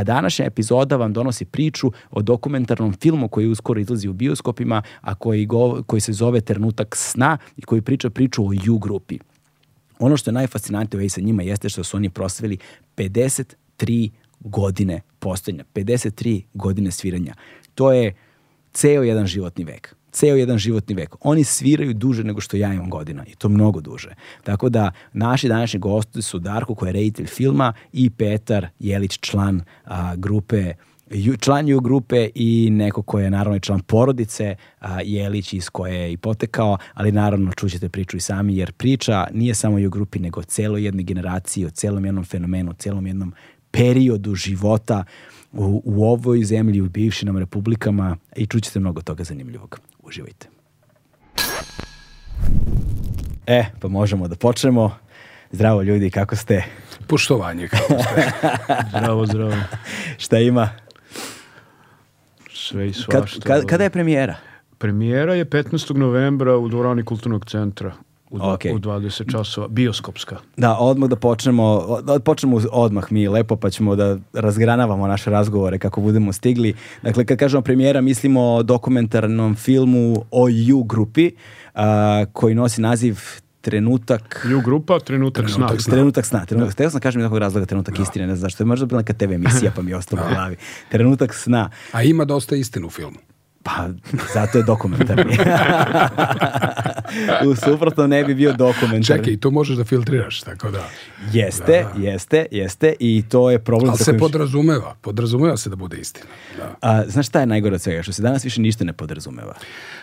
A današnja epizoda vam donosi priču o dokumentarnom filmu koji uskoro izlazi u bioskopima, a koji, go, koji se zove Trenutak sna i koji priča priču o U grupi. Ono što je najfascinantnije sa njima jeste što su oni proslavili 53 godine postojanja, 53 godine sviranja. To je ceo jedan životni vek ceo jedan životni vek. Oni sviraju duže nego što ja imam godina i to mnogo duže. Tako da naši današnji gosti su Darko koji je reditelj filma i Petar Jelić član a, grupe član ju grupe i neko ko je naravno i član porodice a, Jelić iz koje je i potekao, ali naravno čućete priču i sami jer priča nije samo u grupi nego o celoj jednoj generaciji, o celom jednom fenomenu, o celom jednom periodu života u, u ovoj zemlji, u bivšim nam republikama i čućete mnogo toga zanimljivog. Uživajte. E, pa možemo da počnemo. Zdravo ljudi, kako ste? Poštovanje, kako ste? zdravo, zdravo. Šta ima? Sve i svašta. Kad, kad, kada je premijera? Premijera je 15. novembra u dvorani Kulturnog centra u, dva, Ok. u 20 časova, bioskopska. Da, odmah da počnemo, da počnemo odmah mi lepo, pa ćemo da razgranavamo naše razgovore kako budemo stigli. Dakle, kad kažemo premijera, mislimo o dokumentarnom filmu o U grupi, a, koji nosi naziv Trenutak Ju grupa, trenutak, Trenutak sna. Trenutak sna. Trenutak, Htio sam kažem nekog razloga trenutak istine, ne znam zašto. Je možda bila neka TV emisija pa mi je ostalo u glavi. Trenutak sna. A ima dosta istinu u filmu. Pa, zato je dokumentarni. u suprotno ne bi bio dokumentarni. Čekaj, to možeš da filtriraš, tako da. Jeste, jeste, jeste i to je problem. Ali se podrazumeva, podrazumeva se da bude istina. Da. A, znaš šta je najgore od svega? Što se danas više ništa ne podrazumeva.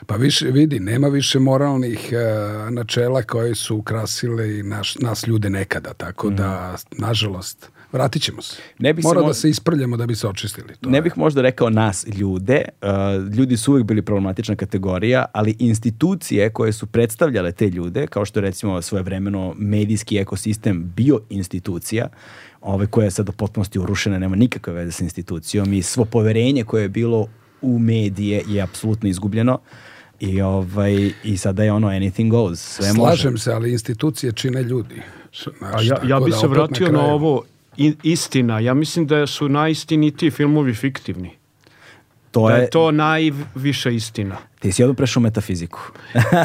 Pa više, vidi, nema više moralnih e, načela koje su ukrasile i naš, nas ljude nekada, tako da, nažalost, vratit ćemo se. Ne bih se Mora mo- da se isprljamo da bi se očistili. To Ne je- bih možda rekao nas ljude, uh, ljudi su uvijek bili problematična kategorija, ali institucije koje su predstavljale te ljude, kao što je recimo svojevremeno medijski ekosistem bio institucija, ovaj, koja je sad u potpunosti urušena, nema nikakve veze sa institucijom i svo poverenje koje je bilo u medije je apsolutno izgubljeno i, ovaj, i sada je ono anything goes, sve može. Slažem se, ali institucije čine ljudi. Znaš, A ja, ja bi da se vratio na, kraju- ovo istina. Ja mislim da su najistinitiji filmovi fiktivni. To da je, je to najviša istina. ti si odmah prešao metafiziku.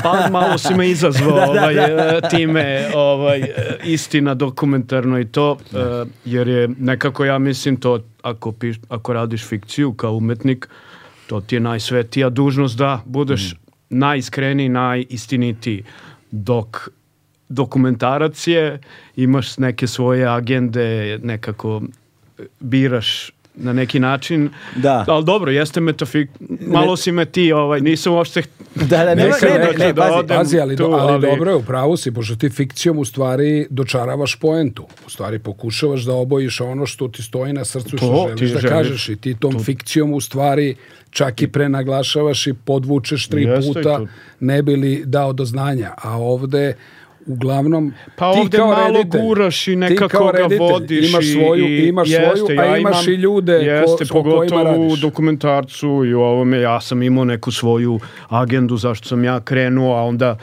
Pa malo si me izazvao ovaj, e, time ovaj, e, istina dokumentarno i to, e, jer je nekako ja mislim to ako, piš, ako radiš fikciju kao umetnik, to ti je najsvetija dužnost da budeš najiskreniji, najistinitiji. Dok dokumentarac je, imaš neke svoje agende, nekako biraš na neki način. Da. Ali dobro, jeste metafik... Malo si me ti, ovaj, nisam uopšte Da, da, ne, ne, ne, da pazi, Pazi, ali, tu, ali, ali- dobro je, u pravu si, pošto ti fikcijom u stvari dočaravaš poentu. U stvari pokušavaš da obojiš ono što ti stoji na srcu, što To želiš ti da želiš. kažeš i ti tom fikcijom u stvari čak i prenaglašavaš i podvučeš tri Jeste puta to. ne bi li dao do znanja. A ovde uglavnom Pa ti ovde kao malo reditelj- guraš i ti nekako ga vodiš imaš svoju, i imaš jeste, svoju, ja a imaš imam- i ljude jeste, ko, pogotovo u dokumentarcu i u ovome ja sam imao neku svoju agendu zašto sam ja krenuo, a onda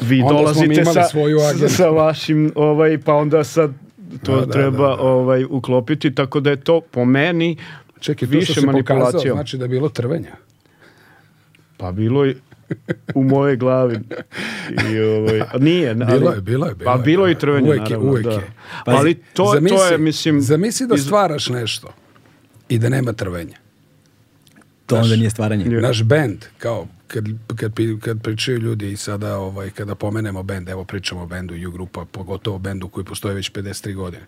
vi Onda dolazite sa, svoju agendu. sa vašim, ovaj, pa onda sad to Da, da, treba da, da. Ovaj, uklopiti, tako da je to po meni Čekaj, to više manipulacijom. znači da je bilo trvenja. Pa bilo je u mojoj glavi. I, ovaj, nije, ali, Bilo je, bilo je, bilo Pa bilo je i bilo je. trvenja, Uvek je, naravno. uvek da. je. ali to, to je, mislim... Zamisli da iz- stvaraš nešto i da nema trvenja. To onda nije stvaranje. Naš bend, kao kad, kad, kad pričaju ljudi i sada ovaj, kada pomenemo bend, evo pričamo o bendu U grupa, pogotovo bendu koji postoji već 53 godine.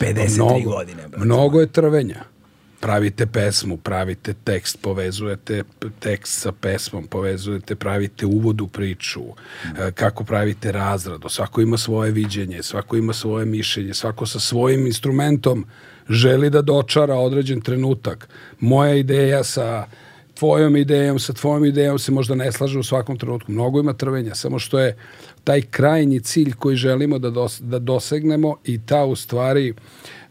53 godine, brate. Mnogo je trvenja. Pravite pesmu, pravite tekst, povezujete tekst sa pesmom, povezujete, pravite uvod u priču, e, kako pravite razradu, svako ima svoje viđenje, svako ima svoje mišljenje, svako sa svojim instrumentom želi da dočara određen trenutak. Moja ideja sa tvojom idejom, sa tvojom idejom se možda ne slaže u svakom trenutku. Mnogo ima trvenja, samo što je taj krajnji cilj koji želimo da, dos, da dosegnemo i ta u stvari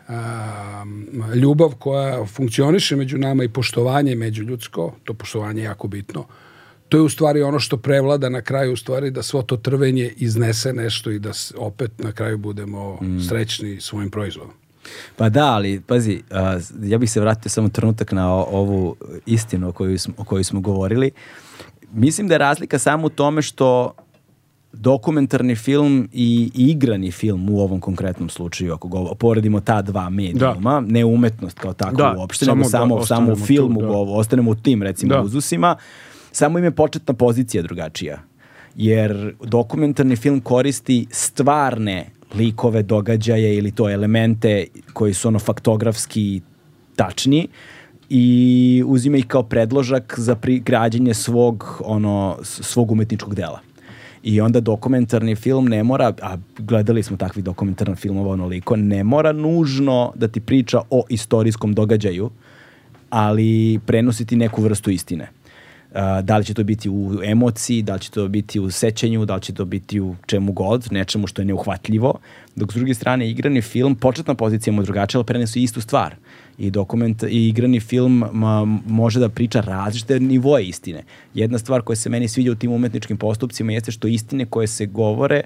a, ljubav koja funkcioniše među nama i poštovanje međuljudsko, to poštovanje je jako bitno, to je u stvari ono što prevlada na kraju u stvari da svo to trvenje iznese nešto i da opet na kraju budemo srećni svojim proizvodom. Pa da, ali pazi, a, ja bih se vratio samo trenutak na o- ovu istinu o kojoj smo, o kojoj smo govorili. Mislim da je razlika samo u tome što dokumentarni film i igrani film u ovom konkretnom slučaju, ako go, poredimo ta dva medijuma, ne umetnost kao tako Da, uopšte, samo nego da samo, samo u ostanemo tu, filmu, da. go- ostanemo u tim recimo Da. uzusima, samo im je početna pozicija drugačija. Jer dokumentarni film koristi stvarne likove, događaje ili to elemente koji su ono faktografski tačni i uzima ih kao predložak za pri, građenje svog, ono, svog umetničkog dela. I onda dokumentarni film ne mora, a gledali smo takvih dokumentarnih filmova onoliko, ne mora nužno da ti priča o istorijskom događaju, ali prenositi neku vrstu istine. Uh, da li će to biti u emociji, da li će to biti u sećanju, da li će to biti u čemu god, nečemu što je neuhvatljivo, dok s druge strane igrani film, početna pozicija mu drugačija, ali prenesu istu stvar. I dokument i igrani film ma, može da priča različite nivoje istine. Jedna stvar koja se meni sviđa u tim umetničkim postupcima jeste što istine koje se govore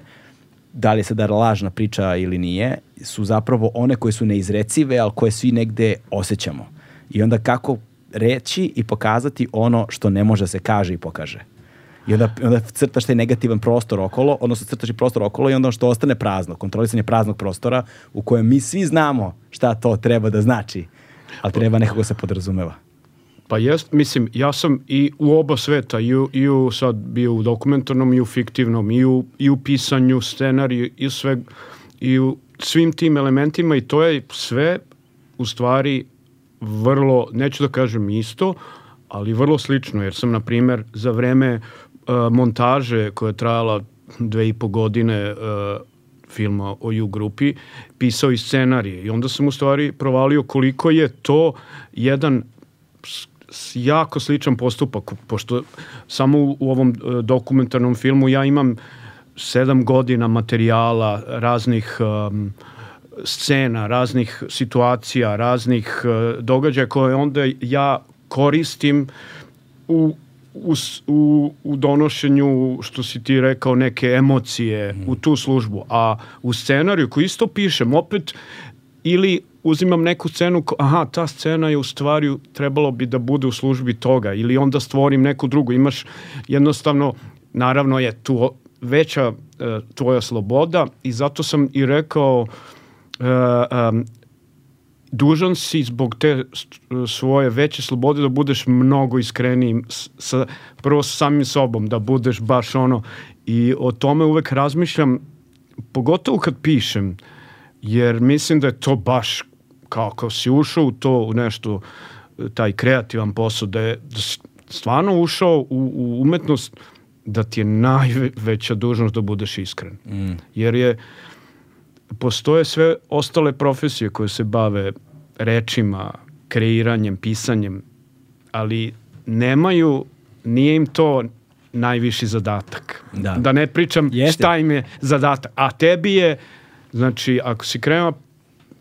da li je sada lažna priča ili nije, su zapravo one koje su neizrecive, ali koje svi negde osjećamo. I onda kako reći i pokazati ono što ne može da se kaže i pokaže. I onda, onda crtaš taj negativan prostor okolo, odnosno crtaš i prostor okolo i onda što ostane prazno, kontrolisanje praznog prostora u kojem mi svi znamo šta to treba da znači, ali treba nekako se podrazumeva. Pa jest, mislim, ja sam i u oba sveta, i u, i u sad bio u dokumentarnom, i u fiktivnom, i u, i u pisanju, scenariju, i sve, i u svim tim elementima i to je sve u stvari vrlo, neću da kažem isto, ali vrlo slično, jer sam, na primer, za vreme uh, montaže koja je trajala dve i po godine uh, filma o U grupi, pisao i scenarije. I onda sam u stvari provalio koliko je to jedan jako sličan postupak, pošto samo u, u ovom e, dokumentarnom filmu ja imam sedam godina materijala, raznih um, scena, raznih situacija, raznih uh, događaja koje onda ja koristim u, u, u, u donošenju, što si ti rekao, neke emocije u tu službu. A u scenariju koji isto pišem, opet ili uzimam neku scenu, aha, ta scena je u stvari trebalo bi da bude u službi toga, ili onda stvorim neku drugu. Imaš jednostavno, naravno je tu veća e, tvoja sloboda i zato sam i rekao e, em, dužan si zbog te svoje veće slobode da budeš mnogo iskreniji sa, prvo sa samim sobom, da budeš baš ono. I o tome uvek razmišljam pogotovo kad pišem jer mislim da je to baš kao kao si ušao u to u nešto taj kreativan posao da je da stvarno ušao u, u umetnost da ti je najveća dužnost da budeš iskren. Jer je postoje sve ostale profesije koje se bave rečima, kreiranjem, pisanjem, ali nemaju, nije im to najviši zadatak. Da. ne pričam Jeste. šta im je zadatak. A tebi je, znači, ako si krenuo,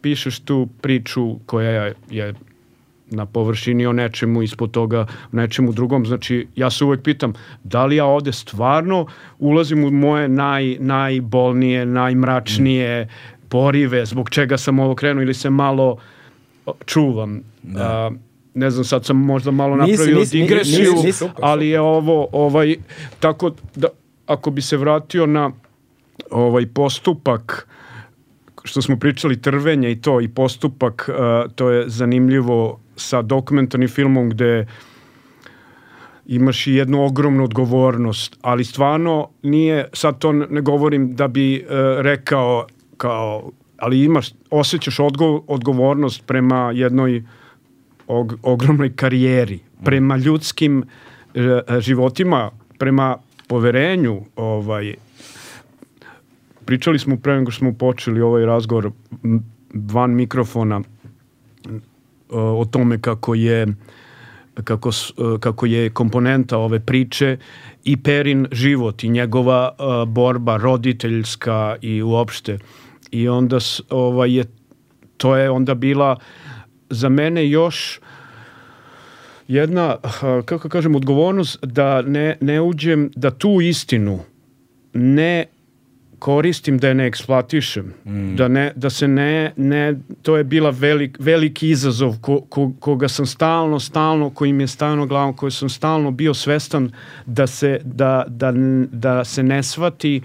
pišeš tu priču koja je, je na površini o nečemu, ispod toga o nečemu drugom. Znači, ja se uvek pitam, da li ja ovde stvarno ulazim u moje naj, najbolnije, najmračnije porive, zbog čega sam ovo krenuo ili se malo čuvam. A, ne znam, sad sam možda malo napravio nisi, nisi, digresiju, nisi, nisi. ali je ovo, ovaj, tako da, ako bi se vratio na ovaj postupak što smo pričali trvenje i to i postupak, uh, to je zanimljivo sa dokumentarnim filmom gde imaš i jednu ogromnu odgovornost, ali stvarno nije, sad to ne govorim da bi e, rekao kao, ali imaš, osjećaš odgo, odgovornost prema jednoj og, ogromnoj karijeri, prema ljudskim e, životima, prema poverenju, ovaj, pričali smo pre nego što smo počeli ovaj razgovor van mikrofona o tome kako je kako, kako je komponenta ove priče i Perin život i njegova borba roditeljska i uopšte. I onda ovaj je to je onda bila za mene još jedna kako kažem odgovornost da ne ne uđem da tu istinu ne koristim da je ne eksploatišem, mm. da, ne, da se ne, ne, to je bila velik, veliki izazov ko, ko, koga sam stalno, stalno, koji mi je stavno glavom, koji sam stalno bio svestan da se, da, da, da se ne svati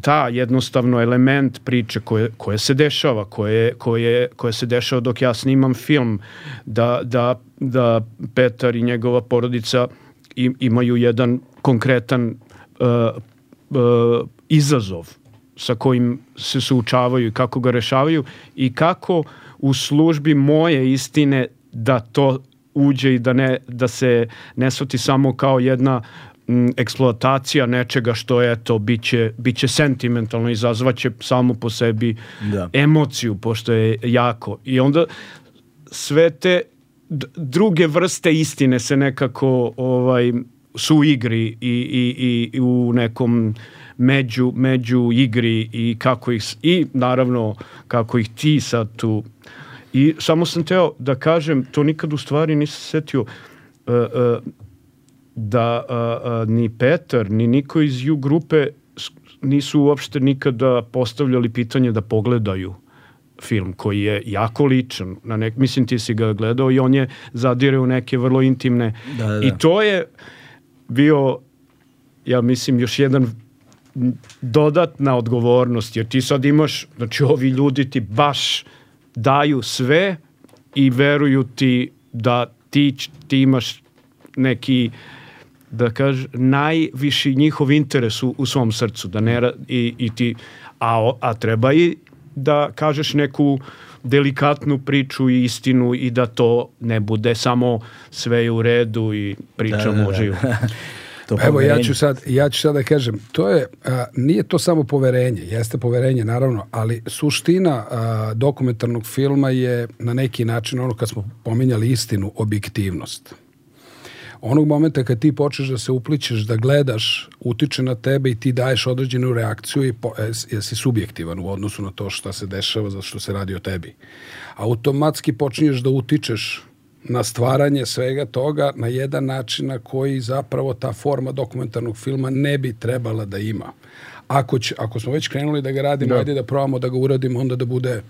ta jednostavno element priče koje, koje se dešava, koje, koje, koje se dešava dok ja snimam film, da, da, da Petar i njegova porodica imaju jedan konkretan uh, uh, izazov sa kojim se suočavaju i kako ga rešavaju i kako u službi moje istine da to uđe i da, ne, da se ne svati samo kao jedna m, eksploatacija nečega što je to biće, biće sentimentalno izazvaće samo po sebi da. emociju pošto je jako i onda sve te druge vrste istine se nekako ovaj su u igri i, i, i u nekom među, među igri i kako ih, i naravno kako ih ti sad tu i samo sam teo da kažem, to nikad u stvari nisam setio uh, uh, da uh, uh, ni Petar, ni niko iz U grupe nisu uopšte nikada postavljali pitanje da pogledaju film koji je jako ličan. Na nek, mislim ti si ga gledao i on je zadire u neke vrlo intimne. Da, da, da. I to je bio ja mislim još jedan dodatna odgovornost, jer ti sad imaš, znači ovi ljudi ti baš daju sve i veruju ti da ti, ti imaš neki da kaž najviši njihov interes u, u svom srcu da ne i, i ti a, a treba i da kažeš neku delikatnu priču i istinu i da to ne bude samo sve je u redu i pričamo da, da, da. o živu. to Evo ja ću sad ja ću sad da kažem, to je a, nije to samo poverenje, jeste poverenje naravno, ali suština a, dokumentarnog filma je na neki način ono kad smo pominjali istinu, objektivnost. Onog momenta kad ti počneš da se upličeš, da gledaš, utiče na tebe i ti daješ određenu reakciju i po, jesi subjektivan u odnosu na to šta se dešava, zato što se radi o tebi. Automatski počinješ da utičeš na stvaranje svega toga na jedan način na koji zapravo ta forma dokumentarnog filma ne bi trebala da ima. Ako, će, ako smo već krenuli da ga radimo, da. ajde da probamo da ga uradimo, onda da bude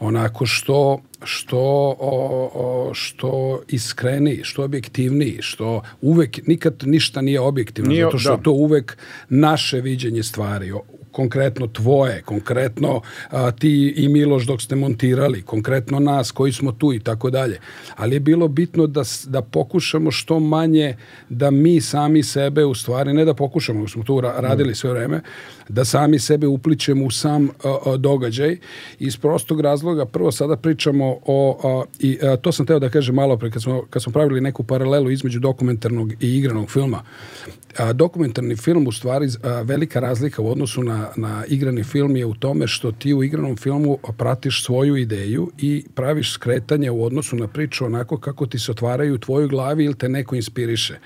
onako što što o, o, što iskreniji, što objektivniji, što uvek nikad ništa nije objektivno, nije, zato što da. to uvek naše viđenje stvari konkretno tvoje, konkretno a, ti i Miloš dok ste montirali, konkretno nas koji smo tu i tako dalje. Ali je bilo bitno da, da pokušamo što manje da mi sami sebe u stvari, ne da pokušamo, smo tu radili sve vreme, da sami sebe upličemo u sam a, a, događaj iz prostog razloga. Prvo sada pričamo o, a, i a, to sam teo da kažem malo pre kad smo, kad smo pravili neku paralelu između dokumentarnog i igranog filma a, dokumentarni film u stvari a, velika razlika u odnosu na, na igrani film je u tome što ti u igranom filmu pratiš svoju ideju i praviš skretanje u odnosu na priču onako kako ti se otvaraju u tvojoj glavi ili te neko inspiriše.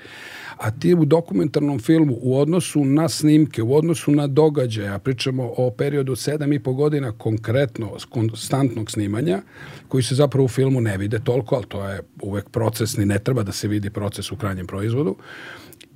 A ti u dokumentarnom filmu u odnosu na snimke, u odnosu na događaja, pričamo o periodu 7,5 godina konkretno konstantnog snimanja, koji se zapravo u filmu ne vide toliko, ali to je uvek procesni, ne treba da se vidi proces u krajnjem proizvodu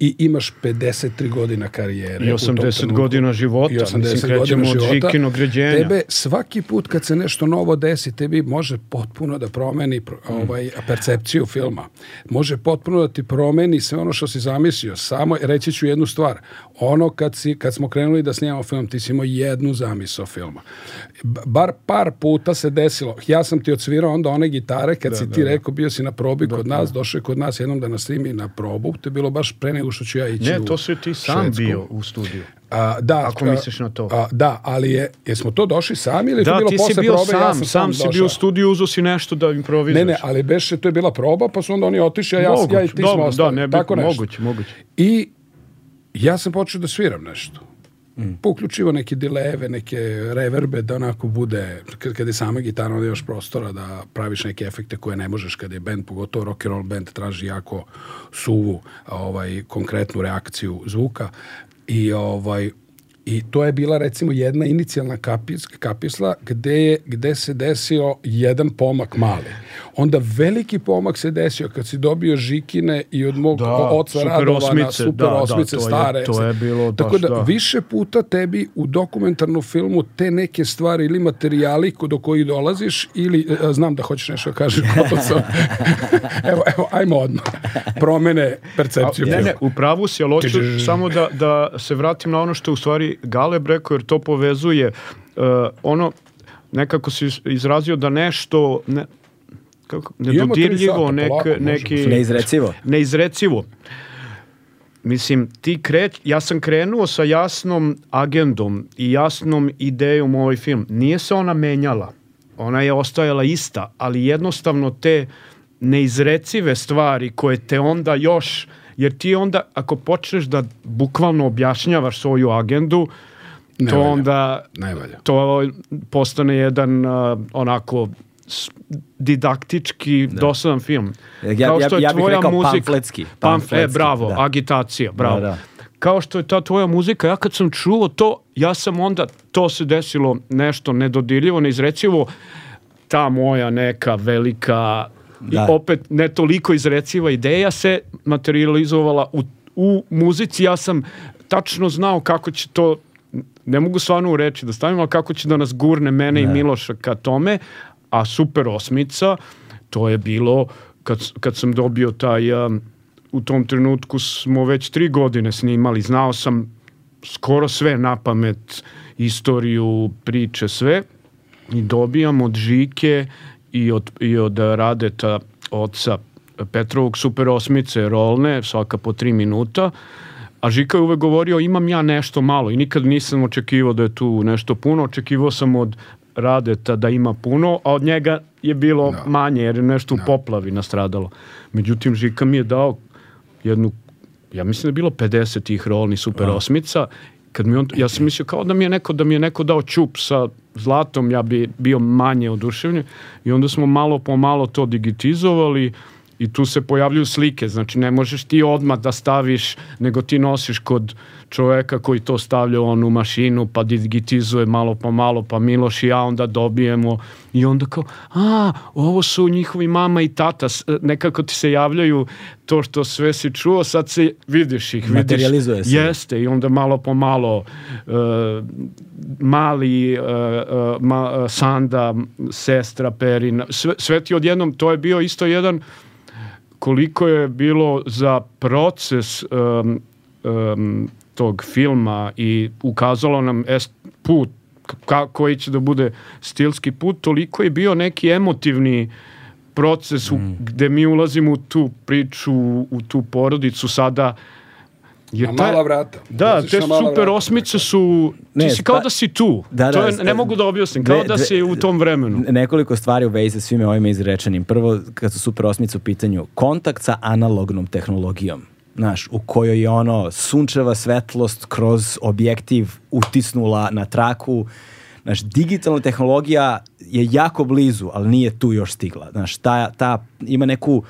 i imaš 53 godina karijere. I u tom 80 trenutku. godina života. I 80 Mislim, godina krećemo od života. Ređenja. Tebe svaki put kad se nešto novo desi, tebi može potpuno da promeni pro- Mm. ovaj, percepciju filma. Može potpuno da ti promeni sve ono što si zamislio. Samo reći ću jednu stvar. Ono kad, si, kad smo krenuli da snimamo film, ti si imao jednu zamisao filma. Bar par puta se desilo. Ja sam ti odsvirao onda one gitare kad si ti rekao bio si na probi kod nas, došao je kod nas jednom da nas snimi na probu. To je bilo baš pre nego što ću ja ići Ne, u to si ti sam Švedsku. bio u studiju. A, da, Ako a, misliš na to. A, da, ali je, jesmo to došli sami ili je to Da, bilo ti si posle bio probe? sam, ja sam, sam si bio u studiju, uzo si nešto da improvizuješ. Ne, ne, ali beše, to je bila proba, pa su onda oni otišli, a ja, moguće, ja i ti smo dobro, ostali. Da, ne tako nešto. moguće, moguće. I ja sam počeo da sviram nešto. Mm. Pouključivo neke dileve, neke reverbe, da onako bude, kad, je sama gitara, onda imaš prostora da praviš neke efekte koje ne možeš kad je band, pogotovo rock and roll band traži jako suvu, ovaj, konkretnu reakciju zvuka. I ovaj, I to je bila recimo jedna inicijalna kapis, kapisla gde, je, gde se desio jedan pomak mali. Onda veliki pomak se desio kad si dobio žikine i od mog Da, oca super Radovana, osmice, super da, da, osmice to je- stare. to je bilo Tako da, da. više puta tebi u dokumentarnom filmu te neke stvari ili materijali do kojih dolaziš ili, e, znam da hoćeš nešto da kažeš, evo, evo, ajmo odmah. Promene percepciju Ne, ne, u pravu si, ali hoću samo da, da se vratim na ono što je u stvari Galeb rekao, jer to povezuje uh, ono, nekako si izrazio da nešto ne, kako, nedodirljivo, nek, polako, neki... Neizrecivo. Neizrecivo. Mislim, ti kreć, ja sam krenuo sa jasnom agendom i jasnom idejom u ovaj film. Nije se ona menjala. Ona je ostajala ista, ali jednostavno te neizrecive stvari koje te onda još, jer ti onda ako počneš da bukvalno objašnjavaš svoju agendu, Ne to valja. onda Ne valja. to postane jedan uh, onako didaktički dosadan film. Ja- Kao ja- što je ja bih tvoja rekao muzika- pamfletski, Pamf- e, pamfletski, bravo, da. agitacija, bravo. Da, da. Kao što je ta tvoja muzika, ja kad sam čuo to, ja sam onda, to se desilo nešto nedodirljivo, neizrecivo, ta moja neka velika, Da. i opet ne toliko izreciva ideja se materializovala u, u muzici. Ja sam tačno znao kako će to, ne mogu stvarno u reči da stavim, ali kako će da nas gurne mene i Miloša ka tome, a Super Osmica, to je bilo kad, kad sam dobio taj, um, u tom trenutku smo već tri godine snimali, znao sam skoro sve na pamet, istoriju, priče, sve. I dobijam od Žike i od, i od Radeta oca Petrovog super osmice rolne, svaka po tri minuta, a Žika je uvek govorio imam ja nešto malo. I nikad nisam očekivao da je tu nešto puno, očekivao sam od Radeta da ima puno, a od njega je bilo manje jer je nešto u poplavi nastradalo. Međutim, Žika mi je dao jednu, ja mislim da je bilo 50 tih rolni super osmica, kad mi on, ja sam mislio kao da mi je neko, da mi je neko dao čup sa zlatom, ja bi bio manje oduševljen. I onda smo malo po malo to digitizovali i tu se pojavljuju slike, znači ne možeš ti odmah da staviš, nego ti nosiš kod čoveka koji to stavlja u onu mašinu, pa digitizuje malo po malo, pa Miloš i ja onda dobijemo. I onda kao, a, ovo su njihovi mama i tata, s- nekako ti se javljaju to što sve si čuo, sad se vidiš ih, vidiš, se. Jeste, i onda malo po malo e, mali e, e, ma, e, Sanda, sestra Perina, sve, sve ti odjednom, to je bio isto jedan koliko je bilo za proces um, um, tog filma i ukazalo nam est, put ka, koji će da bude stilski put, toliko je bio neki emotivni proces u, gde mi ulazimo u tu priču, u tu porodicu. Sada jer Na mala vrata. Da, te super vrata. osmice su, ti Ne, si kao pa- da si tu. Da, to da, je, ne mogu da objasnim, kao dve- da si u tom vremenu. Nekoliko stvari u vezi sa svime ovime izrečenim. Prvo, kad su super osmice u pitanju, kontakt sa analognom tehnologijom. Znaš, u kojoj je ono sunčeva svetlost kroz objektiv utisnula na traku. Znaš, digitalna tehnologija je jako blizu, ali nije tu još stigla. Znaš, ta, ta ima neku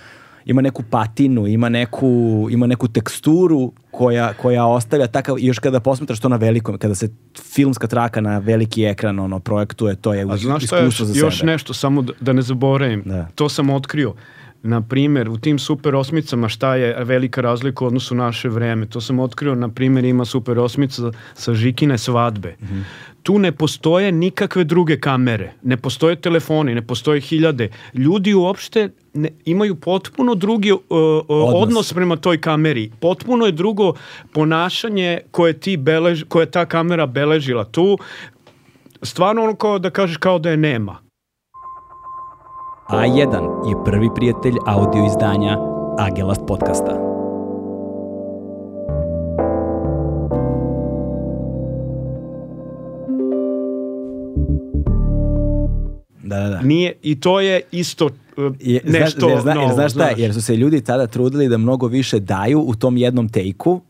ima neku patinu, ima neku, ima neku teksturu koja, koja ostavlja takav, još kada posmetraš to na velikom, kada se filmska traka na veliki ekran ono, projektuje, to je A znaš šta je još, iskustvo za još sebe. nešto, samo da, da ne zaboravim, Da. to sam otkrio. na primjer, u tim super osmicama šta je velika razlika u odnosu na naše vreme. To sam otkrio, na primjer, ima super osmica sa Žikine svadbe. Tu ne postoje nikakve druge kamere, ne postoje telefoni, ne postoje hiljade. Ljudi uopšte ne, imaju potpuno drugi uh, uh, odnos. prema toj kameri. Potpuno je drugo ponašanje koje ti belež, koje ta kamera beležila. Tu stvarno ono kao da kažeš kao da je nema. A1 je prvi prijatelj audio izdanja Agelast podcasta. Da, da, da. Nije, I to je isto uh, Je, nešto znaš, jer, zna, jer, novo, znaš šta, jer su se ljudi tada trudili da mnogo više daju u tom jednom tejku,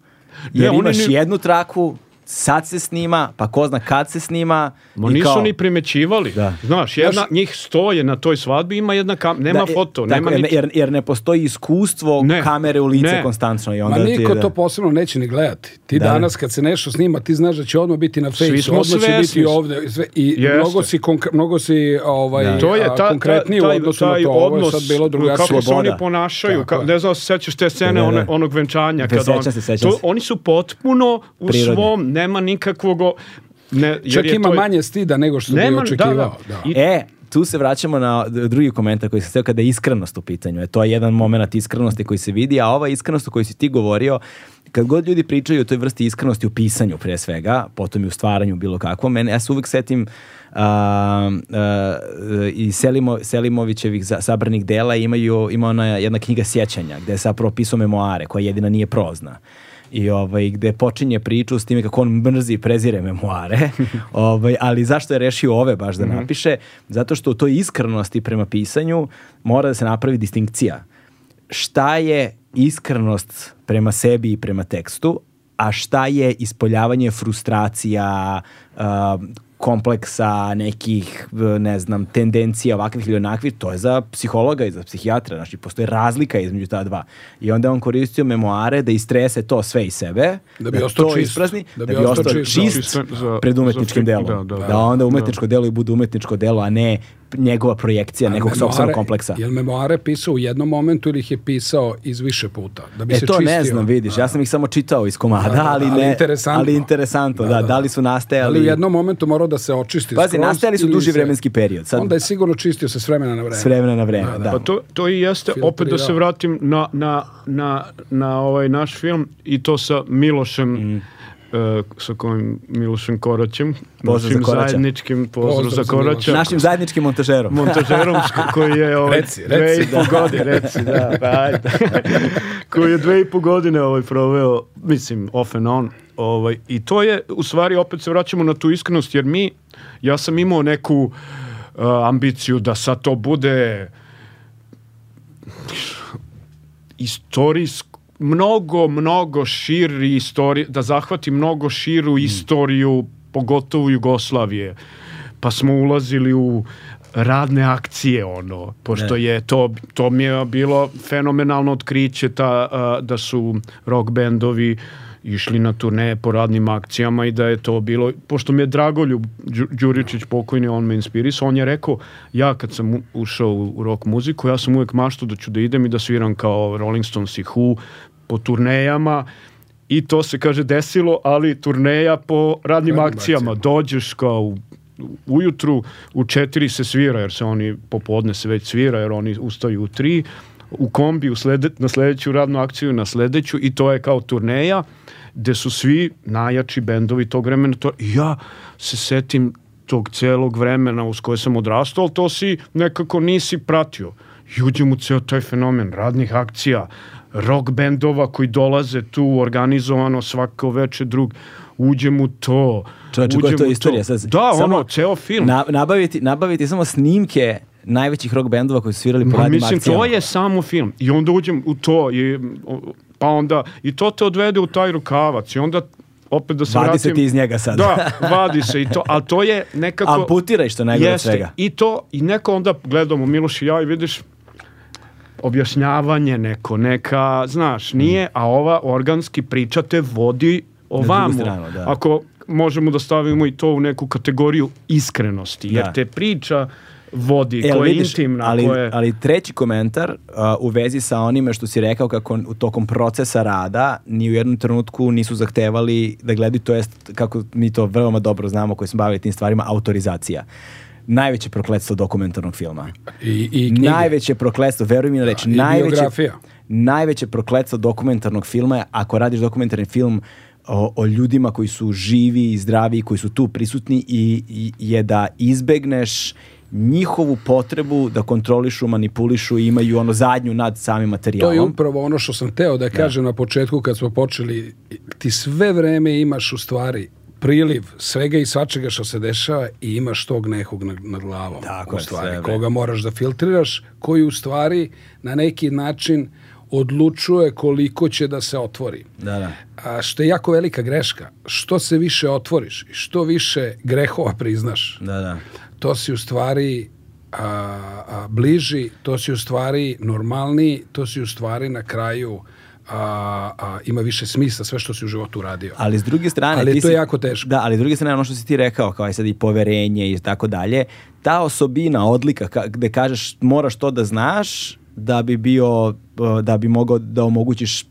jer oni imaš ni- jednu traku, sad se snima, pa ko zna kad se snima. Ma i nisu kao- ni primećivali. Da. Znaš, jedna, njih stoje na toj svadbi, ima jedna kam, nema Da, foto, tako, nema jer, niti... jer, jer ne postoji iskustvo Ne, kamere u lice ne. konstantno. I Ma onda ti, niko da. to posebno neće ni gledati. Ti Da, da. danas kad se nešto snima, ti znaš da će odmah biti na smo odmah će biti ovde. Sve, I Jeste. mnogo si, konkre- mnogo si ovaj, Da. To je a, ta, konkretniji ta, u taj, odnosu taj na to. Ovo je odnos, sad bilo drugačije. kako se oni ponašaju. Ka, ne znam, se sećaš te scene Da, da, da. one, onog venčanja. Da, Kad on, sećam se, sećam to, se. Oni su potpuno u svom, nema nikakvog... Ne, jer Čak je ima to- manje stida nego što bi Nema, da, očekivao. da. Da. I- E, tu se vraćamo na drugi komentar koji se htio kada je iskrenost u pitanju. E, to je jedan moment iskrenosti koji se vidi, a ova iskrenost o kojoj si ti govorio, kad god ljudi pričaju o toj vrsti iskrenosti u pisanju pre svega, potom i u stvaranju bilo kakvo, mene, ja se uvek setim a, a, i Selimo, Selimovićevih sabranih dela imaju, ima ona jedna knjiga sjećanja gde je zapravo pisao memoare koja jedina nije prozna i ovaj, gde počinje priču s time kako on mrzi i prezire memoare, ovaj, ali zašto je rešio ove baš da napiše? Zato što u toj iskrenosti prema pisanju mora da se napravi distinkcija. Šta je iskrenost prema sebi i prema tekstu, a šta je ispoljavanje frustracija, a, kompleksa, nekih, ne znam, tendencija ovakvih ili onakvih, to je za psihologa i za psihijatra, znači postoji razlika između ta dva. I onda on koristio memoare da istrese to sve iz sebe, Da bi ostao to čist. isprazni, Da da bi bi, ostao ostao čist, čist, da. Za- pred umetničkim za- delom. da, Da, da. onda umetničko delo i bude umetničko delo, a ne njegova projekcija nekog sopstvenog kompleksa. Jel memoare pisao u jednom momentu ili ih je pisao iz više puta? Da bi E se to ne čistio? znam, vidiš, ja sam ih samo čitao iz komada, Da, da, ali ali ne, interesantno. ali interesantno, da, da, li su nastajali... Ali u jednom momentu morao da se očisti Pazi, skroz nastajali su duži se- vremenski period. Sad, Onda je sigurno čistio se s vremena na vreme. s vremena na vreme, da. Pa to, to i jeste, opet da se Filtrirao. vratim na, na, na, na ovaj naš film i to sa Milošem, e, sa kojim Milošem Koraćem, Pozdrav za našim Koraća. zajedničkim pozdrav, Pozdrav za Koraća. Našim zajedničkim montažerom. montažerom koji je ovaj, Reci, dve reci. i po godine, reci, da, pa ajde. koji je dve i po godine ovaj, proveo, mislim, off and on, ovaj, i to je, u stvari, opet se vraćamo na tu iskrenost, jer mi, ja sam imao neku uh, ambiciju da sad to bude istorijsko mnogo, mnogo širi istorij, da zahvati mnogo širu istoriju, pogotovo Jugoslavije. Pa smo ulazili u radne akcije ono, pošto je to, to mi je bilo fenomenalno otkriće ta, a, da su rock bendovi išli na turneje po radnim akcijama i da je to bilo, pošto mi je Dragoljub Đu- Đuričić pokojni, on me inspirisao, on je rekao, ja kad sam ušao u, u rock muziku, ja sam uvek maštao da ću da idem i da sviram kao Rolling Stones i Who po turnejama i to se kaže desilo, ali turneja po radnim, Radnim akcijama. akcijama. Dođeš kao u, ujutru, u četiri se svira, jer se oni popodne se već svira, jer oni ustaju u tri, u kombi u slede, na sledeću radnu akciju, na sledeću i to je kao turneja gde su svi najjači bendovi tog vremena. To, ja se setim tog celog vremena uz koje sam odrastao, ali to si nekako nisi pratio. I uđem u ceo taj fenomen radnih akcija, rock bendova koji dolaze tu organizovano svako veče drug, uđem u to. Čovječe, koja je uđem to istorija? Sad, da, samo ono, ceo film. Na, nabaviti, nabaviti samo snimke najvećih rock bendova koji su svirali po Ma, radnim mislim, akcijama. to je samo film. I onda uđem u to, i, pa onda, i to te odvede u taj rukavac. I onda, opet da se Vadi vratim... se ti iz njega sad. Da, vadi se i to, ali to je nekako... Amputiraj što najgore svega. i to, i neko onda gledamo Miloš i ja i vidiš objašnjavanje neko, neka, znaš, nije, a ova organski priča te vodi ovamo. stranu, da. Ako možemo da stavimo i to u neku kategoriju iskrenosti, jer Da. te priča vodi, E, koja je intimna, ali, koja je... ali treći komentar uh, u vezi sa onime što si rekao kako u tokom procesa rada ni u jednom trenutku nisu zahtevali da gledaju, to jest kako mi to veoma dobro znamo koji smo bavili tim stvarima, autorizacija. Najveće prokletstvo dokumentarnog filma. I, i knjige. Najveće prokletstvo, veruj mi na reč, Da, najveće, biografija. najveće prokletstvo dokumentarnog filma je ako radiš dokumentarni film o, o ljudima koji su živi i zdravi, koji su tu prisutni i, i je da izbegneš njihovu potrebu da kontrolišu, manipulišu i imaju ono zadnju nad samim To materijalom. je upravo ono što sam teo da kažem na početku kad smo počeli. Ti sve vreme imaš u stvari priliv svega i svačega što se dešava i imaš tog nekog nad, nad glavom. Tako u je, stvari, vreme. koga moraš da filtriraš, koji u stvari na neki način odlučuje koliko će da se otvori. Da, da. A što je jako velika greška. Što se više otvoriš i što više grehova priznaš, Da, da. to si u stvari a, a, bliži, to si u stvari normalniji, to si u stvari na kraju a, a, ima više smisla sve što si u životu uradio. Ali s druge strane... Ali to je si- jako teško. Da, ali s druge strane ono što si ti rekao, kao je sad i poverenje i tako dalje, ta osobina, odlika, ka, gde kažeš moraš to da znaš da bi bio, da bi mogao da omogućiš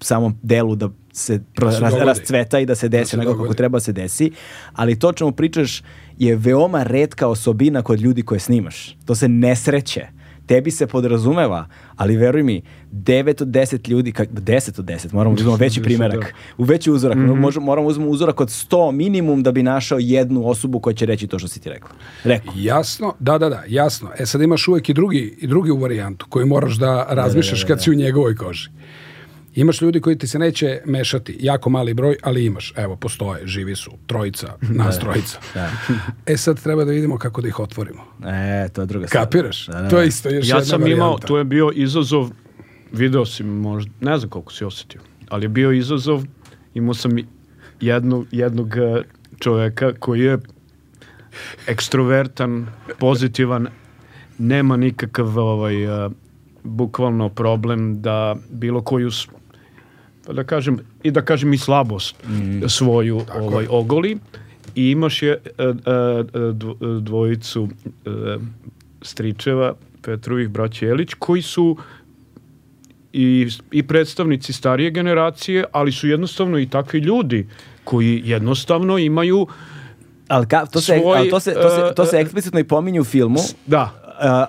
samom delu da se pro, se raz- dogodi. rascveta i da se desi se onako kako treba da se desi, ali to čemu pričaš je veoma redka osobina kod ljudi koje snimaš. To se ne sreće. Tebi se podrazumeva, ali veruj mi, 9 od 10 ljudi, kak, 10 od 10, moramo da uzmemo veći primerak, u veći uzorak, možemo, moramo uzmemo uzorak od 100 minimum da bi našao jednu osobu koja će reći to što si ti rekla. Rekao. Jasno, da, da, da, jasno. E sad imaš uvijek i drugi, i drugi varijantu koju moraš da razmišljaš kad si u njegovoj koži. Imaš ljudi koji ti se neće mešati, jako mali broj, ali imaš. Evo, postoje, živi su, trojica, nas trojica. E sad treba da vidimo kako da ih otvorimo. E, to je druga stvar. Kapiraš? Da, da, To je da. isto još Ja jedna sam imao, varijanta. to je bio izazov, video si možda, ne znam koliko si osjetio, ali je bio izazov, imao sam i jednu, jednog eh, čoveka koji je ekstrovertan, pozitivan, nema nikakav ovaj, eh, bukvalno problem da bilo koju pa da kažem i da kažem i slabost svoju ovaj ogoli. I imaš je e, e, e, dvo- dvojicu stričeva Petrovih braća Jelić koji su i, i predstavnici starije generacije, ali su jednostavno i takvi ljudi koji jednostavno imaju Ali ka, to, se, Svoj, ali to, se, to, se, to se eksplicitno i pominje u filmu, da,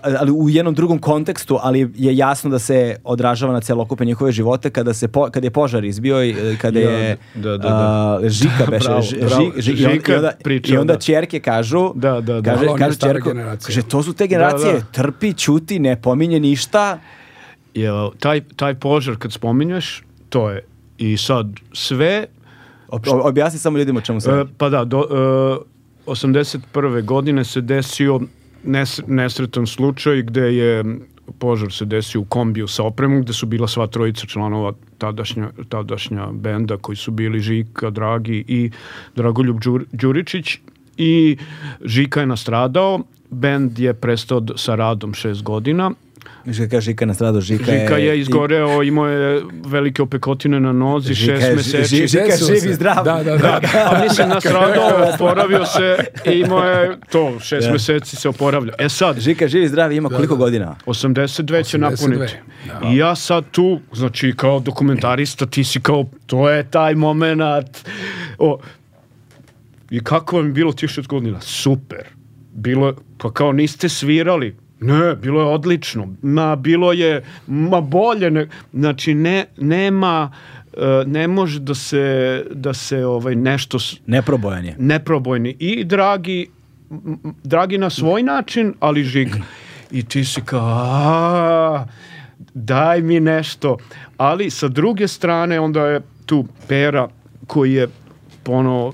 ali u jednom drugom kontekstu, ali je jasno da se odražava na celokupe njihove živote kada se po, kada je požar izbio i e, kada je da, da, a, Žika beše Bravo, Ž- bravo. Ži- Ži- i on- Žika i onda, pričao, i onda da. ćerke kažu Da, da, da. kaže, kaže generacija. kaže to su te generacije Da, da. trpi, ćuti, ne pominje ništa je, taj, taj požar kad spominješ, to je i sad sve Ob- ob- objasni samo ljudima čemu se pa da, do, e, 81. godine se desio nesretan slučaj gde je požar se desio u kombiju sa opremom gde su bila sva trojica članova tadašnja, tadašnja benda koji su bili Žika, Dragi i Dragoljub Đur, Đuričić. I Žika je nastradao, bend je prestao sa radom šest godina Žika kaže Žika na stradu, Žika, Žika je izgoreo, imao je velike opekotine na nozi, Žika šest je- meseci. Ži- Žika Desilo živ i zdrav. Da, da, da. A mislim, nastradao, oporavio se i imao je to, šest meseci se oporavlja. E sad, Žika živi i zdrav ima koliko godina? 82 će 82, napuniti. da. I ja sad tu, znači kao dokumentarista, ti si kao, to je taj moment. O, I kako vam je bilo tih šest godina? Super. Bilo je, pa kao niste svirali. Ne, bilo je odlično. Ma, bilo je, ma bolje. Ne, znači, ne, nema, e, ne može da se, da se ovaj, nešto Neprobojan je. neprobojni i dragi dragi na svoj način, ali žig. I ti si kao, "A, daj mi nešto. Ali sa druge strane onda je tu Pera koji je ponovo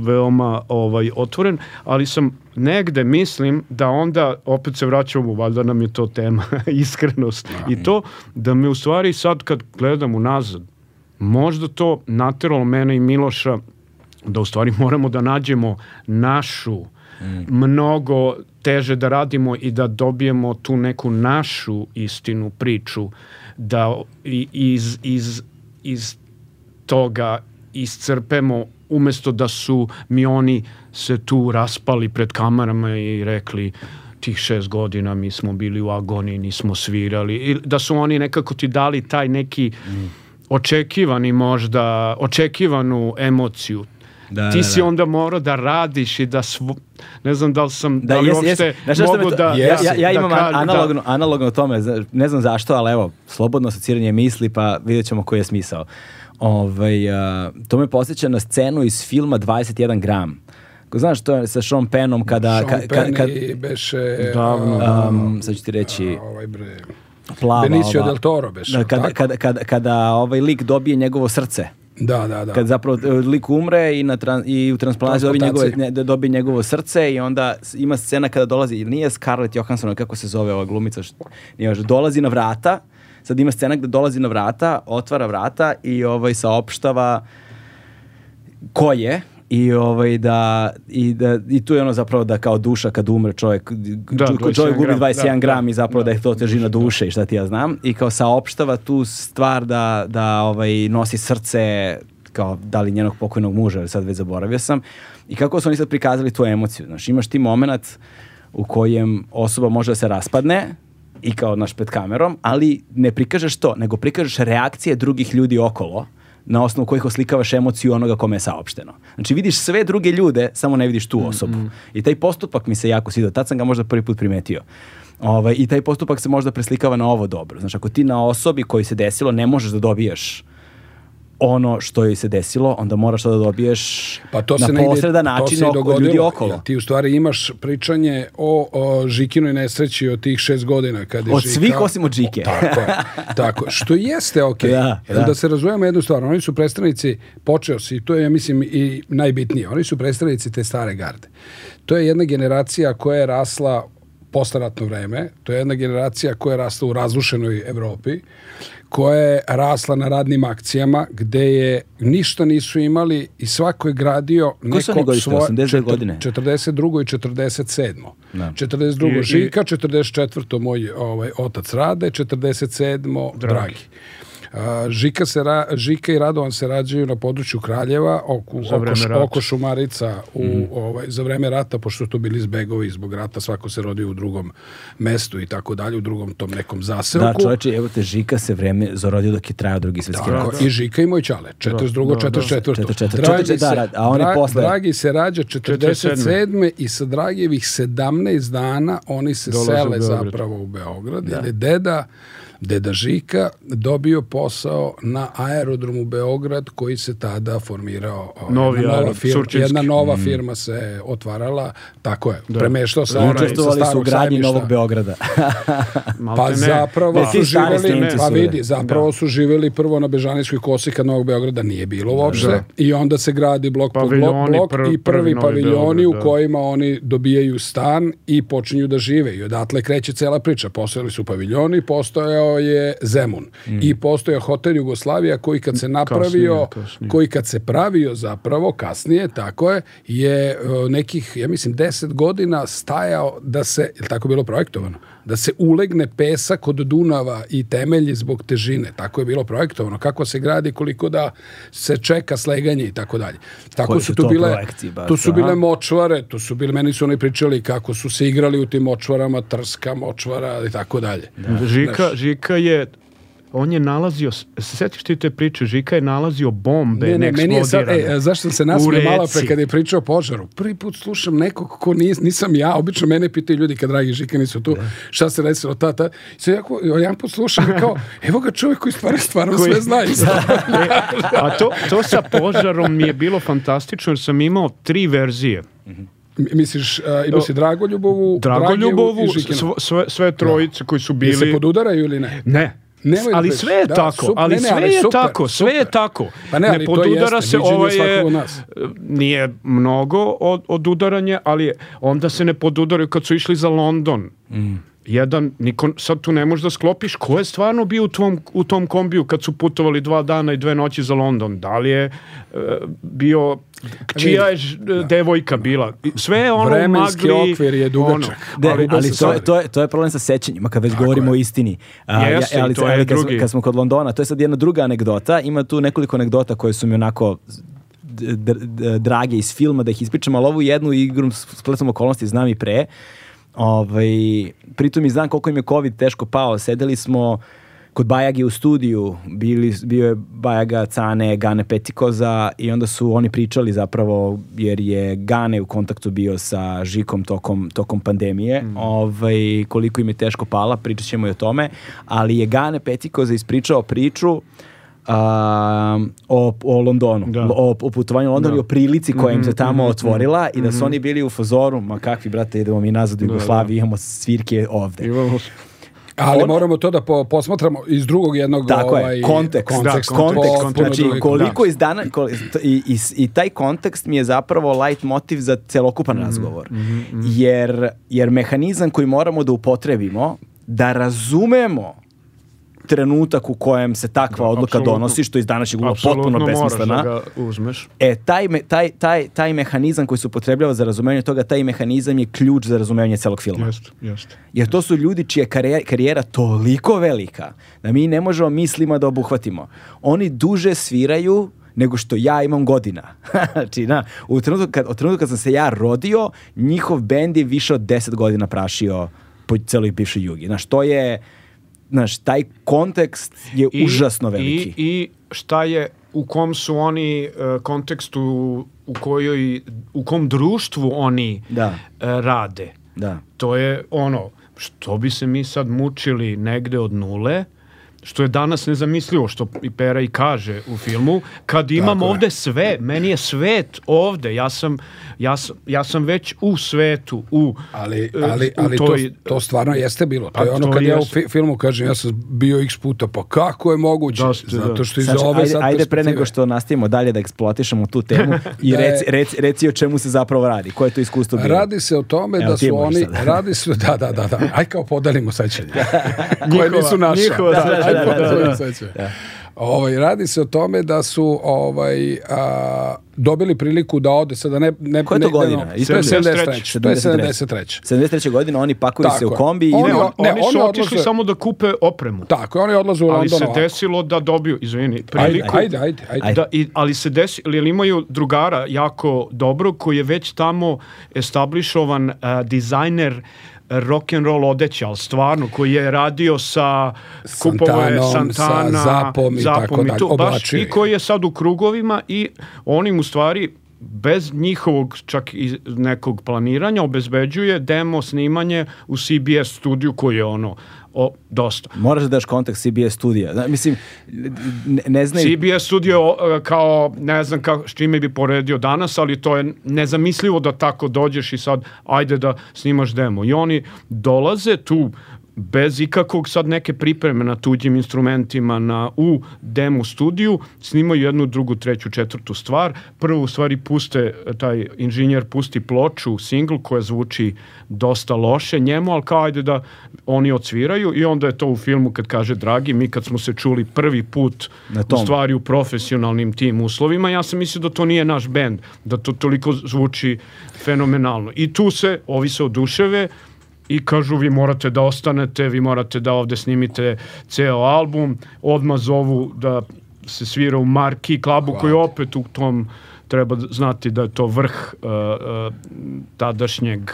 veoma ovaj otvoren, ali sam negde mislim da onda opet se vraćamo, valjda nam je to tema, iskrenost. I to da me u stvari sad kad gledam unazad, možda to nateralo mene i Miloša da u stvari moramo da nađemo našu mnogo teže da radimo i da dobijemo tu neku našu istinu, priču, da iz, iz, iz toga iscrpemo umesto da su mi oni se tu raspali pred kamerama i rekli tih šest godina mi smo bili u agoniji, nismo svirali. I da su oni nekako ti dali taj neki očekivani možda, očekivanu emociju. Da, ti da, si da. onda morao da radiš i da svo, ne znam da li sam Da, da li jes, uopšte jes. Znaš mogu to- da, ja, ja, ja da imam kažem, analogno, analogno tome, ne znam zašto, ali evo, slobodno asociranje misli, pa vidjet ćemo koji je smisao. Ovaj, a, to me posjeća na scenu iz filma 21 gram. Ko Znaš, to je sa Sean Pennom kada... Sean ka- ka- Penn kad- i beše... Davno, a, um, sad ću ti reći, a, ovaj bre... plava Benicio ova- del Toro beše, Da, kada, kada, kada, kada ovaj lik dobije njegovo srce. Da, da, da. Kad zapravo e, lik umre i, na tran- i u transplantaciji dobije, njegove, ne, dobije njegovo srce i onda ima scena kada dolazi, ili nije Scarlett Johansson, kako se zove ova glumica, što, nije dolazi na vrata, sad ima scena gde dolazi na vrata, otvara vrata i ovaj saopštava ko je i ovaj da i da i tu je ono zapravo da kao duša kad umre čovjek Da, ču- 21 čovjek gubi gram, 21 da, gram da, i zapravo da, je to težina duše i šta ti ja znam i kao saopštava tu stvar da da ovaj nosi srce kao da li njenog pokojnog muža, ali sad već zaboravio sam. I kako su oni sad prikazali tu emociju. Znaš, imaš ti moment u kojem osoba može da se raspadne i kao naš pred kamerom, ali ne prikažeš to, nego prikažeš reakcije drugih ljudi okolo na osnovu kojih oslikavaš emociju onoga kome je saopšteno. Znači vidiš sve druge ljude, samo ne vidiš tu osobu. I taj postupak mi se jako svidio. Tad sam ga možda prvi put primetio. Ovaj, I taj postupak se možda preslikava na ovo dobro. Znači ako ti na osobi koji se desilo ne možeš da dobijaš ono što joj se desilo, onda moraš to da dobiješ Pa to na se negde, posredan to način se i oko ljudi okolo. jer Ti u stvari imaš pričanje o, o Žikinoj nesreći od tih šest godina. Kad je Od Žika- svih osim od Žike. Tako, je, tako. Što jeste okej. Da, da. da se razumemo jednu stvar. Oni su predstavnici, počeo si, to je, ja mislim, i najbitnije. Oni su predstavnici te stare garde. To je jedna generacija koja je rasla postaratno vreme. To je jedna generacija koja je rasla u razrušenoj Evropi koja je rasla na radnim akcijama gde je ništa nisu imali i svako je gradio neko godište? svoje 82 godine? 42. i 47. Da. 42. I- Žika, 44. moj ovaj, otac Rade, 47. Dragi. A, Žika, se ra, Žika i Radovan se rađaju na području Kraljeva oko, Za oko, š- oko Šumarica u, Mhm. ovaj, za vreme rata, pošto su to bili zbegovi zbog rata, svako se rodio u drugom mestu i tako dalje, u drugom tom nekom zaselku. Da, čoveče, evo te Žika se vreme zarodio dok je trajao drugi svjetski rat. Tako, I Žika i moj čale, 42. Da, da, da. 44. 44. Dragi, Da, da, a on je Dra- posle- Dragi se rađa 47. i sa Dragijevih 17 dana oni se Dolaze u sele Beograd. zapravo u Beograd, jer je deda Deda Žika dobio posao na aerodromu Beograd koji se tada formirao. Novi jedna nova firma, jedna Mm. nova firma se otvarala, tako je, premeštao se sa Učestvovali su u gradnji. Novog Beograda. Pa ne. zapravo Pa, su živeli, pa vidi, da. zapravo su živeli prvo na Bežanijskoj kosi kad Novog Beograda nije bilo uopšte Da. i onda se gradi blok po blok, blok prv- i prvi prvi paviljoni Beograd, u da. kojima oni dobijaju stan i počinju da žive i odatle kreće cela priča. Postojali su paviljoni, postojao je Zemun i postojao hotel Jugoslavija koji kad se napravio, Kasnije, kasnije. koji kad se pravio zapravo kasnije, tako je, je e, nekih, ja mislim, 10 godina stajao da se, je tako bilo projektovano? Da se ulegne pesak od Dunava i temelji zbog težine. Tako je bilo projektovano. Kako se gradi, koliko da se čeka sleganje i tako dalje. Tako Koji su tu bile, tu su a? bile močvare, tu su bili, meni su oni pričali kako su se igrali u tim močvarama, trska, močvara i tako dalje. Žika, Žika je on je nalazio, se setiš ti te priče, Žika je nalazio bombe Ne, ne, meni je sad, neeksplodirane. e, zašto sam se nasmio malo pre kad je pričao o požaru? Prvi put slušam nekog ko nis, nisam ja, obično mene pitaju ljudi kad dragi Žika nisu tu, šta se desilo ta, ta. I jako, jedan put slušam kao, evo ga čovjek koji stvarno, stvarno sve zna. Sad- E, a to, to sa požarom mi je bilo fantastično jer sam imao tri verzije. M- Misliš, a, imao si Dragoljubovu, Dragoljubovu, svo- sve, sve trojice koji su Jel se bili... podudaraju ili ne? Ne. Nemoj da ali sve je Da, tako, sup- ali ne, ne, sve ali je super, tako, sve je super. tako. Pa ne, ali to podudara jeste, se, ovo je, od nas. nije mnogo od, odudaranje, ali je- onda se ne podudaraju kad su išli za London. Mm. Jedan, niko, sad tu ne možeš da sklopiš ko je stvarno bio u, tvom, u tom kombiju kad su putovali dva dana i dve noći za London. Da li je e, bio, čija je ž- devojka bila. Sve je ono u Vremenski magli. okvir je dugačak. De, Ali ali, da to, je, to, je, to je problem sa sećanjima, kad već govorimo je. o istini. A, Jeste, i to je kad, smo, drugi. kad smo kod Londona, to je sad jedna druga anegdota, ima tu nekoliko anegdota koje su mi onako drage iz filma da ih ispričam, ali ovu jednu igru s spletom okolnosti znam i pre. Ovaj, pritom i znam koliko im je COVID teško pao. Sedeli smo kod Bajage u studiju, bili, bio je Bajaga, Cane, Gane Petikoza i onda su oni pričali zapravo, jer je Gane u kontaktu bio sa Žikom tokom, tokom pandemije, ovaj, koliko im je teško pala, pričat ćemo i o tome, ali je Gane Petikoza ispričao priču a, o, o Londonu, Da. o, o putovanju u Londonu Da. i o prilici koja im se tamo mhm, otvorila i da su oni bili u fazoru, ma kakvi brate, idemo mi nazad u Jugoslaviju, imamo svirke ovde. Imamo Ali Ono- moramo to da po, posmatramo iz drugog jednog Tako ovaj, je, kontekst, kontekst, da, kontekst, potpuno znači drugi koliko iz dana, kol- i, i, i taj kontekst mi je zapravo light motiv za celokupan Mhm, razgovor, jer, jer mehanizam koji moramo da upotrebimo, da razumemo trenutak u kojem se takva odluka apsolutno. donosi, što iz današnjeg ugla potpuno moraš besmislena. da uzmeš. E, taj, me- taj, taj, taj mehanizam koji se upotrebljava za razumevanje toga, taj mehanizam je ključ za razumevanje celog filma. Jeste, jeste. Jer to su ljudi čija je karijera, karijera toliko velika da mi ne možemo mislima da obuhvatimo. Oni duže sviraju nego što ja imam godina. znači, na, u trenutku kad, od trenutka kad sam se ja rodio, njihov bend je više od 10 godina prašio po celoj bivšoj jugi. Znaš, to je, znaš, taj kontekst je užasno veliki. I, I šta je, u kom su oni e, kontekstu, u kojoj, u kom društvu oni Da. e, rade. Da. To je ono, što bi se mi sad mučili negde od nule, što je danas nezamislivo, što i Pera i kaže u filmu, kad imam je. ovde sve, meni je svet ovde, ja sam, ja sam, ja sam već u svetu, u, Ali, e, ali, u ali toj- to, to stvarno jeste bilo. To Pa je ono to kad ja u fi- filmu kažem, ja sam bio x puta, pa kako je moguće? Da ste, da. Zato što iz Znači, ove ajde, sad ajde pre nego što nastavimo dalje da eksploatišemo tu temu i Da je- reci, reci, reci o čemu se zapravo radi, koje je to iskustvo bilo. Radi se o tome Evo, da su oni, sad. radi se, da, da, da, da, aj kao podelimo sećanje. Koje Njihova- nisu naša. njihova, da, da, aj da, podelimo da, da. sećanje. Ovaj, radi se o tome da su ovaj, a, dobili priliku da ode sada ne ne Koja je to ne- godina? ne- to je Ispravite. 73. To je 73. 73. godine oni pakuju se u kombi i Oni- idu- ne, oni oni su odlaze- otišli samo da kupe opremu. Tako, oni odlaze u ali London se ovako. desilo da dobiju, izvini, priliku. ajde, ajde, ajde. Ajde. Da, i, ali se desi, ili imaju drugara jako dobro koji je već tamo establišovan uh, dizajner rock and roll odeća, ali stvarno koji je radio sa kupovo je Santanom, sa Santana, Zapom i tako dalje, to, baš, i koji je sad u krugovima i onim u stvari bez njihovog čak i nekog planiranja obezbeđuje demo snimanje u CBS studiju koji je ono o, dosta. moraš da daš kontekst CBS studija. Zna- mislim, ne, ne znaju... CBS studio e, kao, ne znam kako, s čime bi poredio danas, ali to je nezamislivo da tako dođeš i sad ajde da snimaš demo. I oni dolaze tu bez ikakvog sad neke pripreme na tuđim instrumentima na, u demo studiju, snimaju jednu, drugu, treću, četvrtu stvar. Prvo u stvari puste, taj inženjer pusti ploču, single koja zvuči dosta loše njemu, ali kao ajde da oni odsviraju i onda je to u filmu kad kaže Dragi, mi kad smo se čuli prvi put Na u stvari u profesionalnim tim uslovima, ja sam mislio da to nije naš bend, da to toliko zvuči fenomenalno. I tu se, ovi se oduševe i kažu vi morate da ostanete, vi morate da ovde snimite ceo album, odmah zovu da se svira u Marki klubu koji je opet u tom treba znati da je to vrh uh, uh, tadašnjeg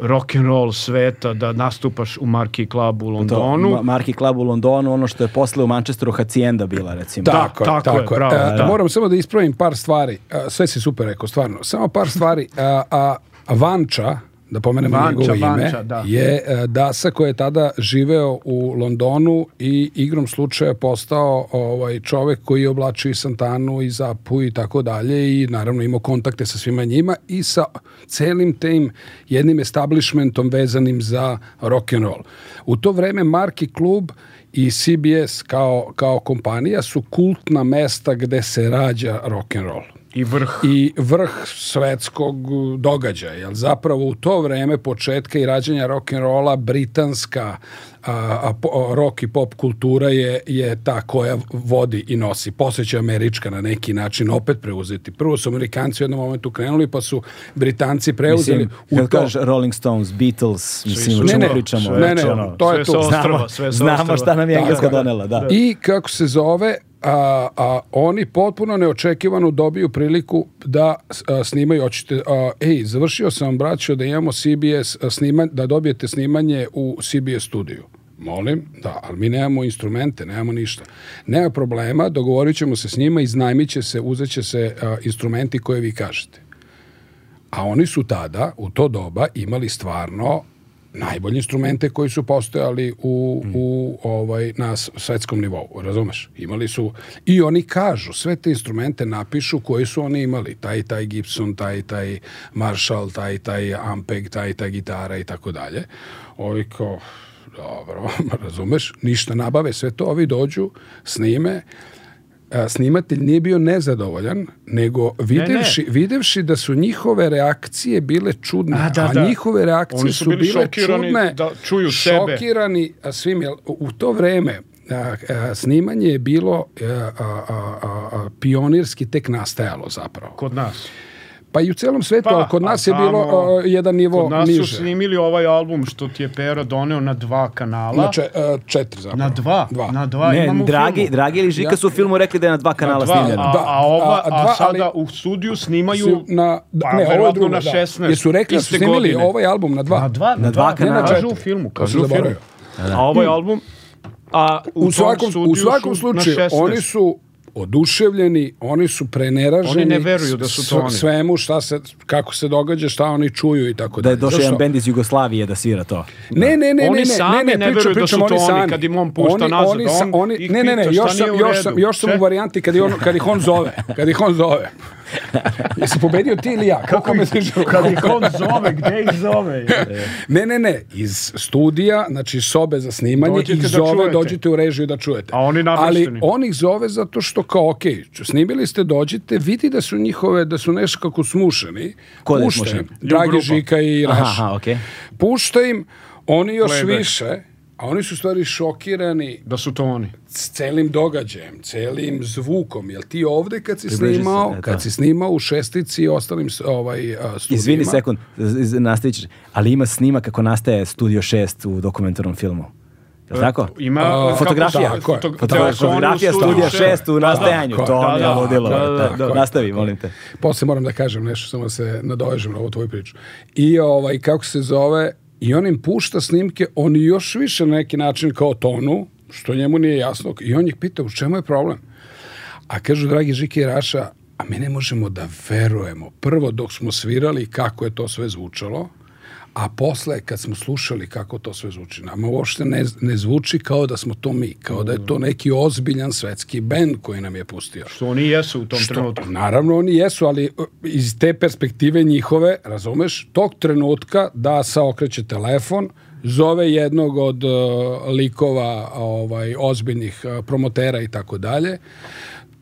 rock and roll sveta da nastupaš u Marki klubu u To, Londonu. Ma- Marki Club u Londonu, ono što je posle u Manchesteru Hacienda bila, recimo. Tako, Da, je, tako je, tako je. bravo, E, da. Moram samo da ispravim par stvari. E, Sve si super rekao, stvarno. Samo par stvari. A, a, a Vanča, da pomenemo Vanča, njegovo ime, Vanča, da. je e, Dasa koji je tada živeo u Londonu i igrom slučaja postao ovaj čovek koji je oblačio i Santanu i Zapu i tako dalje i naravno imao kontakte sa svima njima i sa celim tim jednim establishmentom vezanim za rock and roll. U to vreme Marki klub i CBS kao, kao kompanija su kultna mesta gde se rađa rock and roll I vrh. i vrh svetskog događaja. Jer zapravo u to vreme početka i rađanja rock and rolla britanska a, a, po- rock i pop kultura je, je ta koja vodi i nosi. Posle će američka na neki način opet preuzeti. Prvo su Amerikanci u jednom momentu krenuli, pa su Britanci preuzeli Mislim, u kad to. kažeš Rolling Stones, Beatles, mislim, Ne, ne, pričamo? ne, ne, to je sve to. sa Znamo, sve sa znamo šta nam je Tako Engleska je. donela, da. I kako se zove, a, a, oni potpuno neočekivano dobiju priliku da a, snimaju, hoćete, a, ej, završio sam, braćo, da imamo CBS snimanje, da dobijete snimanje u CBS studiju. Molim, da, ali mi nemamo instrumente, nemamo ništa. Nema problema, dogovorit ćemo se s njima, iznajmit će se, uzet će se a, instrumenti koje vi kažete. A oni su tada, u to doba, imali stvarno najbolje instrumente koji su postojali u, u ovaj na svetskom nivou, razumeš? Imali su i oni kažu, sve te instrumente napišu koji su oni imali, taj taj Gibson, taj taj Marshall, taj taj Ampeg, taj taj gitara i tako dalje. Ovi kao dobro, razumeš, ništa nabave, sve to, ovi dođu, snime, a, snimatelj nije bio nezadovoljan, nego videvši, videvši da su njihove reakcije bile čudne, a, A, da, da. njihove reakcije Oni su su, bile šokirani čudne, da čuju sebe. šokirani a svim, jel, u to vreme a, a, snimanje je bilo a, a, a, a, a, pionirski tek nastajalo zapravo. Kod nas. Pa i u celom svetu, Pa, ali kod nas je tamo- bilo a, jedan nivo Kod nas niže. su snimili ovaj album što ti je Pera doneo na dva kanala. Na če- a, četiri zapravo. na dva. Dva. Na dva Ne, imamo dragi, filmu. dragi ili Žika Ja. su u filmu rekli da je na dva Na kanala dva, snimljeno. a, Da, a, ova, a- a, a dva, sada ali- u studiju snimaju Su na, da, pa, ne, ovo je verovatno drugo, na da. 16. Jesu rekli da su snimili godine. ovaj album na dva. Na dva, Na dva kanala. Ne na Kažu u filmu, kažu u filmu. zaboravio. A ovaj album, a u, U svakom, u svakom na slučaju, 16. oni su oduševljeni, oni su preneraženi. Oni ne veruju da su to oni. Svemu šta se, kako se događa, šta oni čuju i tako Da je dalje. došao jedan bend iz Jugoslavije da svira to. Ne, ne, ne, ne, Oni ne, sami ne, ne, ne pričam, veruju da su to oni kad im on pušta oni, nazad, oni, sa- on oni, ih ne, ne, ne, pita šta još sam, još sam, redu. još sam u varijanti kad, je on, kad ih on zove, kad ih on zove. Jesi pobedio ti ili ja? Kako me se Kad ih on zove, gde ih zove? Ne, ne, ne, iz studija, znači sobe za snimanje, Dođite ih da zove, čujete. dođite u režiju da čujete. A oni Ali namešteni. on ih zove zato što kao, ok, snimili ste, dođite, vidi da su njihove, da su nešto kako smušeni. Ko da je Dragi. Žika i Raš. Aha, aha, okej. Pušta im, oni još Playback. više, a oni su stvari šokirani Da su to oni. s celim događajem, celim zvukom. Jel ti ovde kad si Približi se, snimao, e, kad to. si snimao u šestici i ostalim ovaj, studijima? Izvini sekund, nastavit ćeš. Ali ima snima kako nastaje Studio 6 u dokumentarnom filmu. Je li tako? Ima A, fotografija. se- Tako je. foto- Fotogra- da u Fotografija studiju Studija šest. 6 u nastajanju. tako je. to mi je Da, da, ludilo. da, da, Da, da. Nastavi, molim te. Posle moram da kažem nešto, samo se nadovežem na ovu tvoju priču. I ovaj, kako se zove, i on im pušta snimke, oni još više na neki način kao tonu, što njemu nije jasno, i on ih pita u čemu je problem. A kažu, dragi Žike i Raša, a mi ne možemo da verujemo. Prvo dok smo svirali kako je to sve zvučalo, a posle kad smo slušali kako to sve zvuči, nama uopšte ne, ne zvuči kao da smo to mi, kao da je to neki ozbiljan svetski bend koji nam je pustio. Što oni jesu u tom Što, trenutku. Naravno oni jesu, ali uh, iz te perspektive njihove, razumeš, tog trenutka da se okreće telefon, zove jednog od uh, likova ovaj ozbiljnih uh, promotera i tako dalje.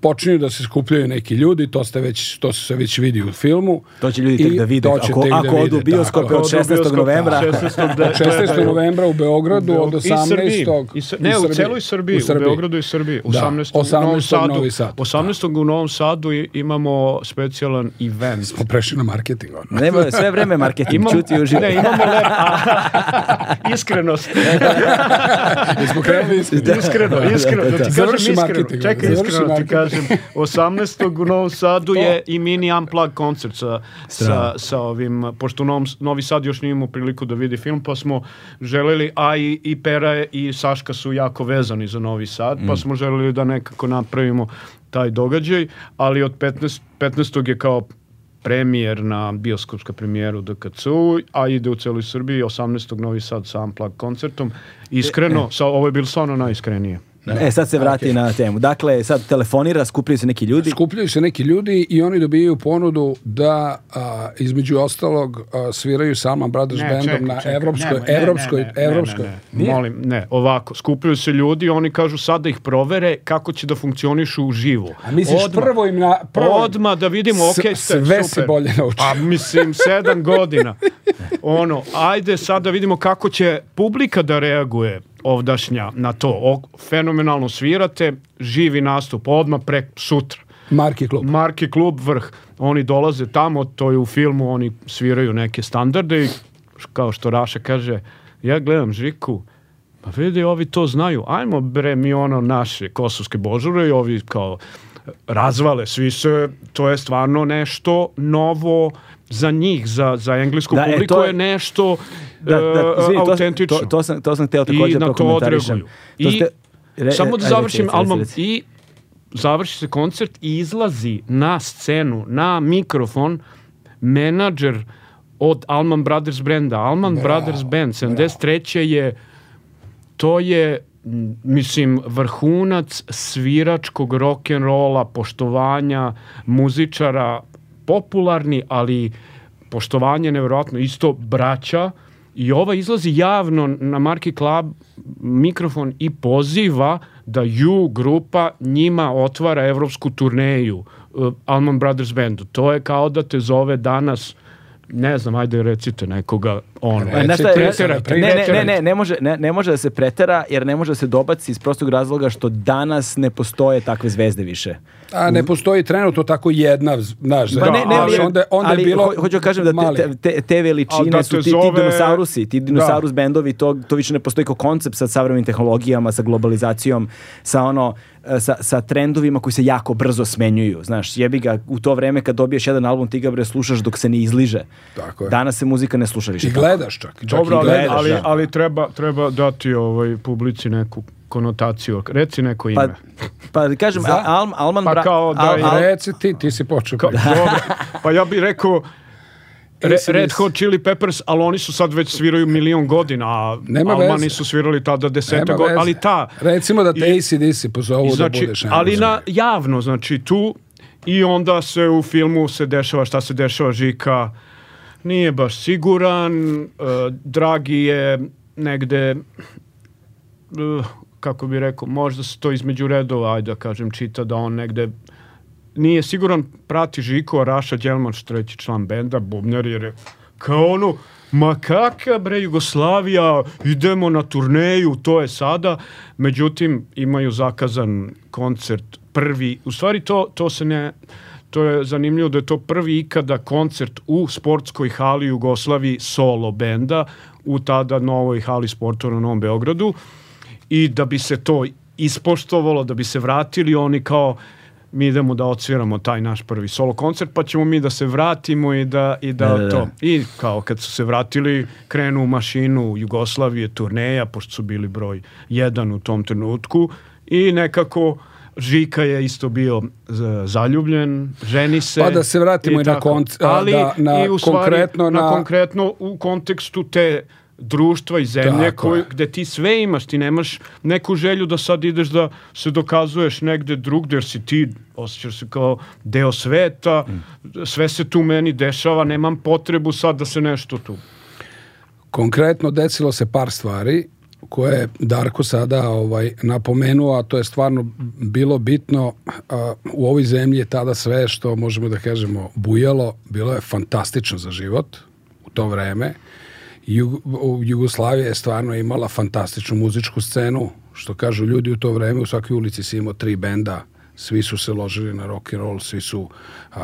Počinju da se skupljaju neki ljudi, to ste već to se već vidi u filmu. To će ljudi tek da vide. to će Ako, tek da ako odu vide, u bioskope od 16. novembra. 16. da- 16. gledaju. novembra u Beogradu od I Srbiji. 18. I ne, u celoj Srbiji, u, Beogradu i Srbiji. Da, 18. u 18. Novom Sadu. Novi Sad. 18. u Novom Sadu imamo specijalan event. Smo prešli na marketing. ono. Nema, sve vreme marketing, Imam, čuti i uživaj. ne, imamo lep, a, iskrenost. Jesmo krenuli iskreno. Iskreno, iskreno, da ti kažem Završi iskreno. marketing, Čekaj, završi iskreno ti marketing. Kažem. 18. u Novom Sadu je i mini unplug koncert sa, sa, sa ovim, pošto Novom, Novi Sad još nije imao priliku da vidi film, pa smo želeli, a i, i Pera i Saška su jako vezani za Novi Sad, Mm. pa smo želeli da nekako napravimo taj događaj, ali od 15, 15. je kao premijer na bioskopska premijeru DKC-u, a ide u celoj Srbiji 18. Novi Sad sa Unplugged koncertom. Iskreno, sa, ovo je bilo stvarno najiskrenije. E, sad se vrati na temu. Dakle, sad telefonira, skupljaju se neki ljudi. Skupljaju se neki ljudi i oni dobijaju ponudu da a, između ostalog a, sviraju sa Alman Brothers Ne, bandom čekaj, na čekaj, evropskoj, nemoj, ne, evropskoj, ne, ne, evropskoj. ne, ne, ne. Molim, ne, ovako, skupljaju se ljudi, oni kažu sad da ih provere kako će da funkcionišu u živu. A misliš prvo im na... Prvo, Odma da vidimo, S- ok, ste, sve si super. bolje naučio. A mislim, sedam godina. Ono, ajde sad da vidimo kako će publika da reaguje ovdašnja na to. O, fenomenalno svirate, živi nastup, odmah pre sutra. Marki klub. Marki klub vrh. Oni dolaze tamo, to je u filmu, oni sviraju neke standarde i kao što Raša kaže, ja gledam Žiku, Pa vidi, ovi to znaju. Ajmo bre mi ono naše kosovske božure i ovi kao razvale svi se, to je stvarno nešto novo za njih, za, za englesku Da, e, publiku to je, je- nešto Da, da, e, izvini, to, autentično. to, to, sam, to sam hteo I takođe na to prokomentarišem. To I ste- re- Samo da ajde, završim, reci. i završi se koncert i izlazi na scenu, na mikrofon, menadžer od Alman Brothers brenda. Alman Brothers band, 73. je, to je, mislim, vrhunac sviračkog rock'n'rolla, poštovanja muzičara, popularni, ali poštovanje nevjerojatno, isto braća, i ova izlazi javno na Marki Club mikrofon i poziva da U grupa njima otvara evropsku turneju uh, Alman Brothers Bandu. To je kao da te zove danas ne znam, ajde recite nekoga ono. Ne, ne, ne, ne, ne, može, ne, ne može da se pretera jer ne može da se dobaci iz prostog razloga što danas ne postoje takve zvezde više. A ne postoji trenutno tako jedna, znaš, Pa ne, ne, ali ali, onda, onda ali je bilo ho- hoću da kažem da te, te, veličine da su ti, dinosaurusi, ti dinosaurus bendovi, to, to više ne postoji kao koncept sa savremenim tehnologijama, sa globalizacijom, sa ono, e, sa, sa trendovima koji se jako brzo smenjuju. Znaš, jebi ga, u to vreme kad dobiješ jedan album, ti ga bre slušaš dok se ne izliže. Tako je. Danas se muzika ne sluša više I gledaš čak. čak Dobro, i ali, gledaš, ali, da. ali treba, treba dati ovaj publici neku konotaciju. Reci neko ime. Pa, pa kažem, Za- Al, Alman Pa kao da Al- i Al- Reci ti, ti si počeo. Ka- dobro. Pa ja bih rekao Re. Red Hot Chili Peppers, ali oni su sad već sviraju milion godina, a Nema Almani veze. su svirali tada desete Nema godina, ali ta... Recimo da te I- ACDC pozovu da znači, budeš ali na javno, znači tu i onda se u filmu se dešava šta se dešava Žika nije baš siguran, uh, Dragi je negde uh, kako bi rekao, možda se to između redova, ajde da kažem, čita da on negde nije siguran, prati Žiko, Raša Đelmač, treći član benda, bubnjar, jer je kao ono, ma kaka bre Jugoslavija, idemo na turneju, to je sada. Međutim, imaju zakazan koncert prvi, u stvari to, to se ne, to je zanimljivo da je to prvi ikada koncert u sportskoj hali Jugoslaviji solo benda u tada novoj hali sportova na Novom Beogradu i da bi se to ispoštovalo, da bi se vratili oni kao mi idemo da odsviramo taj naš prvi solo koncert, pa ćemo mi da se vratimo i da, i da, Da, da, da. to. I kao kad su se vratili, krenu u mašinu Jugoslavije, turneja, pošto su bili broj jedan u tom trenutku i nekako Žika je isto bio z- zaljubljen, ženi se. Pa da se vratimo i na tako. konc- a, Ali da, na i u stvari, konkretno na na- konkretno u kontekstu te društva i zemlje koju, gde ti sve imaš, ti nemaš neku želju da sad ideš da se dokazuješ negde drugde, jer si ti osjećaš se kao deo sveta, sve se tu meni dešava, nemam potrebu sad da se nešto tu. Konkretno desilo se par stvari koje je Darko sada ovaj napomenuo, a to je stvarno bilo bitno. A, u ovoj zemlji je tada sve što možemo da kažemo bujalo, bilo je fantastično za život u to vreme. Jug, Jugoslavija je stvarno imala fantastičnu muzičku scenu, što kažu ljudi u to vreme, u svakoj ulici si imao tri benda, svi su se ložili na rock and roll, svi su a,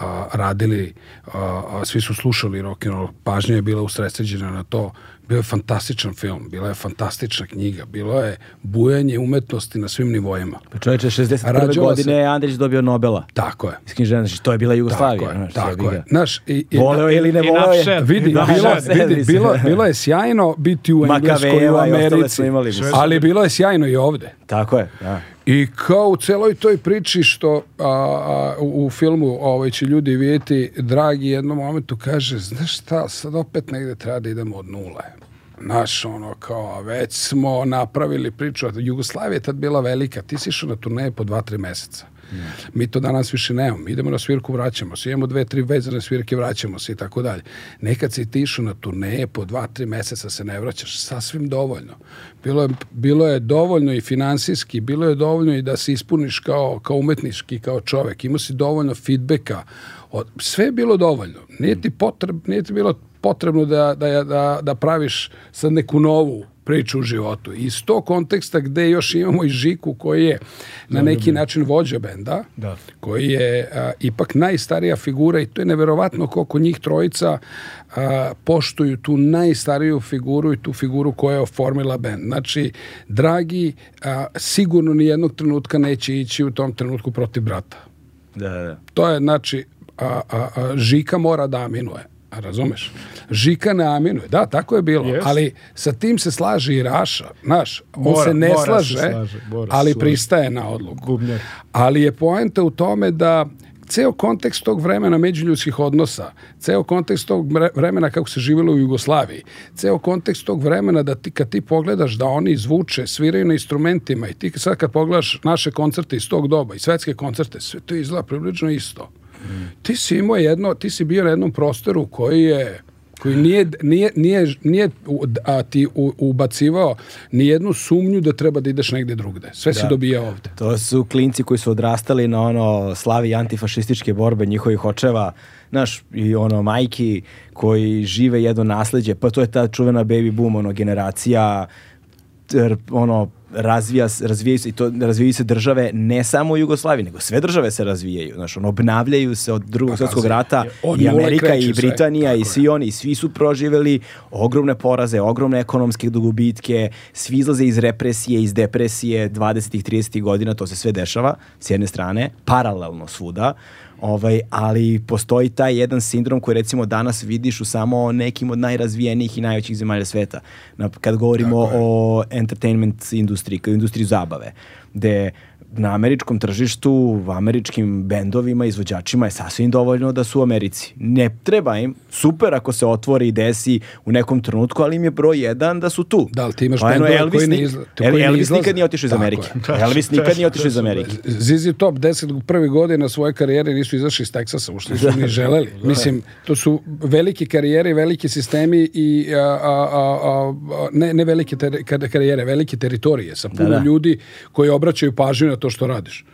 a, radili, a, a, svi su slušali rock and roll, pažnja je bila usredsređena na to. Bio je fantastičan film, bila je fantastična knjiga, bilo je bujanje umetnosti na svim nivoima. Pa čovječe, 61. Rađala se- godine je Andrić dobio Nobela. Tako je. Iz književnosti, znači, to je bila Jugoslavija. Tako je, znaš, jebi tako je. Znaš, i, i, Voleo ili ne voleo je. Vidi, Da, bilo, da, vidi bilo, bilo je sjajno biti u Engleskoj u Americi, ali bilo je sjajno i ovde. Tako je, da. I kao u celoj toj priči što a, a, u, u filmu ovaj, će ljudi vidjeti, Dragi jednom momentu kaže, znaš šta, sad opet negde treba da idemo od nule. Naš ono kao, već smo napravili priču, Jugoslavija je tad bila velika, ti si išao na turneje po dva, tri meseca. Mi to danas više nemamo. Idemo na svirku, vraćamo se. Imamo dve, tri vezane svirke, vraćamo se i tako dalje. Nekad si ti išao na turneje, po dva, tri meseca se ne vraćaš. Sasvim dovoljno. Bilo je, bilo je dovoljno i finansijski, bilo je dovoljno i da se ispuniš kao, kao umetnički, kao čovek. Imao si dovoljno feedbacka. Od, sve je bilo dovoljno. Nije ti, potreb, nije ti bilo potrebno da, da, da, da praviš sad neku novu priču u životu. I iz tog konteksta gde još imamo i Žiku koji je na neki način vođa benda, Da. koji je a, ipak najstarija figura i to je neverovatno koliko njih trojica a, poštuju tu najstariju figuru i tu figuru koja je oformila bend. Znači, Dragi a, sigurno ni jednog trenutka neće ići u tom trenutku protiv brata. Da, da. To je, znači, a, a, a, Žika mora da aminuje. A razumeš? Žika ne aminuje. Da, tako je bilo. Jest. Ali sa tim se slaže i Raša. Znaš, on Mora- se ne mora se slaže, slaže, mora se ali složiti. pristaje na odluku. Bubnjar. Ali je poenta u tome da ceo kontekst tog vremena međuljudskih odnosa, ceo kontekst tog vremena kako se živjelo u Jugoslaviji, ceo kontekst tog vremena da ti kad ti pogledaš da oni zvuče, sviraju na instrumentima i ti sad kad pogledaš naše koncerte iz tog doba i svetske koncerte, sve to izgleda približno isto. Ti si imao jedno, ti si bio na jednom prostoru koji je koji nije, nije, nije, nije a, ti ubacivao ni jednu sumnju da treba da ideš negde drugde. Sve si dobijao ovde. To su klinci koji su odrastali na ono slavi antifašističke borbe njihovih očeva, znaš, i ono majki koji žive jedno nasleđe, pa to je ta čuvena baby boom, ono, generacija ono, razvija, razvijaju se i to razvijaju se države ne samo u Jugoslaviji, nego sve države se razvijaju, znaš, ono, obnavljaju se od drugog svjetskog rata od i Amerika i sve, Britanija tako i je. svi oni, svi su proživjeli ogromne poraze, ogromne ekonomske gubitke, svi izlaze iz represije, iz depresije 20. 30. godina, to se sve dešava s jedne strane, paralelno svuda, ovaj, ali postoji taj jedan sindrom koji recimo danas vidiš u samo nekim od najrazvijenijih i najvećih zemalja sveta. Na, kad govorimo o entertainment industriji, kao industriji zabave, gde na američkom tržištu, u američkim bendovima, izvođačima je sasvim dovoljno da su u Americi. Ne treba im, super ako se otvori i desi u nekom trenutku, ali im je broj jedan da su tu. Da, ali ti imaš Pa, bendove Elvis koji ne nik- izla- koji ne Elvis izlaze. nikad nije otišao iz Amerike. je. Elvis nikad nije otišao iz Amerike. ZZ Top 10 prvi godina svoje karijere nisu izašli iz Teksasa, uopšte nisu ni želeli. Mislim, to su velike karijere, veliki sistemi i a, a, a, a, ne, ne velike ter, kar- karijere, velike teritorije sa puno da. ljudi koji obraćaju pažnju na to što radiš.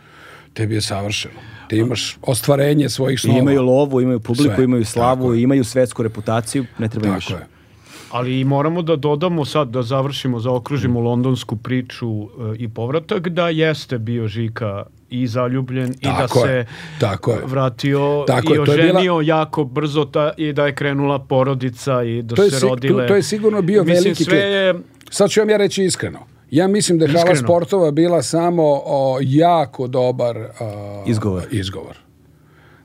Tebi je savršeno. Ti imaš ostvarenje svojih I snova. imaju lovu, imaju publiku, Sve, imaju tako slavu, je. imaju svetsku reputaciju, ne treba im više. Tako je. Ali i moramo da dodamo sad, da završimo, zaokružimo Mm. londonsku priču e, i povratak, da jeste bio Žika i zaljubljen i da Tako se je, tako je. vratio Tako i je, je bila- oženio jako brzo ta, i da je krenula porodica i da To je se si- rodile. to- to je sigurno bio Mislim, veliki sve klik. je Sad ću vam ja reći iskreno. Ja mislim da je hala Iskreno. sportova bila samo o, jako dobar a, Izgovor. izgovor.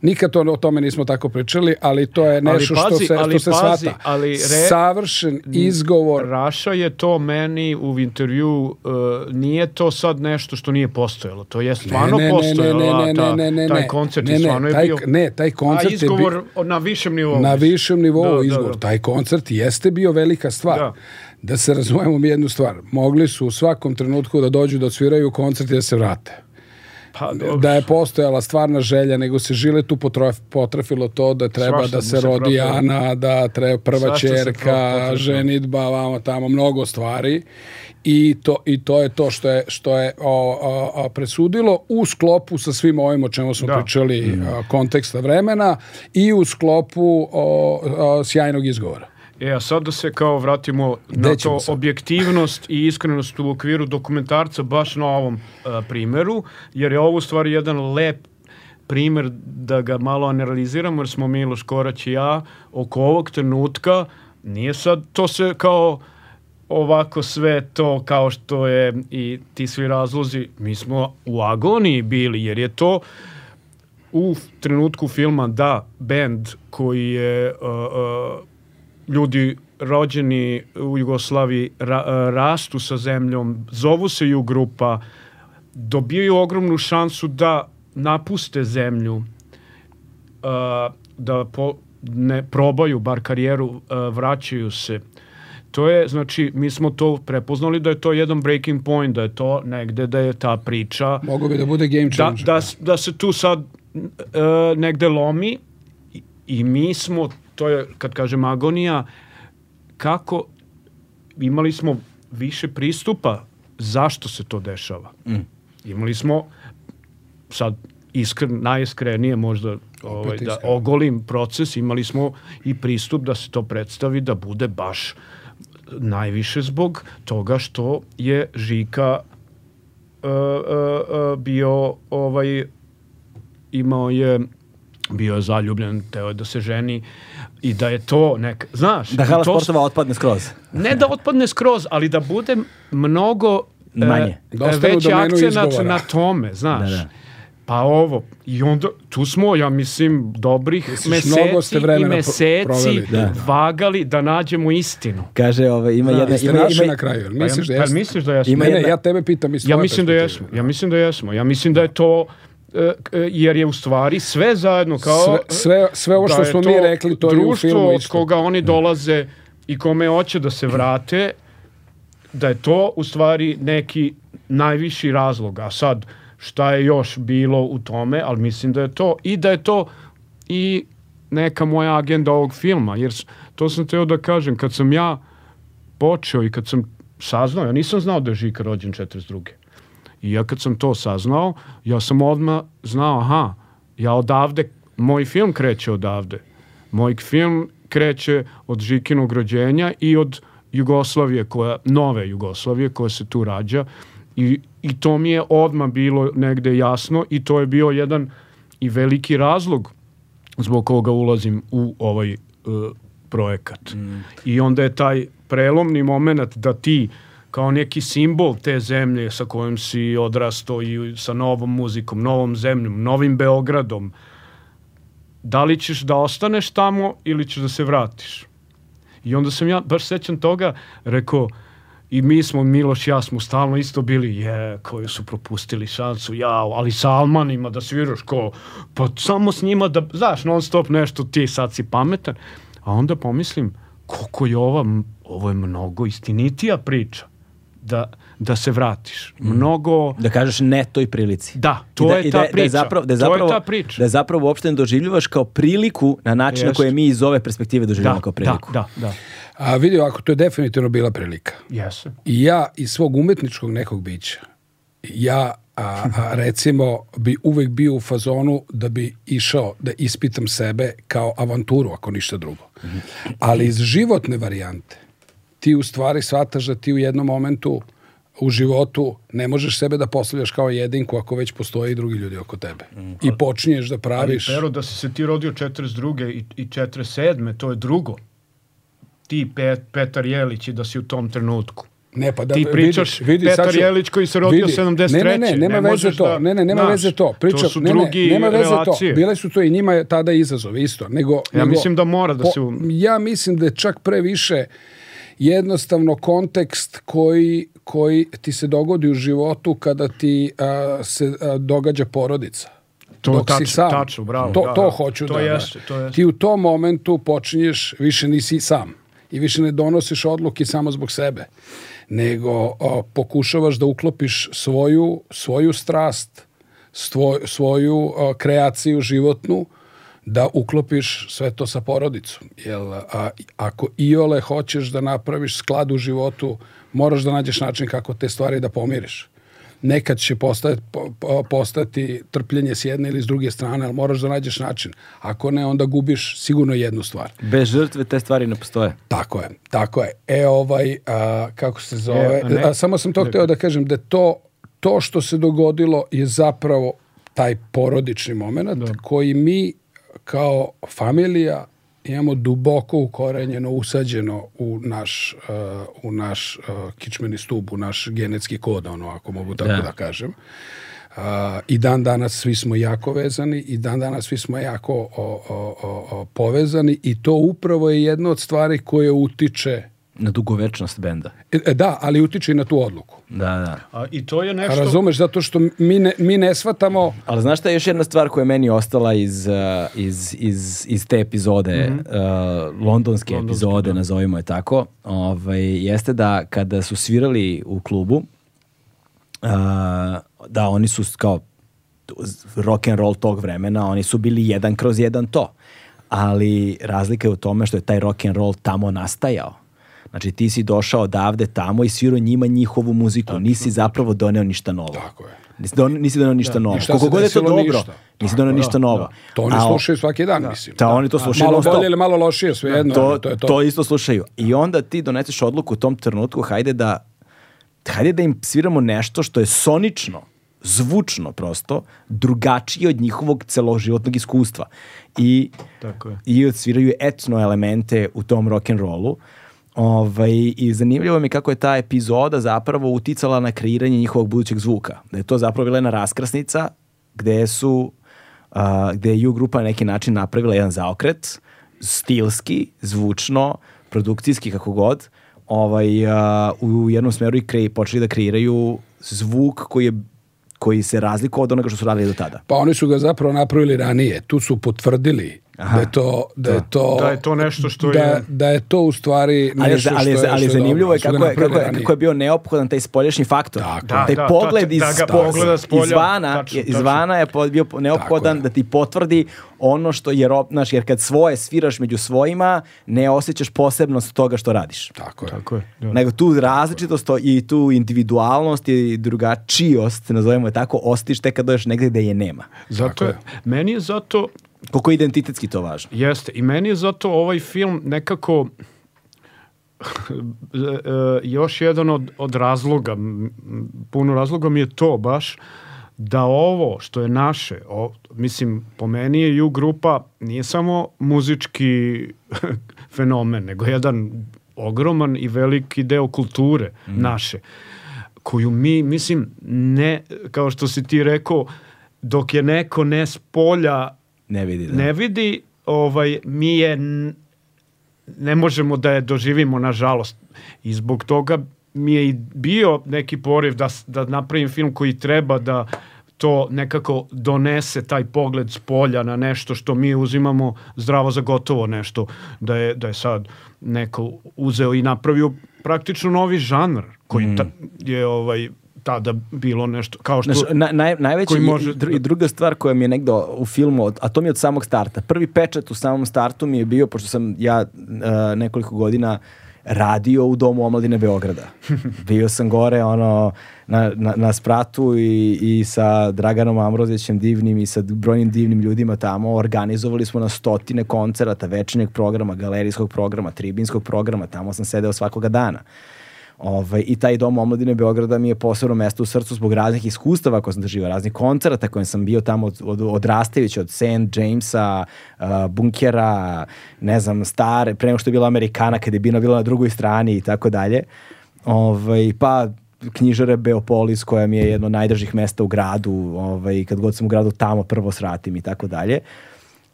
Nikad to, o tome nismo tako pričali, ali to je nešto pazi, što se, ali što se pazi, shvata. ali re- Savršen izgovor. Raša je to meni u intervju uh, nije to sad nešto što nije postojalo. To je stvarno postojalo. ta- taj koncert ne, je ne, stvarno je taj, bio... Ne, taj A koncert je bio... izgovor na višem nivou. Na višem nivou Da, da, izgovor. da. Taj koncert jeste bio velika stvar. Da. Da. se razumemo mi jednu stvar. Mogli su u svakom trenutku da dođu da odsviraju koncert i da se vrate. Pa, dobro. Da je postojala stvarna želja, nego se žile tu potrafilo to da treba Svašta da se se rodi profilo. Ana, da treba prva čerka, potrafilo. ženitba, vamo tamo, mnogo stvari. I to, I to je to što je, što je o, o, o, presudilo u sklopu sa svim ovim o čemu smo Da. pričali, o, konteksta vremena i u sklopu o, o, sjajnog izgovora. E, a sad da se kao vratimo na to sad? objektivnost i iskrenost u okviru dokumentarca baš na ovom a, primeru, jer je ovo u stvari jedan lep primer da ga malo analiziramo, jer smo Miloš Korać i ja oko ovog trenutka, nije sad to se kao ovako sve to kao što je i ti svi razlozi, mi smo u agoniji bili, jer je to u trenutku filma da bend koji je uh, uh, ljudi rođeni u Jugoslaviji ra- uh, rastu sa zemljom, zovu se ju grupa, dobijaju ogromnu šansu da napuste zemlju, uh, da po, ne probaju bar karijeru, uh, vraćaju se. To je, znači, mi smo to prepoznali da je to jedan breaking point, da je to negde da je ta priča Mogu bi da bude game da, changer. da, s- da se tu sad e, negde lomi i, i mi smo, to je kad kažem agonija, kako imali smo više pristupa zašto se to dešava. Imali smo sad iskren, najiskrenije možda ovaj, da ogolim proces, imali smo i pristup da se to predstavi da bude baš najviše zbog toga što je Žika uh, uh, uh, bio ovaj imao je bio je zaljubljen, teo je da se ženi i da je to nek, znaš, Da hala to sportova otpadne skroz. ne da otpadne skroz, ali da bude mnogo e, Manje. Da e, veći akcenat na tome, znaš. Da, da. Pa ovo, i onda, tu smo, ja mislim, dobrih Misliš, meseci i meseci proveli. Da. vagali da nađemo istinu. Kaže, ovaj, ima jedna... Jeste Ima, ima, na kraju, Pa misliš da pa jeste? misliš da jesmo? Ima Ne, ne, jedna- ja tebe pitam iz ja mislim da perspektive. jesmo. Ja mislim da jesmo. Ja mislim da je to jer je u stvari sve zajedno kao Sve, sve, sve ovo da što smo mi rekli, to je u filmu od isto. koga oni dolaze i kome hoće da se vrate, da je to u stvari neki najviši razlog. A sad, šta je još bilo u tome, ali mislim da je to i da je to i neka moja agenda ovog filma, jer to sam teo da kažem, kad sam ja počeo i kad sam saznao, ja nisam znao da je Žika rođen 42. I ja kad sam to saznao, ja sam odmah znao, aha, ja odavde, moj film kreće odavde. Moj film kreće od Žikinog rođenja i od Jugoslavije, koja, nove Jugoslavije koja se tu rađa i, i to mi je odmah bilo negde jasno i to je bio jedan i veliki razlog zbog koga ulazim u ovaj e, projekat. I onda je taj prelomni moment da ti kao neki simbol te zemlje sa kojom si odrastao i sa novom muzikom, novom zemljom, novim Beogradom, da li ćeš da ostaneš tamo ili ćeš da se vratiš? I onda sam ja, baš sećam toga, rekao, i mi smo, Miloš i ja smo stalno isto bili, je, koji su propustili šansu, jao, ali sa Almanima da sviraš, ko, pa samo s njima da, znaš, non stop nešto, ti sad si pametan. A onda pomislim, koliko je ova, ovo je mnogo istinitija priča, da, da se vratiš. Mnogo, da kažeš ne toj prilici. da, to da, je ta da, da je priča. zapravo, da je to zapravo, je ta priča. Da je zapravo uopšte ne doživljavaš kao priliku na način na Jest. koje mi iz ove perspektive doživljavamo da, kao da, priliku. da, da, A vidi ovako, to je definitivno bila prilika. jeste. I ja iz svog umetničkog nekog bića, ja a, a, recimo bi uvek bio u fazonu da bi išao da ispitam sebe kao avanturu, ako ništa drugo. Ali iz životne varijante ti u stvari shvataš da ti u jednom momentu u životu ne možeš sebe da postavljaš kao jedinku ako već postoje i drugi ljudi oko tebe. I počinješ da Ali praviš... Pero, da si se ti rodio 42. i, i 47. to je drugo. Ti, Pet, Petar Jelić, i da si u tom trenutku. Ne, pa da, Ti pričaš Petar sad ću- Jelić koji se rodio 73.. Ne, ne, ne, nema Ne veze možeš to. da- ne, ne, nema znaš, veze to. Priča, to su ne, drugi ne, nema veze relacije. to. Bile su to i njima tada izazove isto. Nego, Ja nego, mislim da mora da se u- Ja mislim da je čak previše jednostavno kontekst koji, koji ti se dogodi u životu kada ti a, se a, događa porodica. To Dok si tačno, sam. tačno, bravo, To, da, to da. hoću To da, da. jeste, to jeste. Ti u tom momentu počinješ, više nisi sam i više ne donosiš odluke samo zbog sebe, nego o, pokušavaš da uklopiš svoju, svoju strast, svoj, svoju o, kreaciju životnu, da uklopiš sve to sa porodicom. Jel, a, ako iole hoćeš da napraviš sklad u životu, moraš da nađeš način kako te stvari da pomiriš. Nekad će postati, po- po- postati trpljenje s jedne ili s druge strane, ali moraš da nađeš način. Ako ne, onda gubiš sigurno jednu stvar. Bez žrtve te stvari ne postoje. Tako je, tako je. E ovaj, a, kako se zove, E, a ne- samo sam to hteo da kažem da to, to što se dogodilo je zapravo taj porodični moment koji mi kao familija imamo duboko ukorenjeno, usađeno u naš, uh, u naš uh, kičmeni stub, u naš genetski kod, ono, ako mogu tako Da. da, kažem. Uh, I dan danas svi smo jako vezani i dan danas svi smo jako o, o, o, o, povezani i to upravo je jedna od stvari koje utiče Na dugovečnost benda. E, e, Da, ali utiče i na tu odluku. Da, da. A, I to je A nešto... razumeš, zato što mi ne, mi ne shvatamo... Ali znaš šta je još jedna stvar koja je meni ostala iz, uh, iz, iz, iz te epizode, Mhm. uh, londonske epizode, nazovimo je tako, ovaj, jeste da kada su svirali u klubu, uh, da oni su kao rock and roll tog vremena, oni su bili jedan kroz jedan to. Ali razlika je u tome što je taj rock and roll tamo nastajao. Znači ti si došao odavde tamo i svirao njima njihovu muziku, nisi zapravo doneo ništa novo. Tako je. Nisi, don, nisi doneo ništa novo. I šta Koliko god je to dobro, Ništa. nisi doneo ništa novo. To oni A slušaju svaki dan, mislim. Da, oni to slušaju Malo bolje ili malo lošije, svejedno. to, to je to. to isto slušaju. I onda ti doneseš odluku u tom trenutku, hajde da, hajde da im sviramo nešto što je sonično, zvučno prosto, drugačije od njihovog celoživotnog iskustva. I, Tako je. i odsviraju etno elemente u tom rock'n'rollu. Ovaj, I zanimljivo mi kako je ta epizoda zapravo uticala na kreiranje njihovog budućeg zvuka. Da je to zapravo bila jedna raskrsnica gde su a, gde je U grupa na neki način napravila jedan zaokret, stilski, zvučno, produkcijski, kako god, ovaj, a, u jednom smeru i kre, počeli da kreiraju zvuk koji je koji se razlikuje od onoga što su radili do tada. Pa oni su ga zapravo napravili ranije. Tu su potvrdili da je to da je to Da je to nešto što da, je- da je to u stvari Ali, nešto ali, je- što je ali zanimljivo je kako je, kako, je, kako je bio neophodan taj spoljašnji faktor. Da, taj da, pogled iz, da pogleda s polja, izvana, tačno, je- tačno. izvana je po- bio neophodan je. da ti potvrdi ono što je, znaš, jer kad svoje sviraš među svojima, ne osjećaš posebnost toga što radiš. Tako je. Tako je. Da. Nego tu različitost i tu individualnost i drugačijost, nazovemo je tako, ostiš tek kad dođeš negde gde je nema. Zato je. meni je zato Koliko je identitetski to važno. Jeste. I meni je zato ovaj film nekako e, još jedan od, od razloga, puno razloga mi je to baš, da ovo što je naše, o, mislim, po meni je U grupa nije samo muzički fenomen, nego jedan ogroman i veliki deo kulture naše, koju mi, mislim, ne, kao što si ti rekao, dok je neko ne s polja Ne vidi. Da. ne vidi, ovaj, mi je ne možemo da je doživimo nažalost. I zbog toga mi je i bio neki poriv da, da napravim film koji treba da to nekako donese taj pogled s polja na nešto što mi uzimamo zdravo za gotovo nešto da je, da je sad neko uzeo i napravio praktično novi žanr koji ta, je ovaj tada bilo nešto kao što Znaš, na, naj, najveći koji i- može- i, dru- i druga stvar koja mi je negde u filmu, a to mi je od samog starta. Prvi pečat u samom startu mi je bio, pošto sam ja uh, nekoliko godina radio u Domu omladine Beograda. Bio sam gore ono, na, na, na spratu i, i sa Draganom Amrozićem divnim i sa brojnim divnim ljudima tamo. Organizovali smo na stotine koncerata, večernjeg programa, galerijskog programa, tribinskog programa. Tamo sam sedeo svakoga dana. Ovaj, I taj dom omladine Beograda mi je posebno mesto u srcu zbog raznih iskustava koje sam doživao, raznih koncerata koje sam bio tamo od, od, odrastajući, od St. Jamesa, uh, Bunkera, ne znam, stare, pre nego što je bila Amerikana, kada je Bina bila na drugoj strani i tako dalje. Ovaj, pa knjižare Beopolis koja mi je jedno najdržih mesta u gradu, ovaj, kad god sam u gradu tamo prvo sratim i tako dalje.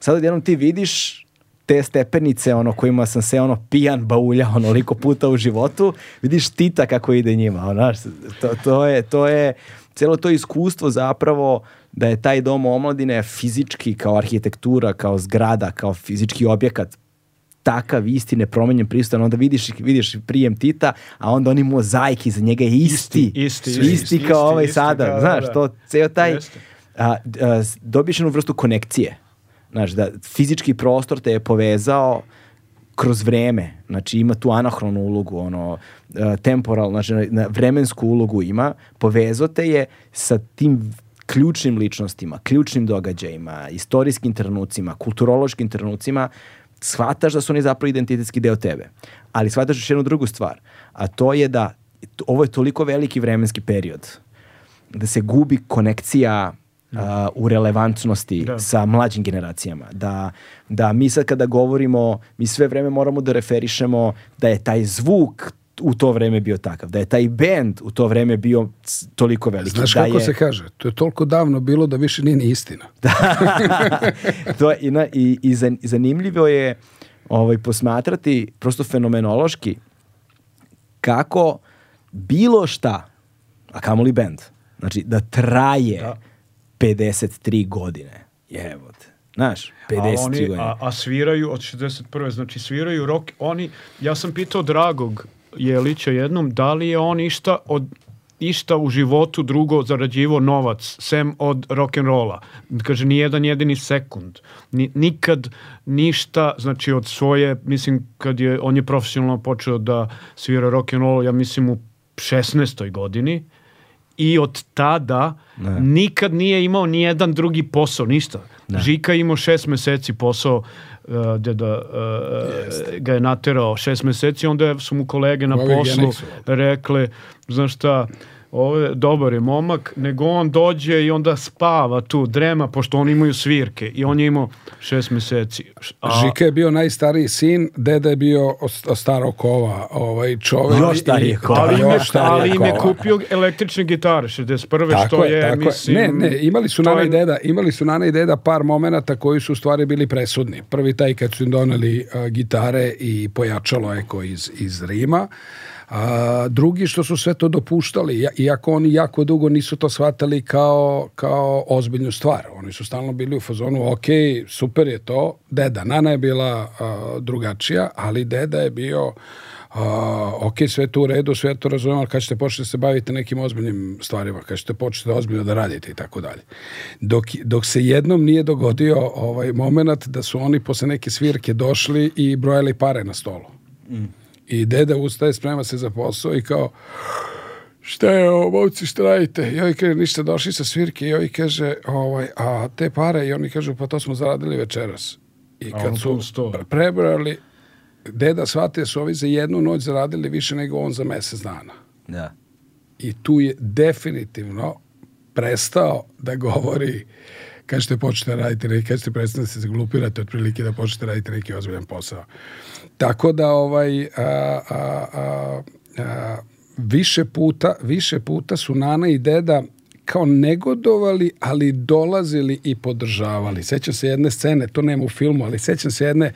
Sad odjednom ti vidiš te stepenice ono kojima sam se ono pijan baulja onoliko puta u životu, vidiš Tita kako ide njima, ono, znaš, to, to, je, to je celo to iskustvo zapravo da je taj dom omladine fizički kao arhitektura, kao zgrada, kao fizički objekat takav isti nepromenjen prisutan, onda vidiš, vidiš prijem Tita, a onda oni mozaik iza njega je isti. Isti, isti, isti, isti, kao ovaj isti, sada, da, da, znaš, da. to ceo taj, a, a, dobiješ jednu vrstu konekcije. Znaš, da fizički prostor te je povezao kroz vreme. Znači ima tu anahronu ulogu, ono, e, temporal, znači na- vremensku ulogu ima. Povezao te je sa tim ključnim ličnostima, ključnim događajima, istorijskim trenucima, kulturološkim trenucima, shvataš da su oni zapravo identitetski deo tebe. Ali shvataš još jednu drugu stvar, a to je da ovo je toliko veliki vremenski period da se gubi konekcija a, u relevantnosti Da. sa mlađim generacijama. Da, da mi sad kada govorimo, mi sve vreme moramo da referišemo da je taj zvuk u to vreme bio takav, da je taj band u to vreme bio toliko veliki. Znaš da kako je, se kaže? To je toliko davno bilo da više nije ni istina. to je, i, i, i, zan- i zanimljivo je ovaj, posmatrati prosto fenomenološki kako bilo šta, a kamoli band, znači da traje Da. 53 godine. Jevote. Znaš, 53 a, oni, godine. a, a sviraju od 61. Znači sviraju rock. Oni, ja sam pitao Dragog Jelića jednom da li je on išta od išta u životu drugo zarađivo novac, sem od rock'n'rolla. Kaže, ni jedan jedini sekund. Ni, nikad ništa, znači od svoje, mislim, kad je, on je profesionalno počeo da svira rock'n'roll, ja mislim u 16. godini, i od tada Ne. nikad nije imao ni jedan drugi posao, ništa. Žika je imao šest meseci posao uh, deda uh, ga je naterao šest meseci, onda su mu kolege na Ovi poslu rekle, znaš šta, ovo je dobar je momak, nego on dođe i onda spava tu, drema, pošto oni imaju svirke i on je imao šest meseci. A, Žika je bio najstariji sin, deda je bio starog kova, ovaj čovek. Još stariji i- kova. Ali im je, još stariji ali im je kupio električne gitare 61. Tako što je, je, tako mislim... je. Ne, ne, imali su Nana je- i deda, imali su Nana i deda par momenata koji su u stvari bili presudni. Prvi taj kad su im doneli a, gitare i pojačalo eko iz, iz Rima. A, drugi što su sve to dopuštali, iako oni jako dugo nisu to shvatali kao, kao ozbiljnu stvar. Oni su stalno bili u fazonu, ok, super je to, deda. Nana je bila a, drugačija, ali deda je bio a, ok, sve to u redu, sve to razumijem, ali kad ćete početi da se bavite nekim ozbiljnim stvarima, kad ćete početi ozbiljno da radite i tako dalje. Dok, dok se jednom nije dogodio ovaj moment da su oni posle neke svirke došli i brojali pare na stolu. I deda ustaje, sprema se za posao i kao šta je ovo, momci, šta radite? I ovi kaže, ništa, došli sa svirke i ovi kaže, ovaj, a te pare, i oni kažu, pa to smo zaradili večeras. I kad su prebrali, deda shvatio su ovi za jednu noć zaradili više nego on za mesec dana. Da. I tu je definitivno prestao da govori kad ćete početi da radite neki, kad ćete prestati da se zaglupirate otprilike da počnete raditi neki ozbiljan posao. Tako da ovaj a, a, a, a, više puta više puta su Nana i deda kao negodovali, ali dolazili i podržavali. Sećam se jedne scene, to nema u filmu, ali sećam se jedne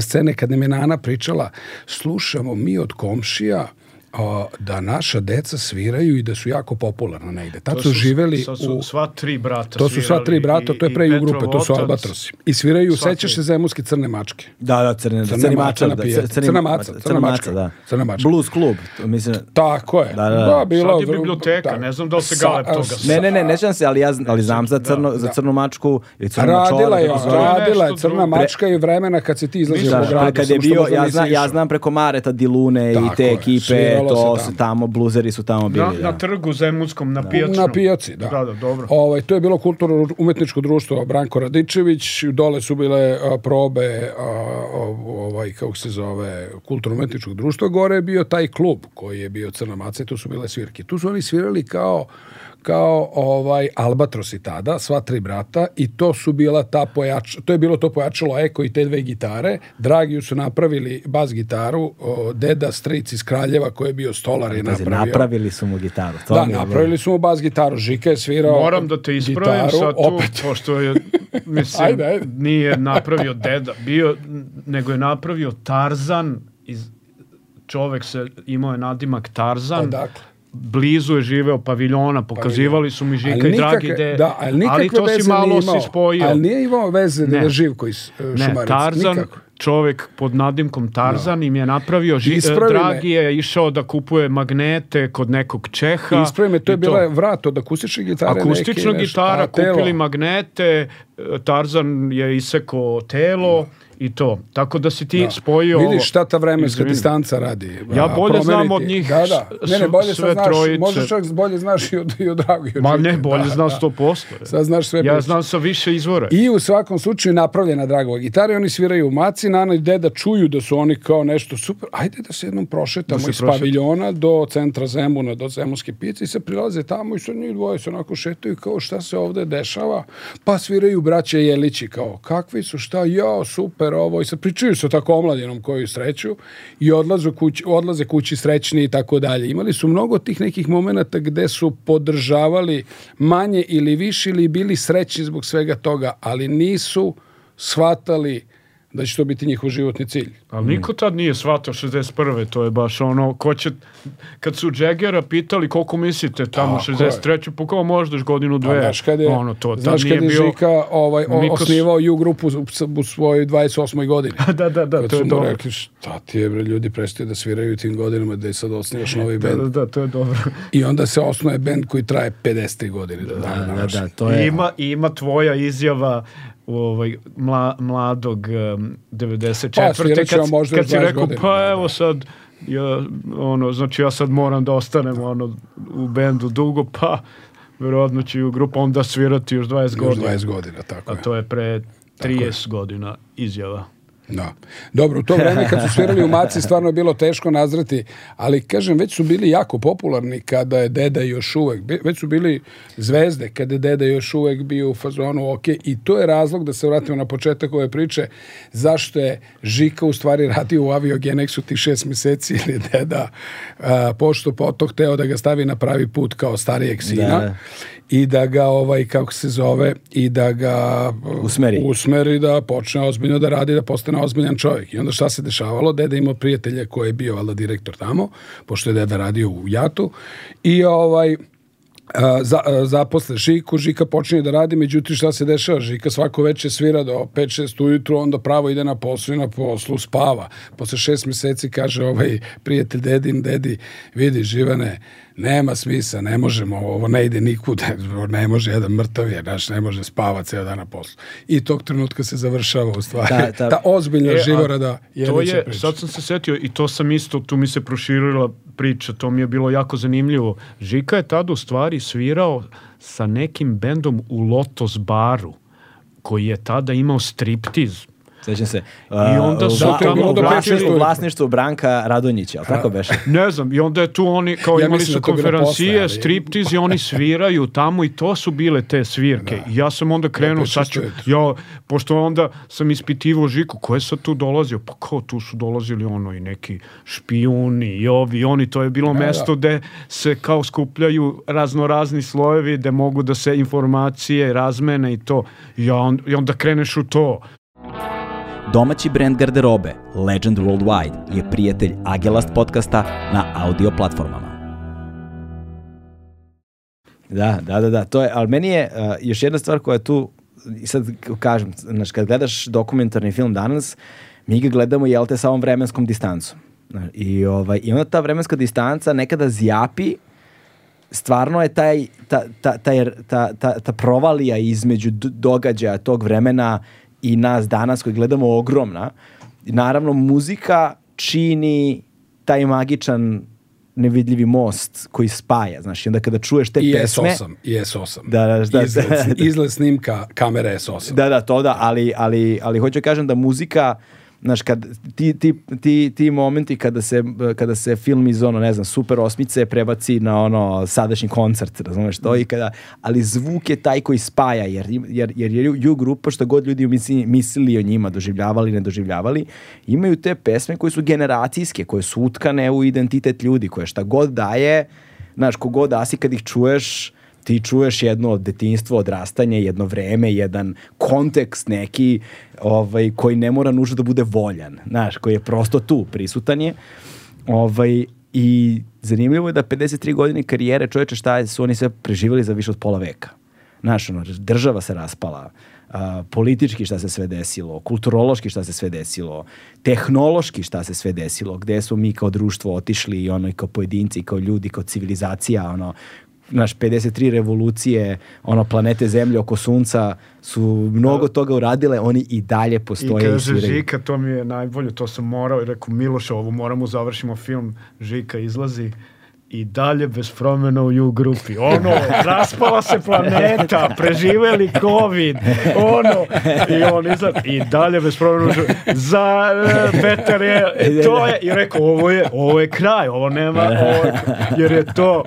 scene kad nam je Nana pričala, slušamo mi od komšija a, da naša deca sviraju i da su jako popularna negde. Tad To su, živeli sad su u... sva tri brata To su sva tri brata, i- to je i pre u grupe, to su albatrosi. I sviraju, sećaš se zemunske crne mačke. Da, da, crne, maca mačar, na da, pijaci. crni, Crna maca, crna mačka. da. Crna mačka. Blues klub, to mislim. Tako je. Da, da, da. bilo, Sad je biblioteka, ne znam da li se Galeb toga sa- Ne, ne, ne, ne sjećam se, ali ja ali znam za crno za crnu mačku ili crnu Radila je, radila je crna mačka i vremena kad se ti izlazio Da, Da, gradu. kad je bio, ja znam, znam preko Mareta Dilune i te ekipe, to se su tamo. tamo, bluzeri su tamo bili. Na, da. na trgu Zemunskom, na pijačnom. Na pijaci, da. Da, da, dobro. Ovaj, to je bilo kulturno umetničko društvo Branko Radičević, dole su bile a, probe a, ovaj, kako se zove, kulturno umetničkog društva, gore je bio taj klub koji je bio Crna Maca i tu su bile svirke. Tu su oni svirali kao kao ovaj Albatrosi tada, sva tri brata i to su bila ta pojač, to je bilo to pojačalo Eko i te dve gitare. Dragiju su napravili bas gitaru, o, deda stric iz Kraljeva koji je bio stolar je napravio. napravili su mu gitaru. To Da, napravili su mu bas gitaru. Žika je svirao Moram da te ispravim gitaru, sad tu, opet. pošto je, mislim, Ajde, ajde. nije napravio deda, bio, nego je napravio Tarzan, iz, čovek se, imao je nadimak Tarzan, Odakle? Blizu je živeo paviljona, pokazivali su mi Žika Ali i Dragi nikakve- ide, da, ali, nikakve to si malo si spojio. Ali nije imao veze da Ne. je živ iz uh, Ne, Šumaric. Tarzan, Nikako. čovek pod nadimkom Tarzan im je napravio, ži. Dragi je išao da kupuje magnete kod nekog Čeha. Ispravi me, to je bila vrat od akustične gitare. Akustična neke, gitara, kupili magnete, e, Tarzan je isekao telo i to. Tako da si ti Da. spojio. Vidiš šta ta vremenska Izvini. distanca radi. Ja bolje znam od njih Da, da. Ne, ne, bolje sve znaš. trojice. Možda čak bolje znaš i od, i od od Ma ne, bolje Da, znam da. 100%. Sad znaš sve Ja znam sa više izvora. I u svakom slučaju napravljena Dragova gitara i oni sviraju u maci, Nana i deda čuju da su oni kao nešto super. Ajde da se jednom prošetamo Da iz prošetamo. paviljona do centra Zemuna, do Zemunske pice i se prilaze tamo i sad njih dvoje se onako šetaju kao šta se ovde dešava. Pa sviraju braća Jelići kao kakvi su, šta, jao, super ovo i sad pričaju sa tako omladinom koju sreću i odlaze kući, odlaze kući srećni i tako dalje. Imali su mnogo tih nekih momenata gde su podržavali manje ili više ili bili srećni zbog svega toga, ali nisu shvatali da će to biti njihov životni cilj. Ali niko tad nije shvatao 61. To je baš ono, ko će, kad su Jaggera pitali koliko mislite tamo Tako je. 63. Pa kao moždaš godinu, dve. A znaš kad je, ono, to znaš nije kad je bio... Žika ovaj, o, Niko s- osnivao U grupu u, u svojoj 28. godini. da, da, da, Kad to je dobro. rekli, šta ti je, bre, ljudi prestaju da sviraju tim godinama da je sad osnivaš novi Da, bend. da, da, to je dobro. I onda se osnuje bend koji traje 53 godine. Da, dana da, današnjeg. da, to je... Ima, ima tvoja izjava ovaj, mla, mladog um, 94. Pa, kad, možda kad si 20 rekao, godina, pa da, evo da. sad, ja, ono, znači ja sad moram da ostanem ono, u bendu dugo, pa verovatno će u grupu onda svirati još 20 Još godina. 20 godina, tako A je. to je pre 30 godina izjava. Da. Dobro, u to vreme kad su svirali u Maci stvarno je bilo teško nazreti, ali kažem, već su bili jako popularni kada je Deda još uvek, već su bili zvezde kada je Deda još uvek bio u fazonu ok i to je razlog da se vratimo na početak ove priče, zašto je Žika u stvari radio u aviogeneksu ti šest meseci ili Deda pošto potom hteo da ga stavi na pravi put kao starijeg sina Da. I da ga ovaj kako se zove i da ga Usmeri. usmeri da počne ozbiljno da radi, da postane ozbiljan čovjek. I onda šta se dešavalo? Deda imao prijatelja koji je bio valjda direktor tamo, pošto je deda radio u Jatu. I ovaj, a, za, a, zaposle Žiku, Žika počinje da radi, međutim šta se dešava? Žika svako veče svira do 5-6 ujutru, onda pravo ide na poslu i na poslu spava. Posle šest mjeseci kaže ovaj prijatelj dedin, dedi, vidi Živane, nema smisa, ne možemo, ovo ne ide nikud, ne može, jedan mrtav je, naš, ne može spava ceo dan na poslu. I tog trenutka se završava u stvari Ta- ta- ta ozbiljna E, živorada To je, priča. sad sam se setio i to sam isto, tu mi se proširila priča, to mi je bilo jako zanimljivo. Žika je tada u stvari svirao sa nekim bendom u Lotos baru, koji je tada imao striptiz. Sećam se. I onda su u, tamo u, do vlasništvu, vlasništvu Branka Radonjića, ali tako beše? Ne znam, i onda je tu oni, kao Ja imali su da konferencije, striptiz i oni sviraju tamo i to su bile te svirke. I ja sam onda krenuo, Opet sad ću, ja, pošto onda sam ispitivao Žiku, ko je sad tu dolazio? Pa kao tu su dolazili ono i neki špijuni i ovi i oni, to je bilo Da, mesto gde se kao skupljaju razno razni slojevi, gde mogu da se informacije razmene i to. I, ja on, i onda kreneš u to. Domaći brend garderobe Legend Worldwide je prijatelj Agelast podcasta na audio platformama. Da, da, da, da, to je, ali meni je uh, još jedna stvar koja je tu, i sad kažem, znaš, kad gledaš dokumentarni film danas, mi ga gledamo, jel te, sa ovom vremenskom distancom. I, ovaj, I onda ta vremenska distanca nekada zjapi, stvarno je taj, ta, ta, taj, ta, ta, ta provalija između događaja tog vremena i nas danas koji gledamo ogromna. Naravno, muzika čini taj magičan nevidljivi most koji spaja, znaš, i onda kada čuješ te I pesme... S8, i S8. Da, da, da, izgled, da. izgled snimka kamere S8. Da, da, to da, ali, ali, ali hoću da kažem da muzika, znaš, kad ti, ti, ti, ti momenti kada se, kada se film iz ono, ne znam, super osmice prebaci na ono sadašnji koncert, razumeš to, i kada, ali zvuk je taj koji spaja, jer, jer, jer je ju grupa, što god ljudi misli, mislili o njima, doživljavali, ne doživljavali, imaju te pesme koje su generacijske, koje su utkane u identitet ljudi, koje šta god daje, znaš, kogod dasi kad ih čuješ, ti čuješ jedno detinjstvo, odrastanje, jedno vreme, jedan kontekst neki ovaj, koji ne mora nužno da bude voljan, znaš, koji je prosto tu, prisutan je. Ovaj, I zanimljivo je da 53 godine karijere čoveče šta su oni sve preživjeli za više od pola veka. Znaš, ono, država se raspala, a, politički šta se sve desilo, kulturološki šta se sve desilo, tehnološki šta se sve desilo, gde smo mi kao društvo otišli i ono i kao pojedinci, i kao ljudi, kao civilizacija, ono, naš 53 revolucije, ono planete Zemlje oko sunca su mnogo toga uradile, oni i dalje I postoje i, kaže sviraju. Žika, to mi je najbolje, to sam morao i rekao Miloš, ovo moramo završimo film, Žika izlazi i dalje bez promjena u U grupi. Ono, raspala se planeta, preživeli COVID, ono, i on izlazi, i dalje bez promjena u Za e, Petar je, to je, i rekao, ovo je, ovo je kraj, ovo nema, ovo je, jer je to,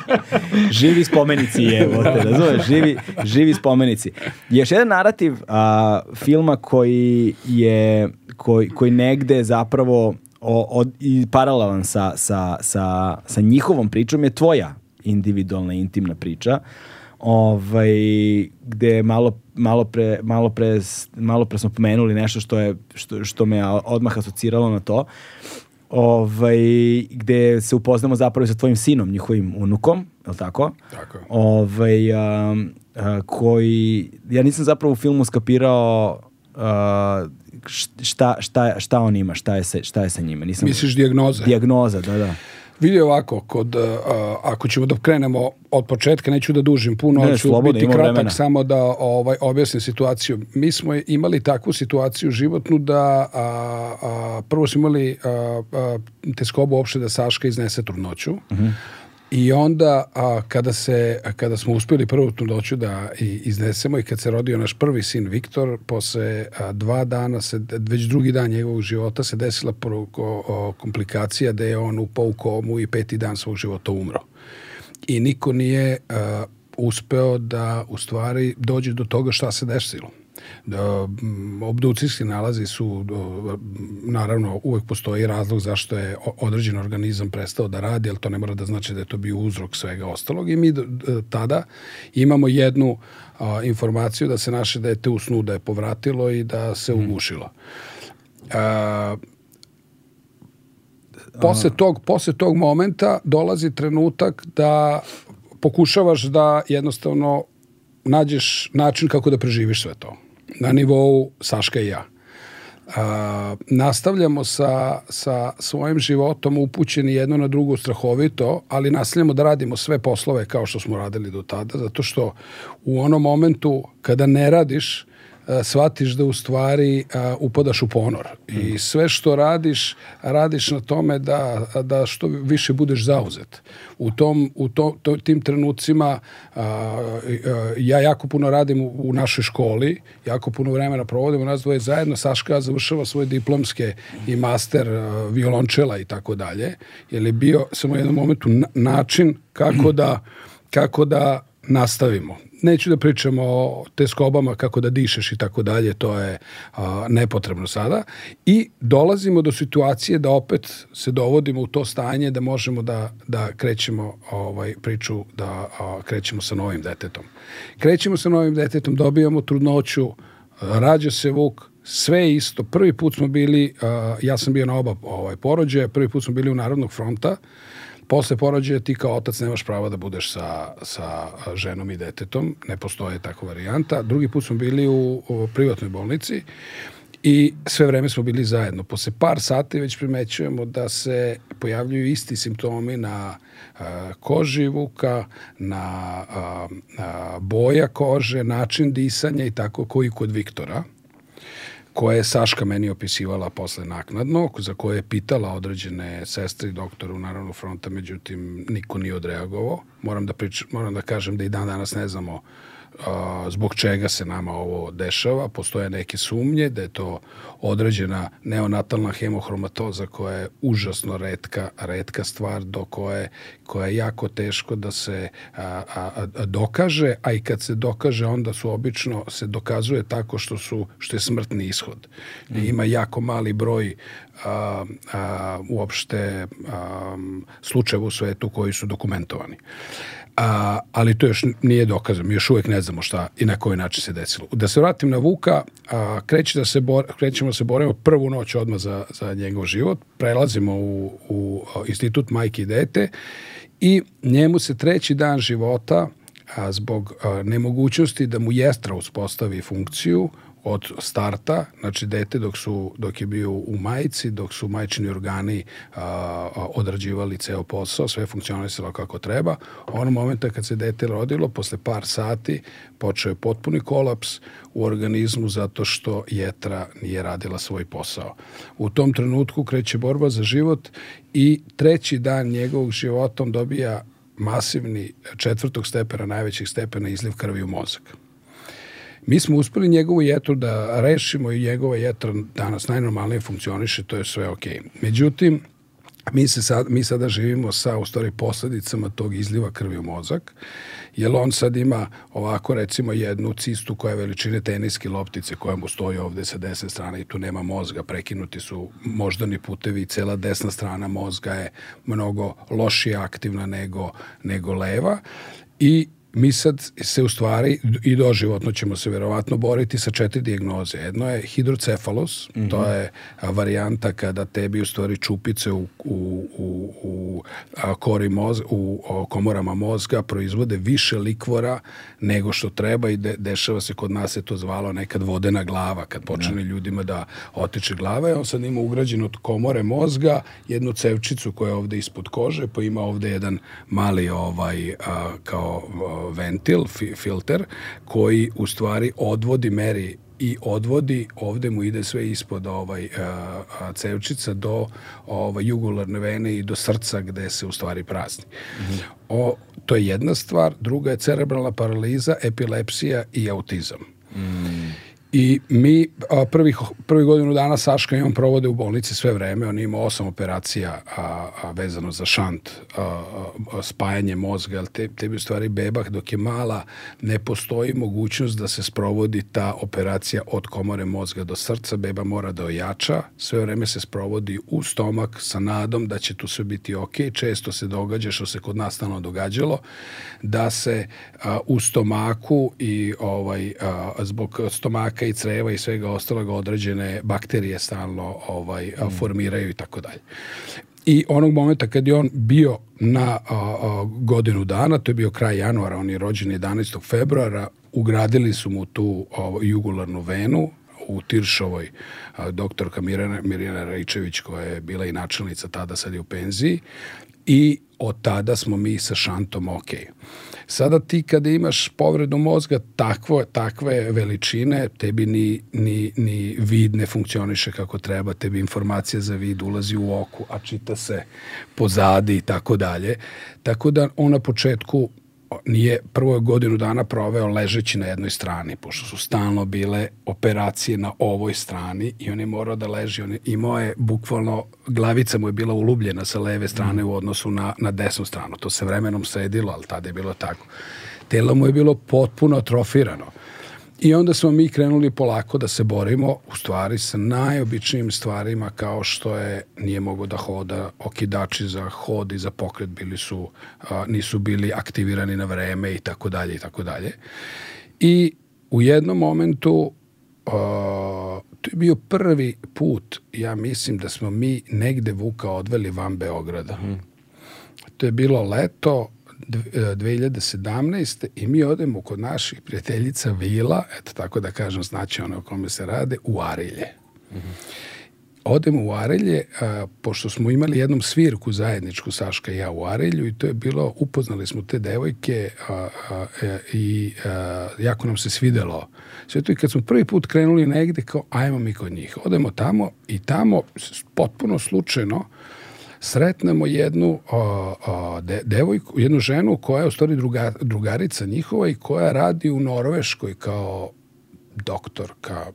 živi spomenici je, te, razumeš, živi, živi spomenici. Još jedan narativ a, filma koji je, koji, koji negde zapravo o, od, i paralelan sa, sa, sa, sa njihovom pričom je tvoja individualna, intimna priča. ovaj, gde malo, malo, pre, malo, pre, malo pre smo pomenuli nešto što, je, što, što me odmah asociralo na to ovaj, gde se upoznamo zapravo sa tvojim sinom, njihovim unukom, je li tako? Tako. Ovaj, a, a, koji, ja nisam zapravo u filmu skapirao a, šta, šta, šta on ima, šta je, sa, šta je sa njime. Nisam, Misliš dijagnoze? Dijagnoza, da, da. Vidi ovako, kod, uh, ako ćemo da krenemo od početka, neću da dužim puno, Ne, ću slobodno, biti kratak vremena. samo da ovaj, objasnim situaciju. Mi smo imali takvu situaciju životnu da a, a, prvo smo imali a, a, teskobu uopšte da Saška iznese trudnoću. Mhm. I onda a, kada se kada smo uspjeli prvu trudnoću da i iznesemo i kad se rodio naš prvi sin Viktor, posle a, dva dana se već drugi dan njegovog života se desila prvo, komplikacija da je on upao u komu i peti dan svog života umro. I niko nije a, uspeo da u stvari dođe do toga šta se desilo. Da, m, obdukcijski nalazi su naravno uvek postoji razlog zašto je određen organizam prestao da radi, ali to ne mora da znači da je to bio uzrok svega ostalog i mi tada imamo jednu informaciju da se naše dete u snu da je povratilo i da se ugušilo. A, posle tog, posle tog momenta dolazi trenutak da pokušavaš da jednostavno nađeš način kako da preživiš sve to. Na nivou Saška i ja. A, nastavljamo sa, sa svojim životom upućeni jedno na drugo strahovito, ali nastavljamo da radimo sve poslove kao što smo radili do tada, zato što u onom momentu kada ne radiš, shvatiš da u stvari a, upadaš u ponor. I sve što radiš, radiš na tome da, da što više budeš zauzet. U, tom, u to, to, tim trenucima a, a, ja jako puno radim u, u našoj školi, jako puno vremena provodimo nas dvoje zajedno. Saška završava svoje diplomske i master a, violončela i tako dalje. Jer je bio samo u jednom momentu na- način kako da, kako da nastavimo. Neću da pričamo o teskobama, kako da dišeš i tako dalje, to je a, nepotrebno sada. I dolazimo do situacije da opet se dovodimo u to stanje da možemo da, da krećemo ovaj, priču, da a, krećemo sa novim detetom. Krećemo sa novim detetom, dobijamo trudnoću, rađa se Vuk, sve isto. Prvi put smo bili, a, ja sam bio na oba ovaj, porođaja, prvi put smo bili u Narodnog fronta, Posle porođaja ti kao otac nemaš prava da budeš sa, sa ženom i detetom, ne postoje takva varijanta. Drugi put smo bili u, u privatnoj bolnici i sve vreme smo bili zajedno. Posle par sati već primećujemo da se pojavljuju isti simptomi na a, koži Vuka, na a, a, boja kože, način disanja i tako koji kod Viktora koje je Saška meni opisivala posle naknadno, za koje je pitala određene sestre i doktora u Naravno fronta, međutim niko nije odreagovao. Moram da, prič, moram da kažem da i dan danas ne znamo a, zbog čega se nama ovo dešava. Postoje neke sumnje da je to određena neonatalna hemohromatoza koja je užasno redka, redka stvar do koje, koja je jako teško da se a, a, a, dokaže, a i kad se dokaže onda su obično se dokazuje tako što su što je smrtni ishod. I Ima jako mali broj a, a, uopšte a, slučajeva u svetu koji su dokumentovani. A, ali to još nije dokazano. Još uvijek ne znamo šta i na koji način se desilo. Da se vratim na Vuka, a, kreće da se bor, krećemo da se borimo prvu noć odmah za, za njegov život. Prelazimo u, u a, institut majke i dete i njemu se treći dan života a, zbog a, nemogućnosti da mu jestra uspostavi funkciju od starta, znači dete dok, su, dok je bio u majici, dok su majčini organi a, odrađivali ceo posao, sve funkcionisalo kako treba. Ono momenta kad se dete rodilo, posle par sati, počeo je potpuni kolaps u organizmu zato što jetra nije radila svoj posao. U tom trenutku kreće borba za život i treći dan njegovog života on dobija masivni četvrtog stepena, najvećih stepena izliv krvi u mozak. Mi smo uspeli njegovu jetru da rešimo i njegova jetra danas najnormalnije funkcioniše, to je sve okej. Međutim, mi, se sad, mi sada živimo sa u stvari posledicama tog izliva krvi u mozak, jer on sad ima ovako recimo jednu cistu koja je veličine teniske loptice koja mu stoji ovde sa desne strane i tu nema mozga, prekinuti su moždani putevi i cela desna strana mozga je mnogo lošije aktivna nego, nego leva i mi sad se u stvari i doživotno ćemo se verovatno boriti sa četiri dijagnoze. Jedno je hidrocefalus, mm -hmm. to je varijanta kada tebi u stvari čupice u, u, u, u kori moz, u komorama mozga proizvode više likvora nego što treba i de, dešava se kod nas se to zvalo nekad vodena glava, kad počne ja. ljudima da otiče glava i on sad ima ugrađen od komore mozga jednu cevčicu koja je ovde ispod kože, pa ima ovde jedan mali ovaj a, kao a, ventil, fi, filter, koji u stvari odvodi, meri i odvodi, ovde mu ide sve ispod ovaj, a, a, cevčica do ovaj, jugularne vene i do srca gde se u stvari prazni. Mm -hmm. o, to je jedna stvar, druga je cerebralna paraliza, epilepsija i autizam. Mm. I mi a, prvih, prvih godinu dana Saška i on provode u bolnici sve vreme. On ima osam operacija a, a, vezano za šant, a, a, spajanje mozga. Te, te tebi u stvari bebah dok je mala ne postoji mogućnost da se sprovodi ta operacija od komore mozga do srca. Beba mora da ojača. Sve vreme se sprovodi u stomak sa nadom da će tu sve biti ok. Često se događa što se kod nas stalno događalo da se a, u stomaku i ovaj a, zbog stomaka i creva i svega ostalog određene bakterije stalno ovaj, mm. formiraju i tako dalje. I onog momenta kad je on bio na a, a, godinu dana, to je bio kraj januara, on je rođen 11. februara, ugradili su mu tu a, jugularnu venu, u Tiršovoj a, doktorka Mirjana, Mirjana Rajčević koja je bila i načelnica tada, sad je u penziji i od tada smo mi sa šantom ok. Sada ti kada imaš povredu mozga takvo, takve veličine, tebi ni, ni, ni vid ne funkcioniše kako treba, tebi informacija za vid ulazi u oku, a čita se pozadi i tako dalje. Tako da on na početku nije prvo godinu dana proveo ležeći na jednoj strani, pošto su stalno bile operacije na ovoj strani i on je morao da leži. On je, imao je bukvalno, glavica mu je bila ulubljena sa leve strane mm. u odnosu na, na desnu stranu. To se vremenom sredilo, ali tada je bilo tako. Telo mu je bilo potpuno atrofirano. I onda smo mi krenuli polako da se borimo u stvari sa najobičnijim stvarima kao što je nije mogo da hoda, okidači za hod i za pokret bili su, a, nisu bili aktivirani na vreme i tako dalje i tako dalje. I u jednom momentu a, to je bio prvi put, ja mislim da smo mi negde Vuka odveli van Beograda. Mm. To je bilo leto, 2017. i mi odemo kod naših prijateljica Vila, eto tako da kažem, znači ono o kome se rade, u Arilje. Mm -hmm. Odemo u Arilje, a, pošto smo imali jednom svirku zajedničku, Saška i ja u Arilju, i to je bilo, upoznali smo te devojke a, a, e, i a, jako nam se svidelo sve to i kad smo prvi put krenuli negde, kao ajmo mi kod njih. Odemo tamo i tamo potpuno slučajno sretnemo jednu o, o, de, devojku, jednu ženu koja je u stvari druga, drugarica njihova i koja radi u Norveškoj kao doktorka,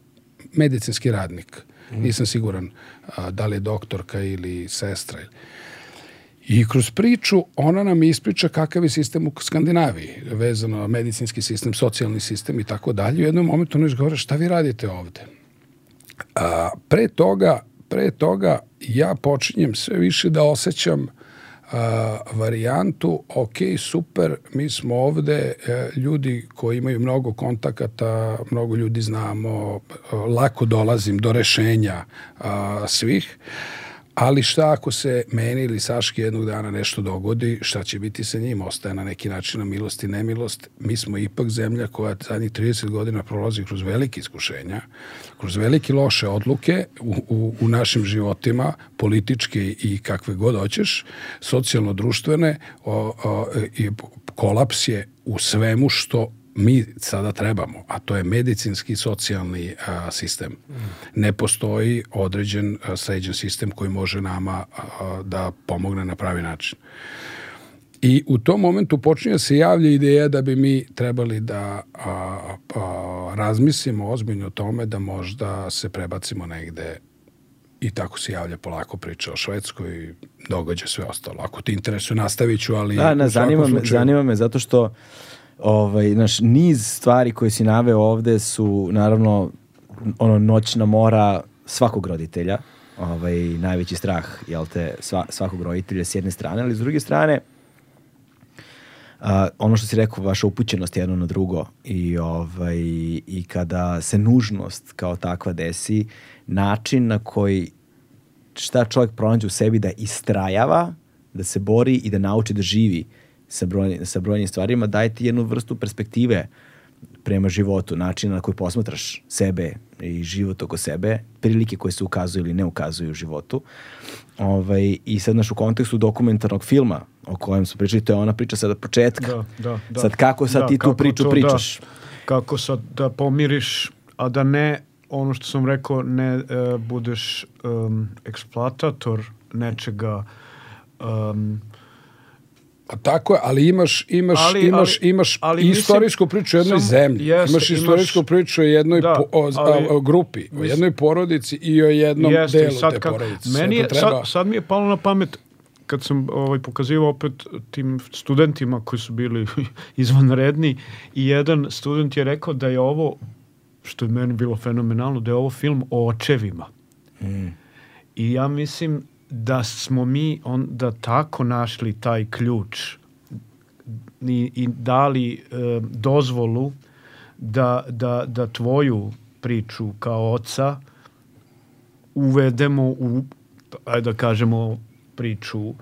medicinski radnik. Mm. Nisam siguran a, da li je doktorka ili sestra. I kroz priču ona nam ispriča kakav je sistem u Skandinaviji, vezano medicinski sistem, socijalni sistem i tako dalje. U jednom momentu ona izgovara šta vi radite ovde? A, pre toga pre toga ja počinjem sve više da osjećam a, varijantu, ok, super, mi smo ovde e, ljudi koji imaju mnogo kontakata, mnogo ljudi znamo, lako dolazim do rešenja a, svih, Ali šta ako se meni ili Saški jednog dana nešto dogodi, šta će biti sa njim? Ostaje na neki način na milost i nemilost. Mi smo ipak zemlja koja zadnjih 30 godina prolazi kroz velike iskušenja, kroz velike loše odluke u, u, u našim životima, političke i kakve god hoćeš, socijalno-društvene, i kolaps je u svemu što mi sada trebamo, a to je medicinski socijalni a, sistem. Ne postoji određen a, sređen sistem koji može nama a, da pomogne na pravi način. I u tom momentu počinje da se javlja ideja da bi mi trebali da a, a, razmislimo ozbiljno o tome da možda se prebacimo negde i tako se javlja polako priča o Švedskoj, događa sve ostalo. Ako ti interesuje, nastavit ću, ali... Da, ne, zanima, me, zanima me zato što ovaj, naš, niz stvari koje si naveo ovde su naravno ono noćna mora svakog roditelja, ovaj, najveći strah jel te, sva, svakog roditelja s jedne strane, ali s druge strane a, ono što si rekao, vaša upućenost jedno na drugo i, ovaj, i kada se nužnost kao takva desi, način na koji šta čovjek pronađe u sebi da istrajava, da se bori i da nauči da živi sa, broj, sa brojnim stvarima, daje ti jednu vrstu perspektive prema životu, načina na koji posmatraš sebe i život oko sebe, prilike koje se ukazuju ili ne ukazuju u životu. Ovaj, I sad naš u kontekstu dokumentarnog filma o kojem smo pričali, to je ona priča sada od početka. Da, da, da. Sad kako sad Da, ti tu priču to, pričaš? Da, kako sad da pomiriš, a da ne, ono što sam rekao, ne e, budeš um, eksploatator nečega um, Pa tako je, ali imaš, imaš, Ali- imaš, ali- imaš ali mislim, istorijsku priču o jednoj sam- zemlji. jeste, imaš imaš- istorijsku priču o jednoj Da, po- o, ali- o, o grupi, o Mislim- jednoj porodici i o jednom Jeste, delu sad te kako- porodice. Meni je, treba- sad, sad mi je palo na pamet kad sam ovaj, pokazivao opet tim studentima koji su bili izvanredni i jedan student je rekao da je ovo, što je meni bilo fenomenalno, da je ovo film o očevima. I ja mislim da smo mi onda tako našli taj ključ i, i dali e, dozvolu da, da, da tvoju priču kao oca uvedemo u, ajde da kažemo, priču,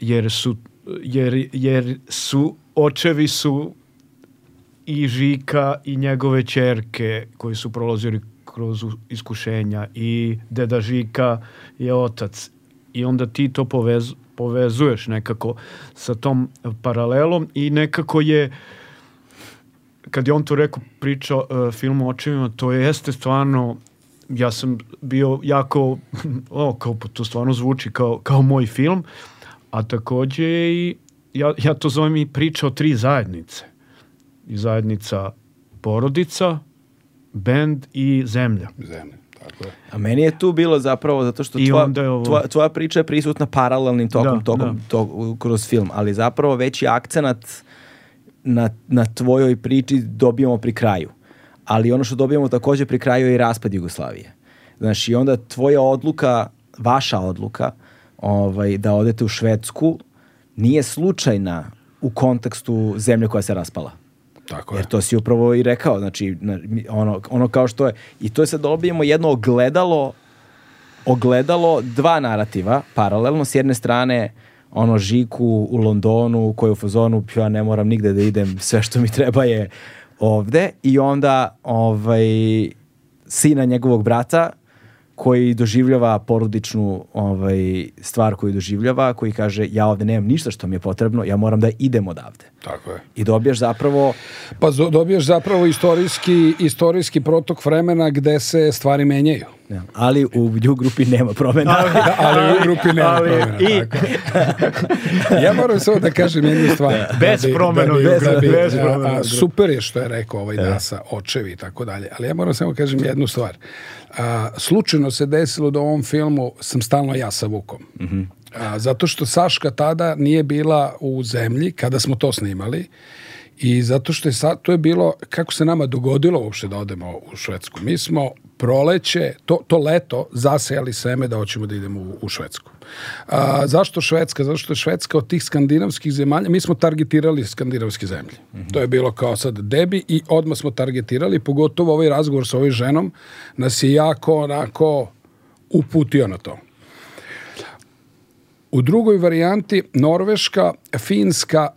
jer su, jer, jer su očevi su i Žika i njegove čerke koji su prolazili kroz iskušenja i deda Žika je otac. I onda ti to povez, povezuješ nekako sa tom paralelom i nekako je kad je on to rekao pričao uh, film o očevima to jeste stvarno ja sam bio jako o, kao pa to stvarno zvuči kao, kao moj film a takođe i ja, ja to zovem i priča o tri zajednice. I zajednica porodica bend i zemlja Zemlja, tako je. A meni je tu bilo zapravo zato što tvoja, ovo- tvoja, tvoja priča je prisutna paralelnim tokom, Da, tokom da. to- kroz film, ali zapravo veći akcenat na, na tvojoj priči dobijamo pri kraju. Ali ono što dobijamo takođe pri kraju je i raspad Jugoslavije. Znaš, i onda tvoja odluka, vaša odluka, ovaj, da odete u Švedsku, nije slučajna u kontekstu zemlje koja se raspala. Tako je. Jer to si upravo i rekao, znači ono, ono kao što je, i to je sad dobijemo jedno ogledalo, ogledalo dva narativa, paralelno, s jedne strane ono Žiku u Londonu koji je u fazonu ja ne moram nigde da idem, sve što mi treba je ovde i onda ovaj, sina njegovog brata koji doživljava porodičnu ovaj, stvar koju doživljava, koji kaže ja ovde nemam ništa što mi je potrebno, ja moram da idem odavde. Tako je. I dobijaš zapravo Pa dobiješ zapravo istorijski, istorijski protok vremena gde se stvari menjaju. Ja, ali u Ju grupi nema promena. Da, ali u grupi nema ali promjena. i- ja moram samo da kažem jednu stvar. Bez Da bi- promena da bi- u da grupi, bi- bez a- promena u a, grupi. Super je što je rekao ovaj Dasa, očevi i tako dalje. Ali ja moram samo kažem jednu stvar. A, slučajno se desilo da u ovom filmu sam stalno ja sa Vukom. A, zato što Saška tada nije bila u zemlji kada smo to snimali i zato što je sad, to je bilo, kako se nama dogodilo uopšte da odemo u Švedsku. Mi smo proleće, to, to leto zasejali seme da hoćemo da idemo u, u Švedsku. A, zašto Švedska? Zato što je Švedska od tih skandinavskih zemalja, mi smo targetirali skandinavske zemlje. To je bilo kao sad debi i odmah smo targetirali, pogotovo ovaj razgovor sa ovoj ženom nas je jako onako uputio na to. U drugoj varijanti Norveška, Finska,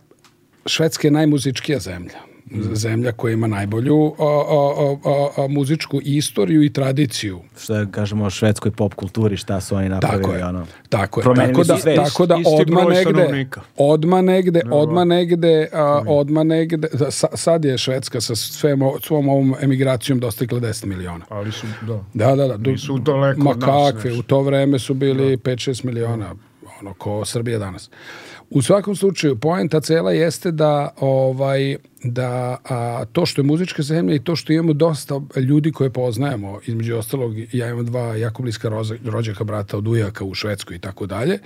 Švedska je najmuzičkija zemlja. Zemlja koja ima najbolju a, a, a, a, muzičku istoriju i tradiciju. što je, kažemo o švedskoj pop kulturi, šta su oni napravili. Tako je. Ono. Tako je. Promenili Tako da, su svet. tako da odma negde, odma negde, odma negde, a, odma negde, da, sa- sad je Švedska sa svem, svom ovom emigracijom dostigla 10 miliona. ali su, da. Da, da, da. Du- Nisu daleko Ma kakve, u to vreme su bili 5-6 miliona, ono, ko Srbija danas. U svakom slučaju, poenta cela jeste da, ovaj, da a, to što je muzička zemlja i to što imamo dosta ljudi koje poznajemo, između ostalog, ja imam dva jako bliska roza- rođaka brata od ujaka u Švedskoj i tako dalje,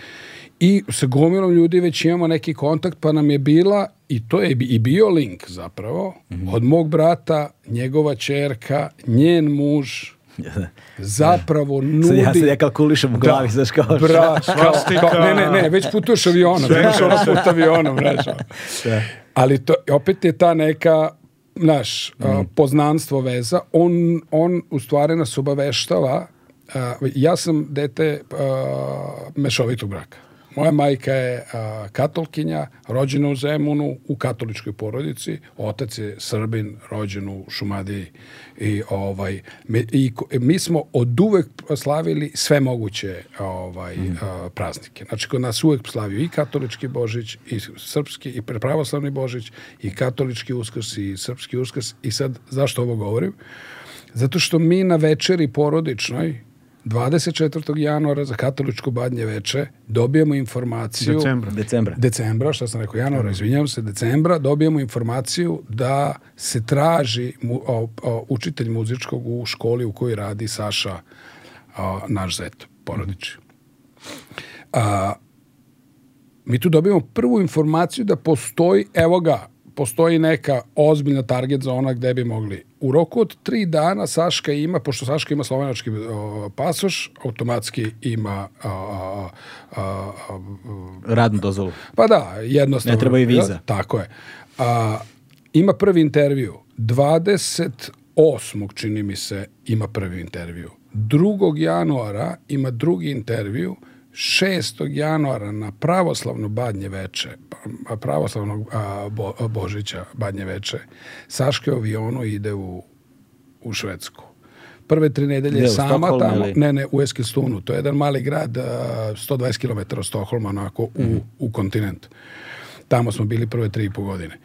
i sa gomilom ljudi već imamo neki kontakt, pa nam je bila, i to je i bio link zapravo, od mog brata, njegova čerka, njen muž, zapravo nudi... Sad ja, sad ja kalkulišem u glavi, znaš kao... Bra, Svastika. kao, kao, ne, ne, ne, već putuješ avionom, već ono put avionom, znaš. ono. Ali to, opet je ta neka, znaš, a, poznanstvo veza, on, on u stvari nas obaveštava, a, ja sam dete a, mešovitog braka. Moja majka je a, katolkinja, rođena u Zemunu, u katoličkoj porodici. Otac je Srbin, rođen u Šumadiji. I, ovaj, mi, i, mi smo od uvek slavili sve moguće ovaj, a, praznike. Znači, kod nas uvek slavio i katolički Božić, i srpski, i pravoslavni Božić, i katolički uskrs, i srpski uskrs. I sad, zašto ovo govorim? Zato što mi na večeri porodičnoj 24. januara za katoličko badnje veče dobijemo informaciju Decembra. Decembra. decembra, što sam rekao, januara, izvinjavam se, decembra, dobijemo informaciju da se traži mu, o, o, učitelj muzičkog u školi u kojoj radi Saša, a, naš zet, porodiči. A, mi tu dobijemo prvu informaciju da postoji, evo ga, postoji neka ozbiljna target zona gde bi mogli. U roku od tri dana Saška ima, pošto Saška ima slovenački o, pasoš, automatski ima a, a, a, Radnu dozvolu. pa da, jednostavno. Ne treba i viza. Da, tako je. A, ima prvi intervju. 28. čini mi se ima prvi intervju. 2. januara ima drugi intervju. 6. januara na pravoslavno badnje veče, pa- pravoslavnog a, bo, a, Božića badnje veče, Saške avionu ide u, u Švedsku. Prve tri nedelje u sama tamo, ili? ne, ne, u Eskilstunu. To je jedan mali grad, a, 120 km od Stokholma, onako, u, u kontinent. Tamo smo bili prve tri i po godine.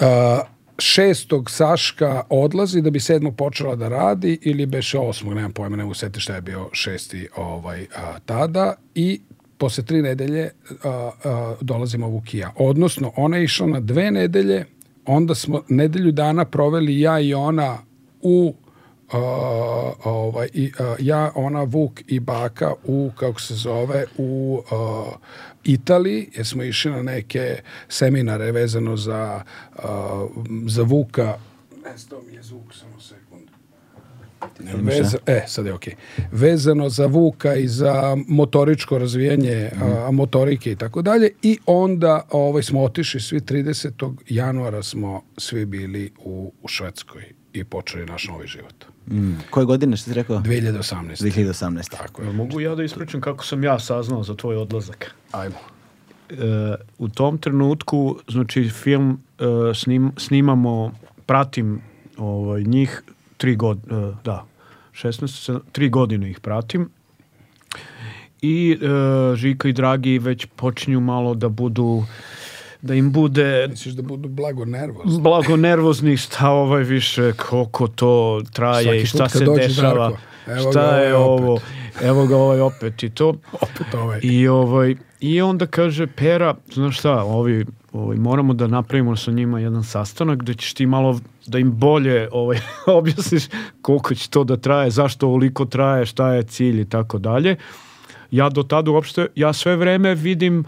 A, šestog Saška odlazi da bi sedmog počela da radi ili beše osmog, nemam pojma, ne setiti šta je bio šesti ovaj, a, tada i posle tri nedelje a, a, dolazimo u Kija. Odnosno, ona je išla na dve nedelje, onda smo nedelju dana proveli ja i ona u a, ovaj, i, a, ja, ona, Vuk i Baka u, kako se zove, u a, Italiji, jer smo išli na neke seminare vezano za, a, za Vuka. Nestao mi je zvuk, samo sekund. Veza, e, sad je okej. Vezano za Vuka i za motoričko razvijanje a, motorike i tako dalje. I onda ovaj, smo otišli svi 30. januara smo svi bili u, u Švedskoj i počeli naš novi život. Mm. Koje godine, što si rekao? 2018. 2018. Tako je. Mogu ja da ispričam kako sam ja saznao za tvoj odlazak? Ajmo. E, u tom trenutku, znači film e, snim, snimamo, pratim ovaj, njih tri god, e, da, 16, sedam- tri godine ih pratim. I e, Žika i Dragi već počinju malo da budu, da im bude Misliš da budu blago nervozni? blago nervozni šta ovaj više koliko to traje Svaki i šta se dešava Darko, evo šta ovaj je ovo opet. evo ga ovaj opet i to Opet ovaj. i ovaj i onda kaže Pera znaš šta ovi ovaj, moramo da napravimo sa njima jedan sastanak da ćeš ti malo da im bolje ovaj, objasniš koliko će to da traje, zašto ovoliko traje, šta je cilj i tako dalje. Ja do tada uopšte, ja sve vreme vidim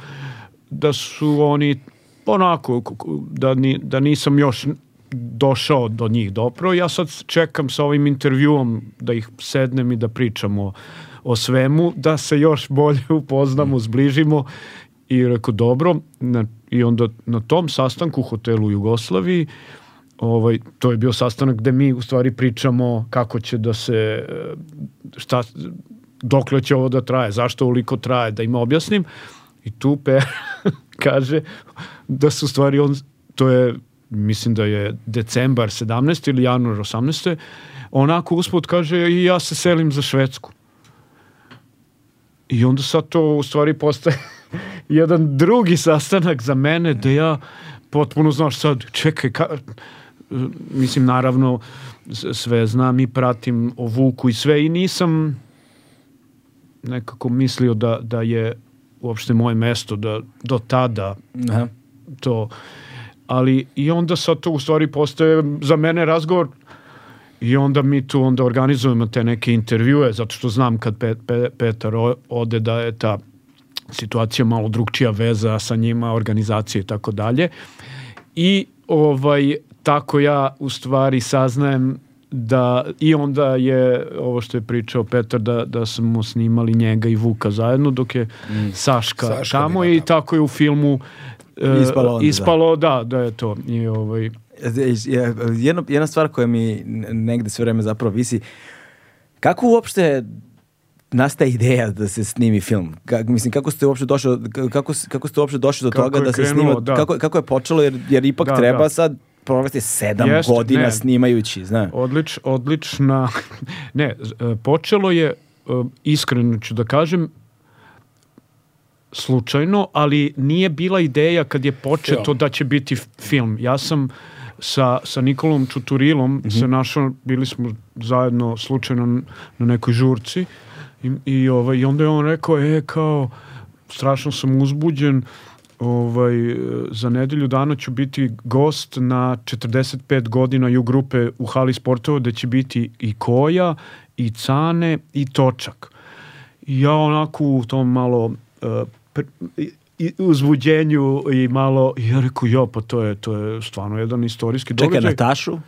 da su oni onako, da, ni, da nisam još došao do njih dobro. Ja sad čekam sa ovim intervjuom da ih sednem i da pričamo o svemu, da se još bolje upoznamo, zbližimo. I rekao dobro. Na, i onda na tom sastanku u hotelu u Jugoslaviji ovaj, to je bio sastanak gde mi u stvari pričamo kako će da se e, šta, dokle će ovo da traje, zašto ovoliko traje, da im objasnim. I tu Per kaže da su u stvari on, to je mislim da je decembar 17. ili januar 18. onako usput kaže i ja se selim za Švedsku. I onda sad to u stvari postaje jedan drugi sastanak za mene da ja potpuno znaš sad, čekaj, ka, mislim naravno sve znam i pratim o Vuku i sve i nisam nekako mislio da, da je uopšte moje mesto da do tada Aha. To. Ali i onda sad to u stvari postaje za mene razgovor i onda mi tu onda organizujemo te neke intervjue zato što znam kad Pe, Pe- Petar ode da je ta situacija malo drugčija veza sa njima, organizacije i tako dalje. I ovaj tako ja u stvari saznajem da i onda je ovo što je pričao Petar da, da smo snimali njega i Vuka zajedno dok je Saška, Saška tamo i tako je u filmu Ispalo onda, da. ispalo da. da je to i ovaj Jedna, jedna stvar koja mi negde sve vreme zapravo visi, kako uopšte nastaje ideja da se snimi film? Ka, mislim, kako ste uopšte došli, kako, kako ste uopšte došli do Kako toga da se krenulo, snima, da. kako, kako je počelo, jer, jer ipak Da, treba da. sad provesti sedam Jeste, godina ne. snimajući, zna. Odlič, odlična, ne, e, počelo je, e, iskreno ću da kažem, slučajno, ali nije bila ideja kad je početo Film. da će biti film. Ja sam sa, sa Nikolom Čuturilom se našao, bili smo zajedno slučajno na nekoj žurci i, i, ovaj, i onda je on rekao, e, kao, strašno sam uzbuđen, ovaj, e, za nedelju dana ću biti gost na 45 godina ju grupe u hali sportova gde će biti i Koja, i Cane, i Točak. I ja onako u tom malo uh, pr- i- uzbuđenju i malo, i ja rekao, jo, pa to je, to je stvarno jedan istorijski Čekaj, događaj. Natašu?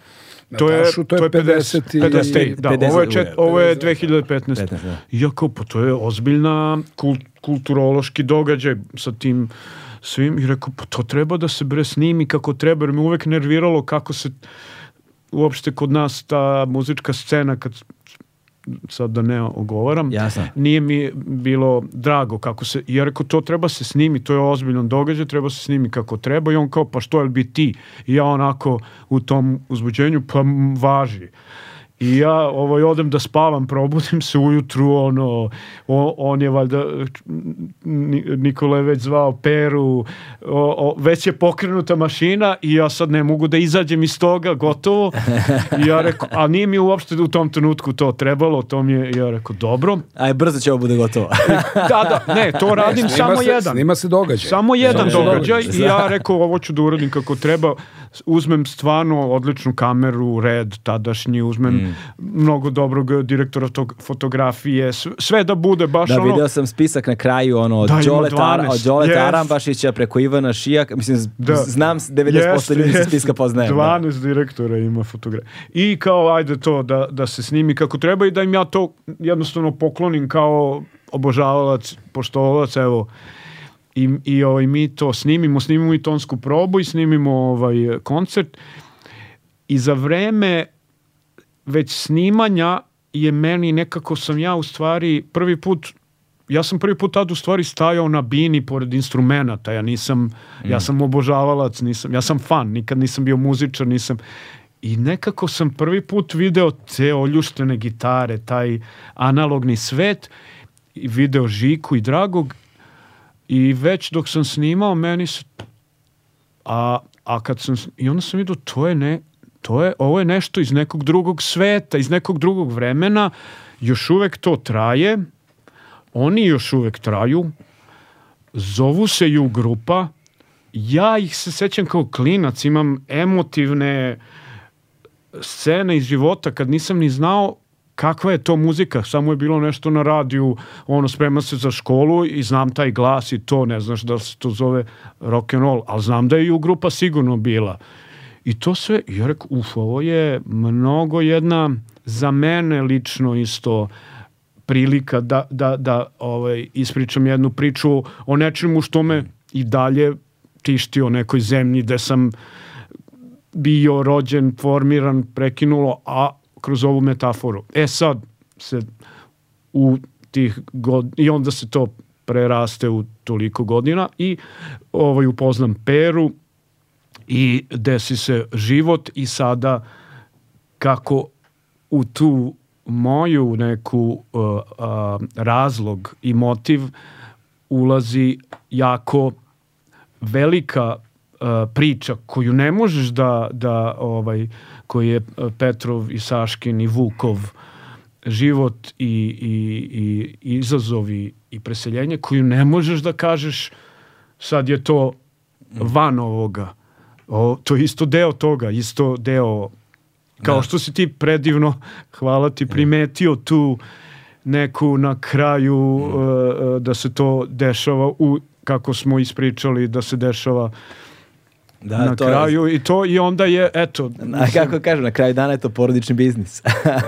To je, Natašu, to je 50 i- 50, da, 50, ovo je, čet, ovo je 50, 2015. 15, da. Ja kao, pa to je ozbiljna kul, kulturološki događaj sa tim svim i rekao, pa to treba da se bre snimi kako treba, jer me uvek nerviralo kako se uopšte kod nas ta muzička scena kad sad da ne ogovaram, Jasno. nije mi bilo drago kako se, ja rekao to treba se snimi, to je ozbiljan događaj, treba se snimi kako treba i on kao pa što, jel bi ti? I ja onako u tom uzbuđenju, pa važi. I ja ovaj, odem da spavam, probudim se ujutru, ono, o- on je valjda, Ni- Nikola je već zvao Peru, o, o, već je pokrenuta mašina i ja sad ne mogu da izađem iz toga, gotovo. I ja rekao, a nije mi uopšte u tom trenutku to trebalo, to mi je, ja rekao, dobro. Aj, brzo će ovo bude gotovo. Da, da, ne, to radim Snima samo se, jedan. Snima se događaj. Samo jedan događaj događaj. i ja rekao ovo ću da uradim kako treba. Uzmem stvarno odličnu kameru, red tadašnji, uzmem Mm. mnogo dobrog direktora tog fotografije, sve, da bude baš Da, ono... video sam spisak na kraju, ono, od Da, Đole, Tara, 12. od Đoleta Yes. Arambašića preko Ivana Šijak, mislim, Da. znam s 90% Jeste, ljudi jeste. spiska poznajem. da. 12 direktora ima fotografije. I kao, ajde to, da, da se snimi kako treba i da im ja to jednostavno poklonim kao obožavalac, poštovalac, evo, i, i ovaj, mi to snimimo, snimimo i tonsku probu i snimimo ovaj koncert. I za vreme već snimanja je meni nekako sam ja u stvari prvi put ja sam prvi put tad u stvari stajao na bini pored instrumenata, ja nisam, ja sam obožavalac, nisam, ja sam fan, nikad nisam bio muzičar, nisam, i nekako sam prvi put video te oljuštene gitare, taj analogni svet, i video Žiku i Dragog, i već dok sam snimao, meni se a, a kad sam, i onda sam vidio, to je ne, to je, ovo je nešto iz nekog drugog sveta, iz nekog drugog vremena, još uvek to traje, oni još uvek traju, zovu se ju grupa, ja ih se sećam kao klinac, imam emotivne scene iz života kad nisam ni znao kakva je to muzika, samo je bilo nešto na radiju, ono sprema se za školu i znam taj glas i to, ne znaš da se to zove rock and roll, ali znam da je ju grupa sigurno bila. I to sve, i ja rekao, uf, ovo je mnogo jedna, za mene lično isto, prilika da, da, da ovaj, ispričam jednu priču o nečemu što me i dalje tišti o nekoj zemlji gde sam bio rođen, formiran, prekinulo, a kroz ovu metaforu. E sad se u tih god... i onda se to preraste u toliko godina i ovaj, upoznam Peru i desi se život i sada kako u tu moju neku uh, uh, razlog i motiv ulazi jako velika uh, priča koju ne možeš da, da ovaj, koji je uh, Petrov i Saškin i Vukov život i, i, i izazovi i preseljenje koju ne možeš da kažeš sad je to van ovoga. O, to je isto deo toga, isto deo kao što si ti predivno, hvala ti, primetio tu neku na kraju uh, uh, da se to dešava u, kako smo ispričali, da se dešava Da, na to je- kraju i to i onda je eto A kako kažem, na kraju dana je to porodični biznis. Da,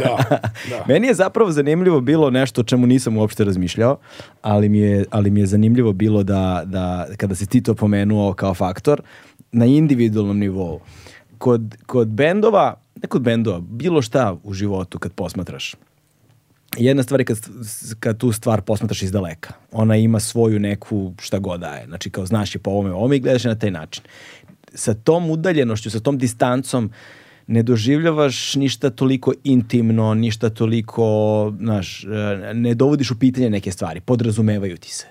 da. Meni je zapravo zanimljivo bilo nešto o čemu nisam uopšte razmišljao, ali mi je, ali mi je zanimljivo bilo da, da kada si ti to pomenuo kao faktor, na individualnom nivou. Kod, kod bendova, ne kod bendova, bilo šta u životu kad posmatraš, jedna stvar je kad, kad tu stvar posmatraš iz daleka. Ona ima svoju neku šta god daje. Znači kao znaš je po ovome, ovome i gledaš je na taj način. Sa tom udaljenošću, sa tom distancom ne doživljavaš ništa toliko intimno, ništa toliko, znaš, e, ne dovodiš u pitanje neke stvari, podrazumevaju ti se.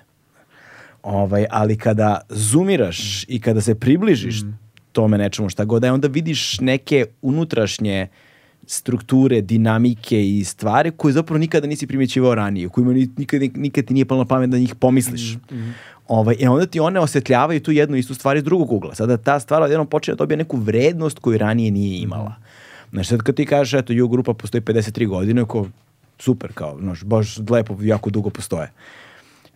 Ovaj, ali kada zoomiraš i kada se približiš tome nečemu šta god da je, onda vidiš neke unutrašnje strukture, dinamike i stvari koje zapravo nikada nisi primjećivao ranije, kojima ni- nikad, nikad ti nije palo na pamet da njih pomisliš. Ovaj, e onda ti one osvetljavaju tu jednu istu stvar iz drugog ugla. Sada ta stvar odjednom počne da dobije neku vrednost koju ranije nije imala. Znači sad kad ti kažeš, eto, Ju grupa postoji 53 godine, ko super, kao, znaš, baš lepo, jako dugo postoje.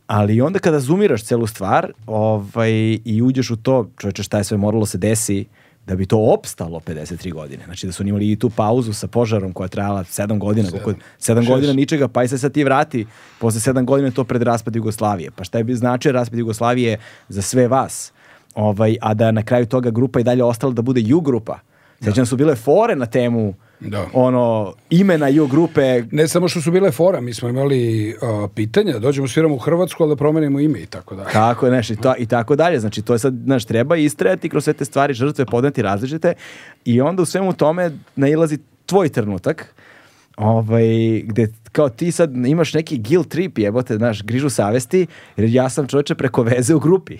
Ali onda kada zoomiraš celu stvar ovaj, i uđeš u to, čovječe, šta je sve moralo se desi da bi to opstalo 53 godine. Znači da su oni imali i tu pauzu sa požarom koja je trajala 7 godina, Sedam. koliko, 7 Šest. godina ničega, pa i se sad ti vrati posle 7 godina to pred raspad Jugoslavije. Pa šta je bi značio raspad Jugoslavije za sve vas? Ovaj, a da na kraju toga grupa i dalje ostala da bude Ju grupa. Sećam da su bile fore na temu Da. ono imena Ju grupe Ne samo što su bile fora, mi smo imali uh, pitanja, da dođemo sviramo u Hrvatsku, ali da promenimo ime i tako da. Kako, znaš, i, to, i tako dalje. Znači, to je sad, znaš, treba istrajati kroz sve te stvari, žrtve podneti različite i onda u svemu tome nailazi tvoj trenutak ovaj, gde kao ti sad imaš neki guilt trip, jebote, znaš, grižu savesti, jer ja sam čovječe preko veze u grupi.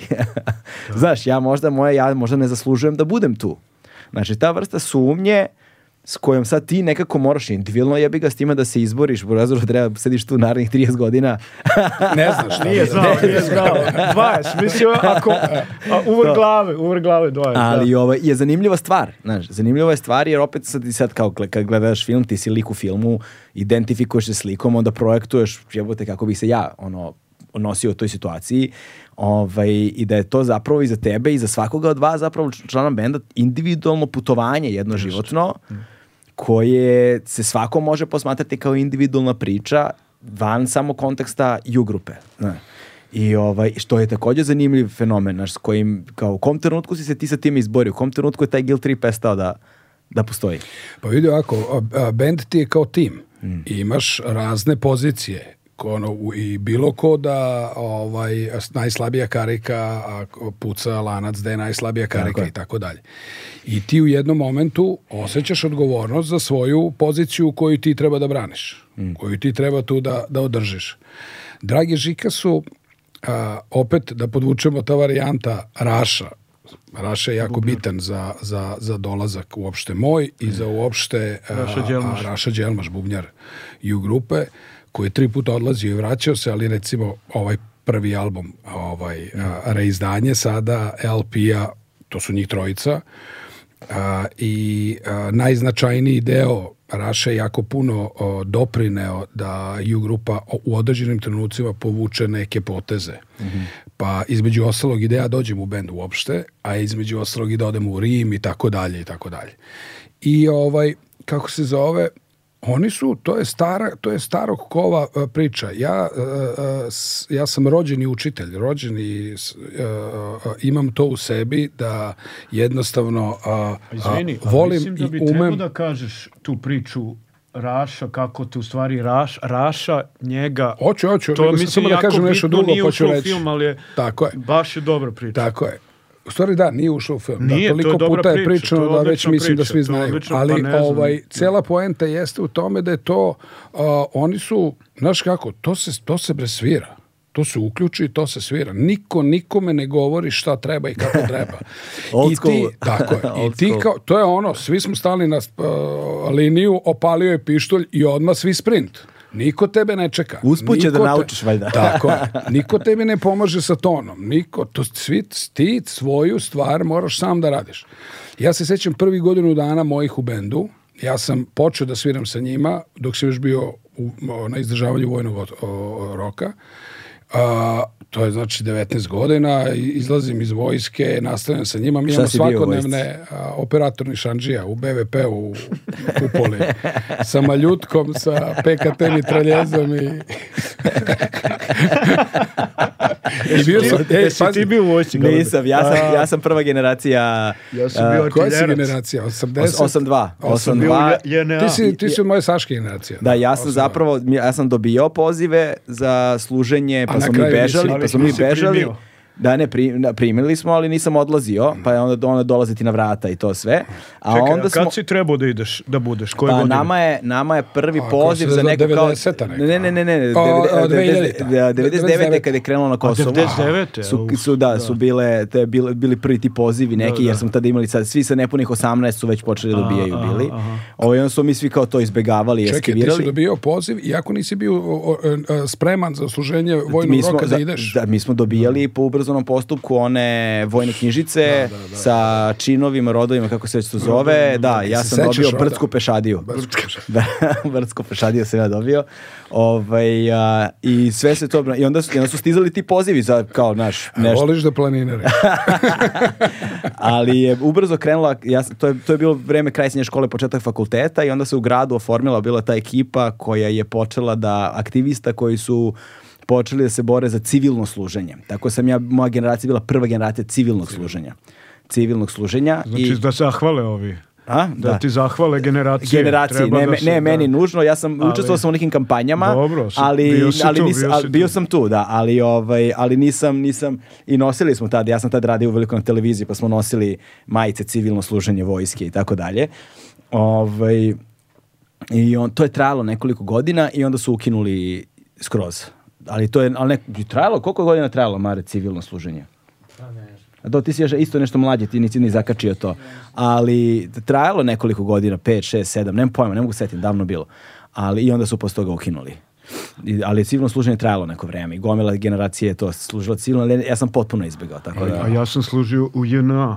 znaš, ja možda, moje, ja možda ne zaslužujem da budem tu. Znači, ta vrsta sumnje s kojom sad ti nekako moraš individualno jebi ga s time da se izboriš, u razlogu treba sediš tu narednih 30 godina. Ne znaš. Nije da- znao, nije znao. 20, mislio ako a, uvr glave, uvr glave 20. Ali da. ovaj, je zanimljiva stvar, znaš, zanimljiva je stvar jer opet sad, i sad kao kad gledaš film, ti si lik u filmu, identifikuješ se slikom, onda projektuješ, jebote, kako bi se ja, ono, nosio u toj situaciji ovaj, i da je to zapravo i za tebe i za svakoga od vas zapravo člana benda individualno putovanje jedno životno koje se svako može posmatrati kao individualna priča van samo konteksta ju grupe. znaš. I ovaj, što je također zanimljiv fenomen, znaš, s kojim, kao u kom trenutku si se ti sa tim izborio, u kom trenutku je taj guilt trip prestao da, da postoji. Pa vidi ovako, a, a, band ti je kao tim. I imaš razne pozicije. Ono, u- I bilo ko da ovaj, najslabija karika puca lanac da je najslabija karika je. i tako dalje. I ti u jednom momentu osjećaš odgovornost za svoju poziciju koju ti treba da braniš. Koju ti treba tu da, da održiš. Dragi Žika su a, opet da podvučemo ta varijanta Raša. Raša je jako bitan za, za, za dolazak uopšte moj i za uopšte a, Raša Đelmaš. Raša Đelmaš, bubnjar ju grupe, koji je tri puta odlazio i vraćao se, ali recimo ovaj prvi album, ovaj, a, reizdanje sada LP-a, to su njih trojica, a, i a, najznačajniji deo Raša je jako puno o, doprineo da ju grupa u određenim trenucima povuče neke poteze. Pa između ostalog i da dođem u bend uopšte, a između ostalog i da odem u Rim i tako dalje i tako dalje. I ovaj, kako se zove, oni su, to je stara, to je starog kova e, priča. Ja, e, e, ja sam rođeni učitelj, rođeni imam to u sebi da jednostavno Izvini, volim mislim da i bi trebao umem da kažeš tu priču Raša, kako te u stvari Raš, Raša njega... Hoću, hoću, To mislim samo da kažem nešto drugo, nije pa ću reći. film, ali je Tako je. baš je dobra priča. Tako je. U stvari da, nije ušao u film. Nije, da, to je toliko puta je priča, pričano da već mislim da priča, svi to je znaju. odlično, Ali pa ovaj, cela poenta jeste u tome da je to, a, oni su, znaš kako, to se, to se bre svira. To se uključi i to se svira. Niko nikome ne govori šta treba i kako treba. I ti, tako je. I ti kao, to je ono, svi smo stali na uh, liniju, opalio je pištolj i odmah svi sprint. Niko tebe ne čeka. Usput će da naučiš, valjda. Tako je. Niko tebi ne pomaže sa tonom. Niko, to svi, ti svoju stvar moraš sam da radiš. Ja se sećam prvih godinu dana mojih u bendu. Ja sam počeo da sviram sa njima dok sam još bio u, na izdržavanju vojnog roka. A, to je znači 19 godina, izlazim iz vojske, nastavljam sa njima, mi imamo svakodnevne a, operatorni šanđija u BVP-u u Kupoli, sa maljutkom, sa PKT mitraljezom i... I bio sam, ej, Jesi pazi, ti bio u vojsci? Nisam, ja sam, ja sam prva generacija Ja sam bio koja si generacija? 80? 82. Osam. Bio 82. u JNA. Ti si, ti si od moje Saške generacije. Da, ja sam Osam. zapravo, ja sam dobio pozive za služenje, pa smo mi bežali, ali pa smo mi nisi bežali. primio. Da, ne, pri- da, primili smo, ali nisam odlazio, pa je onda, onda dolaziti na vrata i to sve. A Čekaj, onda a kad smo... si trebao da ideš, da budeš? Koje Pa godine? nama je, nama je prvi A, poziv za neko kao... 90-a neka. Ne, ne, ne, ne, ne, O, o, 90 2000-ta. 99. kad je krenulo na Kosovo. 99-te, Su, su, da, da. su bile, te bili, bili prvi ti pozivi neki, Da, jer da. smo tada imali sad, svi sa nepunih 18 su već počeli da dobijaju bili. Ovo, i onda smo mi svi kao to izbegavali i Čekaj, ti si eskivirali. dobio poziv, iako nisi bio o, o, spreman za služenje vojnog smo, roka da ideš. Da, mi smo dobijali po ubrzanom postupku one vojne knjižice sa činovima, rodovima, kako se već to zove. Da, ja Se sam dobio brdsku pešadiju. Brdsku da, brdsku pešadiju sam ja dobio. Ovaj, a, I sve se to... I onda, su- i onda su stizali ti pozivi za, kao, naš, nešto. Voliš da planinare. ali je ubrzo krenula, ja, to, je, to je bilo vreme kraj srednje škole, početak fakulteta i onda se u gradu oformila bila ta ekipa koja je počela da, aktivista koji su počeli da se bore za civilno služenje. Tako sam ja, moja generacija bila prva generacija civilnog služenja. Civilnog služenja. Znači i, da zahvale ovi. a, Da, ti zahvale generacije. generaciji, Treba ne, da se- ne da. meni nužno, ja sam Ali- učestvovao sam u nekim kampanjama, Dobro, si- ali, bio si ali tu, nis- bio ali si bio sam tu, da, ali, ovaj, ali nisam, nisam, i nosili smo tada, ja sam tad radio uveliko na televiziji, pa smo nosili majice civilno služenje vojske i tako dalje. Ovaj, I on, to je trajalo nekoliko godina i onda su ukinuli skroz. Ali to je, ali ne, trajalo, koliko je godina trajalo, Mare, civilno služenje? A do, ti si još isto nešto mlađi, ti nisi ni zakačio to. Ali trajalo nekoliko godina, 5, 6, 7, nemam pojma, ne mogu setim, davno bilo. Ali i onda su posle toga ukinuli. I, ali civilno služenje je trajalo neko vreme i gomila generacije je to služila civilno, ali ja sam potpuno izbegao, tako da... A ja sam služio u JNA.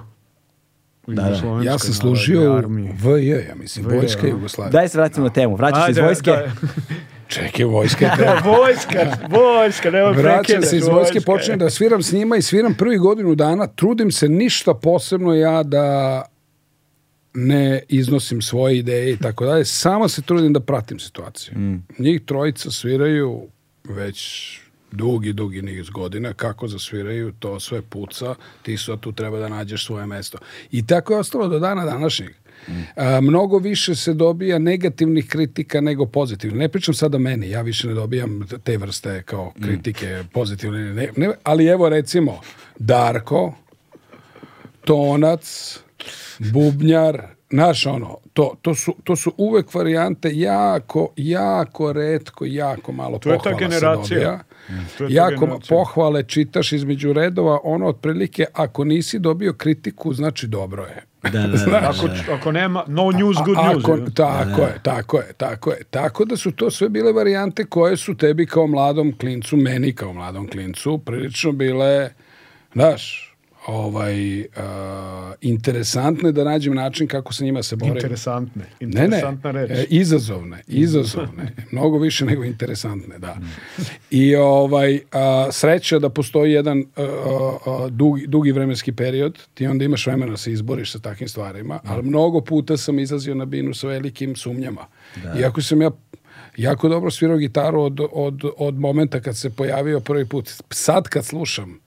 Da, da. Ja sam služio u. VJ, ja mislim, Vojska a. Jugoslavija. Daj se vratimo na temu. Vraćaš se iz vojske? da. Čekaj, Vojska je vojska, vojska, nema Vraćam se iz vojske, počnem da sviram s njima i sviram prvi godinu dana. Trudim se ništa posebno ja da ne iznosim svoje ideje i tako dalje. Samo se trudim da pratim situaciju. Njih trojica sviraju već dugi, dugi niz godina. Kako zasviraju, to sve puca. Ti su, a tu treba da nađeš svoje mesto. I tako je ostalo do dana današnjeg. A, mnogo više se dobija negativnih kritika nego pozitivnih. Ne pričam sada meni, ja više ne dobijam te vrste kao kritike pozitivne. Ne, ne, ali evo recimo Darko, Tonac, Bubnjar, Znaš ono, to, to, su, to su uvek varijante jako, jako redko, jako malo To je ta pohvala se generacija. dobija. To je ta Jako generacija. pohvale čitaš između redova, ono otprilike, ako nisi dobio kritiku, znači dobro je. Da, da, da? Ako, ako nema, no news, good A- news. ako- je. tako je, tako je, tako je. Tako da su to sve bile varijante koje su tebi kao mladom klincu, meni kao mladom klincu, prilično bile, znaš, ovaj, a, interesantne da nađem način kako se njima se borim. Interesantne. Ne, ne, Interesantna reč. e, izazovne, izazovne, mnogo više nego interesantne, da. I ovaj, a, sreća da postoji jedan a, dugi, dugi vremenski period, ti onda imaš vremena da se izboriš sa takvim stvarima, ali mnogo puta sam izlazio na binu sa velikim sumnjama. Iako sam ja jako dobro svirao gitaru od, od, od momenta kad se pojavio prvi put. Sad kad slušam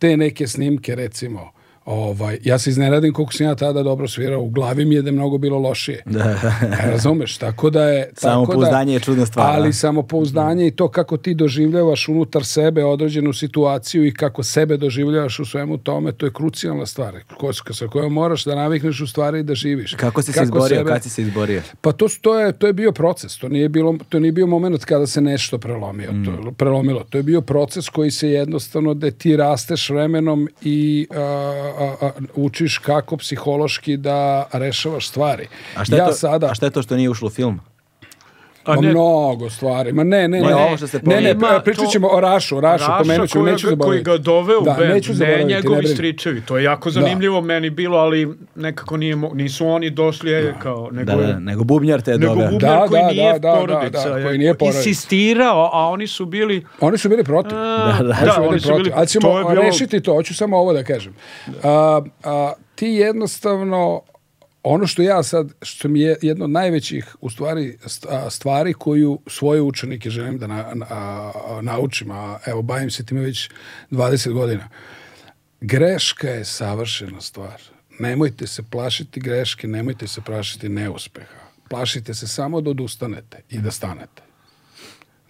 te neke snimke, recimo, ovaj, ja se izneradim koliko sam ja tada dobro svirao, u glavi mi je da je mnogo bilo lošije. E, Razumeš, tako da je... tako da- Samopouzdanje je čudna stvar, Ali da. samopouzdanje i to kako ti doživljavaš unutar sebe određenu situaciju i kako sebe doživljavaš u svemu tome, to je krucijalna stvar sa kojom moraš da navikneš u stvari i da živiš. Kako si se izborio, kad si se izborio? Pa to, to, je, to je bio proces, to nije, bilo, to nije bio moment kada se nešto prelomio, Mm. to, prelomilo. To je bio proces koji se jednostavno, da ti rasteš vremenom i a, a, a, učiš kako psihološki da rešavaš stvari. A šta, je ja to, sada, a šta je to što nije ušlo u film? A Ma ne- mnogo stvari. Ma ne, ne, ne. ovo što ste ne, ne, Ima pra- pričat to- ćemo o Rašu, o Rašu, Raša pomenut koji neću zaboraviti. Koji ga doveo u da, band, neću ne zaboraviti, ne njegovi brini. stričevi. To je jako zanimljivo meni bilo, ali nekako nije, nisu oni došli e, kao, nego Da, da, nego bubnjar te je nego doveo. bubnjar Da, koji da, nije da, da, porodica. da, da, koji nije porodica. Insistirao, a oni su bili... Oni su bili protiv. A, da. da, Oni su bili oni su protiv. bili... Ali ćemo rešiti to, hoću samo ovo da kažem. A, a, ti jednostavno, ono što ja sad, što mi je jedno od najvećih u stvari stvari koju svoje učenike želim da na, na- naučim, a evo bavim se time već 20 godina. Greška je savršena stvar. Nemojte se plašiti greške, nemojte se plašiti neuspeha. Plašite se samo da odustanete i da stanete.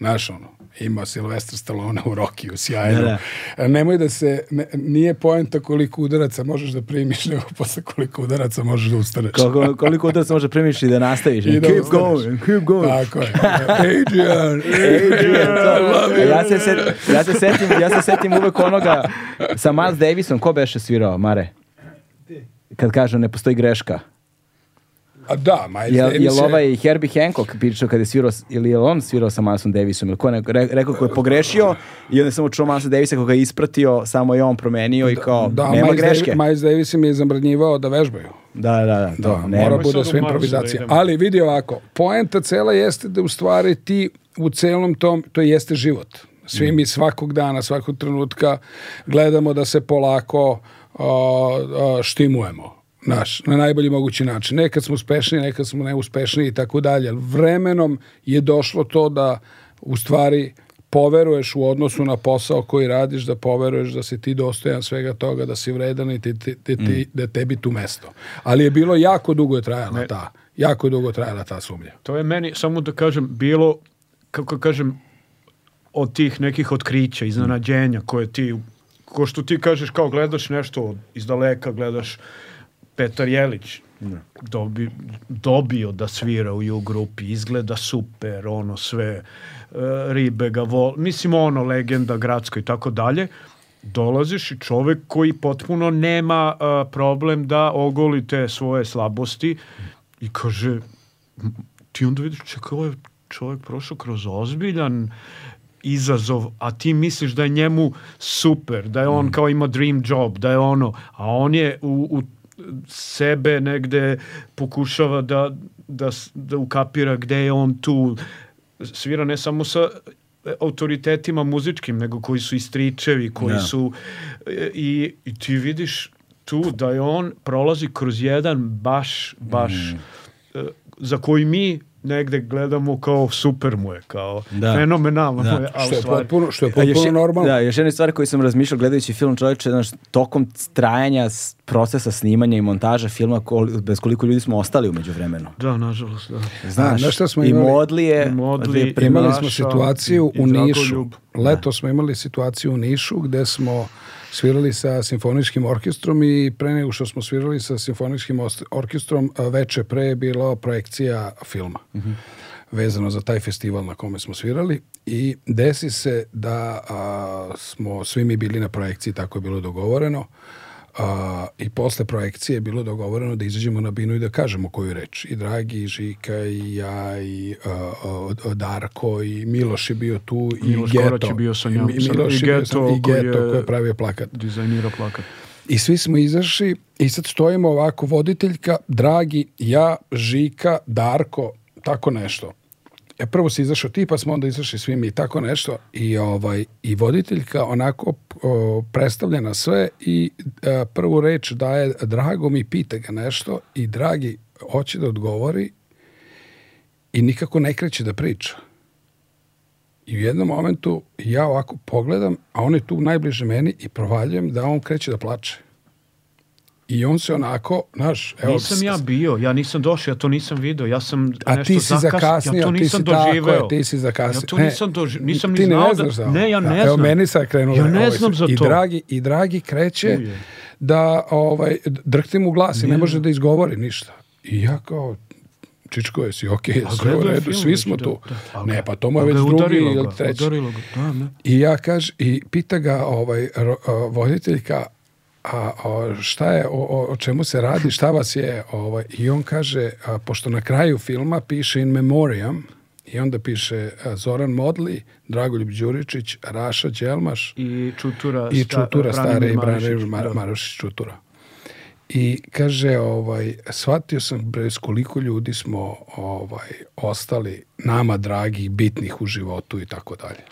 Znaš ono, ima Silvestre Stallone u Rokiju, sjajno. Da, E, Nemoj da se, ne- nije poenta koliko udaraca možeš da primiš, nego posle koliko udaraca možeš da ustaneš. Koliko, koliko udaraca može primiš i da nastaviš. I da keep ustaneš. going, keep going. Tako je. Adrian, Adrian, to- love you. ja, se set, ja, se setim, ja se setim uvek onoga sa Miles Davisom, ko beše svirao, Mare? Kad kaže ne postoji greška. A da, Miles Jel, Davis jel je- ovaj Herbie Hancock pričao kada je svirao, ili je on svirao sa Milesom Davisom, ili ko je re- rekao ko je pogrešio i onda je samo čuo Milesa Davisa koga je ispratio, samo je on promenio i kao, Da, nema Miles greške. Davis, Miles Davis im je zabranjivao da vežbaju. Da, da, da, to, Da, mora bude sve Marsu da. Ali vidi ovako, poenta cela jeste da u stvari ti u celom tom, to jeste život. Svi mi svakog dana, svakog trenutka gledamo da se polako a, a, štimujemo. Naš, na najbolji mogući način. Nekad smo uspešni, nekad smo neuspešniji i tako dalje. Vremenom je došlo to da u stvari poveruješ u odnosu na posao koji radiš, da poveruješ da si ti dostojan svega toga, da si vredan i ti, ti, ti, ti- da tebi tu mesto. Ali je bilo jako dugo je trajala ta, jako dugo je trajala ta sumnja. To je meni, samo da kažem, bilo, kako kažem, od tih nekih otkrića, iznenađenja koje ti, ko što ti kažeš kao gledaš nešto iz daleka, gledaš Petar Jelić, dobi, dobio da svira u U grupi, izgleda super, ono sve, e, ribe ga vol, mislim ono, legenda gradska i tako dalje, dolaziš i čovek koji potpuno nema a, problem da ogoli te svoje slabosti i kaže, "M, ti onda vidiš, čekaj, ovaj čovjek prošao kroz ozbiljan izazov, a ti misliš da je njemu super, da je on kao ima dream job, da je ono, a on je u, u sebe negde pokušava da, da, da ukapira gde je on tu, svira ne samo sa autoritetima muzičkim, nego koji su i stričevi, koji Da. su e, i, i ti vidiš tu da je on prolazi kroz jedan baš, baš e, za koji mi negde gledamo kao super mu je, kao Da. fenomenalno Da. mu je, Što je stvari- potpuno, što je potpuno je- normalno. Da, još jedna stvar koju sam razmišljao gledajući film čovječe, znaš, tokom trajanja procesa snimanja i montaža filma, kol- bez koliko ljudi smo ostali umeđu vremenu. Da, nažalost, da. Znaš, znaš šta smo i imali? Modlije, I Modli, dve i prime- Imali smo situaciju i- i u Nišu. Dragoljub. Leto smo imali situaciju u Nišu gde smo svirali sa simfonijskim orkestrom i pre nego što smo svirali sa simfonijskim os- orkestrom, veče pre je bila projekcija filma. vezano za taj festival na kome smo svirali i desi se da a, smo svi mi bili na projekciji, tako je bilo dogovoreno. A, I posle projekcije je bilo dogovoreno da izađemo na binu i da kažemo koju reč. I Dragi, i Žika, i ja, i a, a, Darko, i Miloš je bio tu, Miloš i Geto. Korać je bio sa njom, I Miloš i je Geto sa- i koji Geto je- koji je pravio plakat. Dizajnira plakat. I svi smo izašli i sad stojimo ovako, voditeljka, Dragi, ja, Žika, Darko, tako nešto. E, prvo si izašao ti, pa smo onda izašli svi mi, tako nešto. I, ovaj, i voditeljka onako o, predstavlja na sve i e, prvu reč daje Drago mi pita ga nešto i Dragi hoće da odgovori i nikako ne kreće da priča. I u jednom momentu ja ovako pogledam, a on je tu najbliže meni i provaljujem da on kreće da plače. I on se onako, znaš, evo... Nisam ja bio, ja nisam došao, ja to nisam video, ja sam A nešto ti si zakas- zakasnio, ja to ti nisam si tako doživeo. je, ti si zakasnio. Ja to nisam doživeo, nisam ni ti znao ne da... znaš ovo. Ne, ja ne Da, Evo, znam. meni sad krenulo. Ja ne znam za I to. dragi, i dragi kreće Uje. da ovaj, drhti mu glas i ne može da izgovori ništa. I ja kao, Čičko, jesi okej, A sve u redu, svi smo da, tu. da. Ne, pa to mu je a već drugi ili treći. Da. I ja kaže, i pita ga ovaj, voditeljka, a, a šta je, o, o, o čemu se radi, šta vas je, ovaj, i on kaže, a, pošto na kraju filma piše in memoriam, I onda piše a, Zoran Modli, Dragoljub Đuričić, Raša Đelmaš I Čutura, i sta- Čutura stare i Branimir Marušić, Mar da. Marušić Čutura. I kaže, ovaj, shvatio sam bre, s koliko ljudi smo ovaj, ostali nama dragi, bitnih u životu i tako dalje.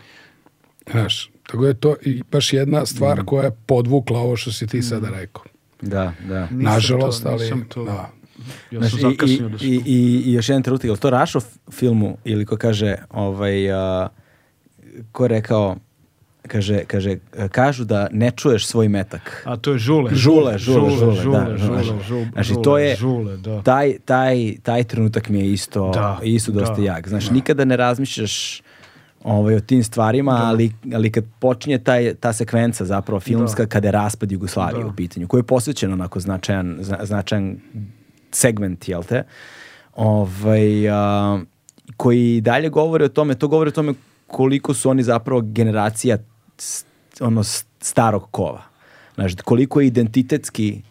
Znaš, tako je to i baš jedna Mm. stvar koja je podvukla ovo što si ti sada rekao. Da, da. Nisam Nažalost, to, ali... nisam to. Da. Ja Znaš, sam i, i, da i, i, i još jedan trenutak, je li to Rašo filmu ili ko kaže, ovaj, a, ko je rekao, kaže, kaže, kažu da ne čuješ svoj metak. A to je žule. Žule, žule, žule, žule, da, žule, znaš. žule, Znači, žule, to je- žule, da. Taj, taj, taj trenutak mi je isto, Da, isto dosta da, jak. Znaš, nikada ne razmišljaš ovaj, o tim stvarima, ali, ali kad počinje taj, ta sekvenca zapravo filmska, kada je raspad Jugoslavije Da. u pitanju, koji je posvećen onako značajan, zna- značajan segment, jel te? Ovaj, a, koji dalje govori o tome, to govori o tome koliko su oni zapravo generacija ono starog kova. Znaš, koliko je identitetski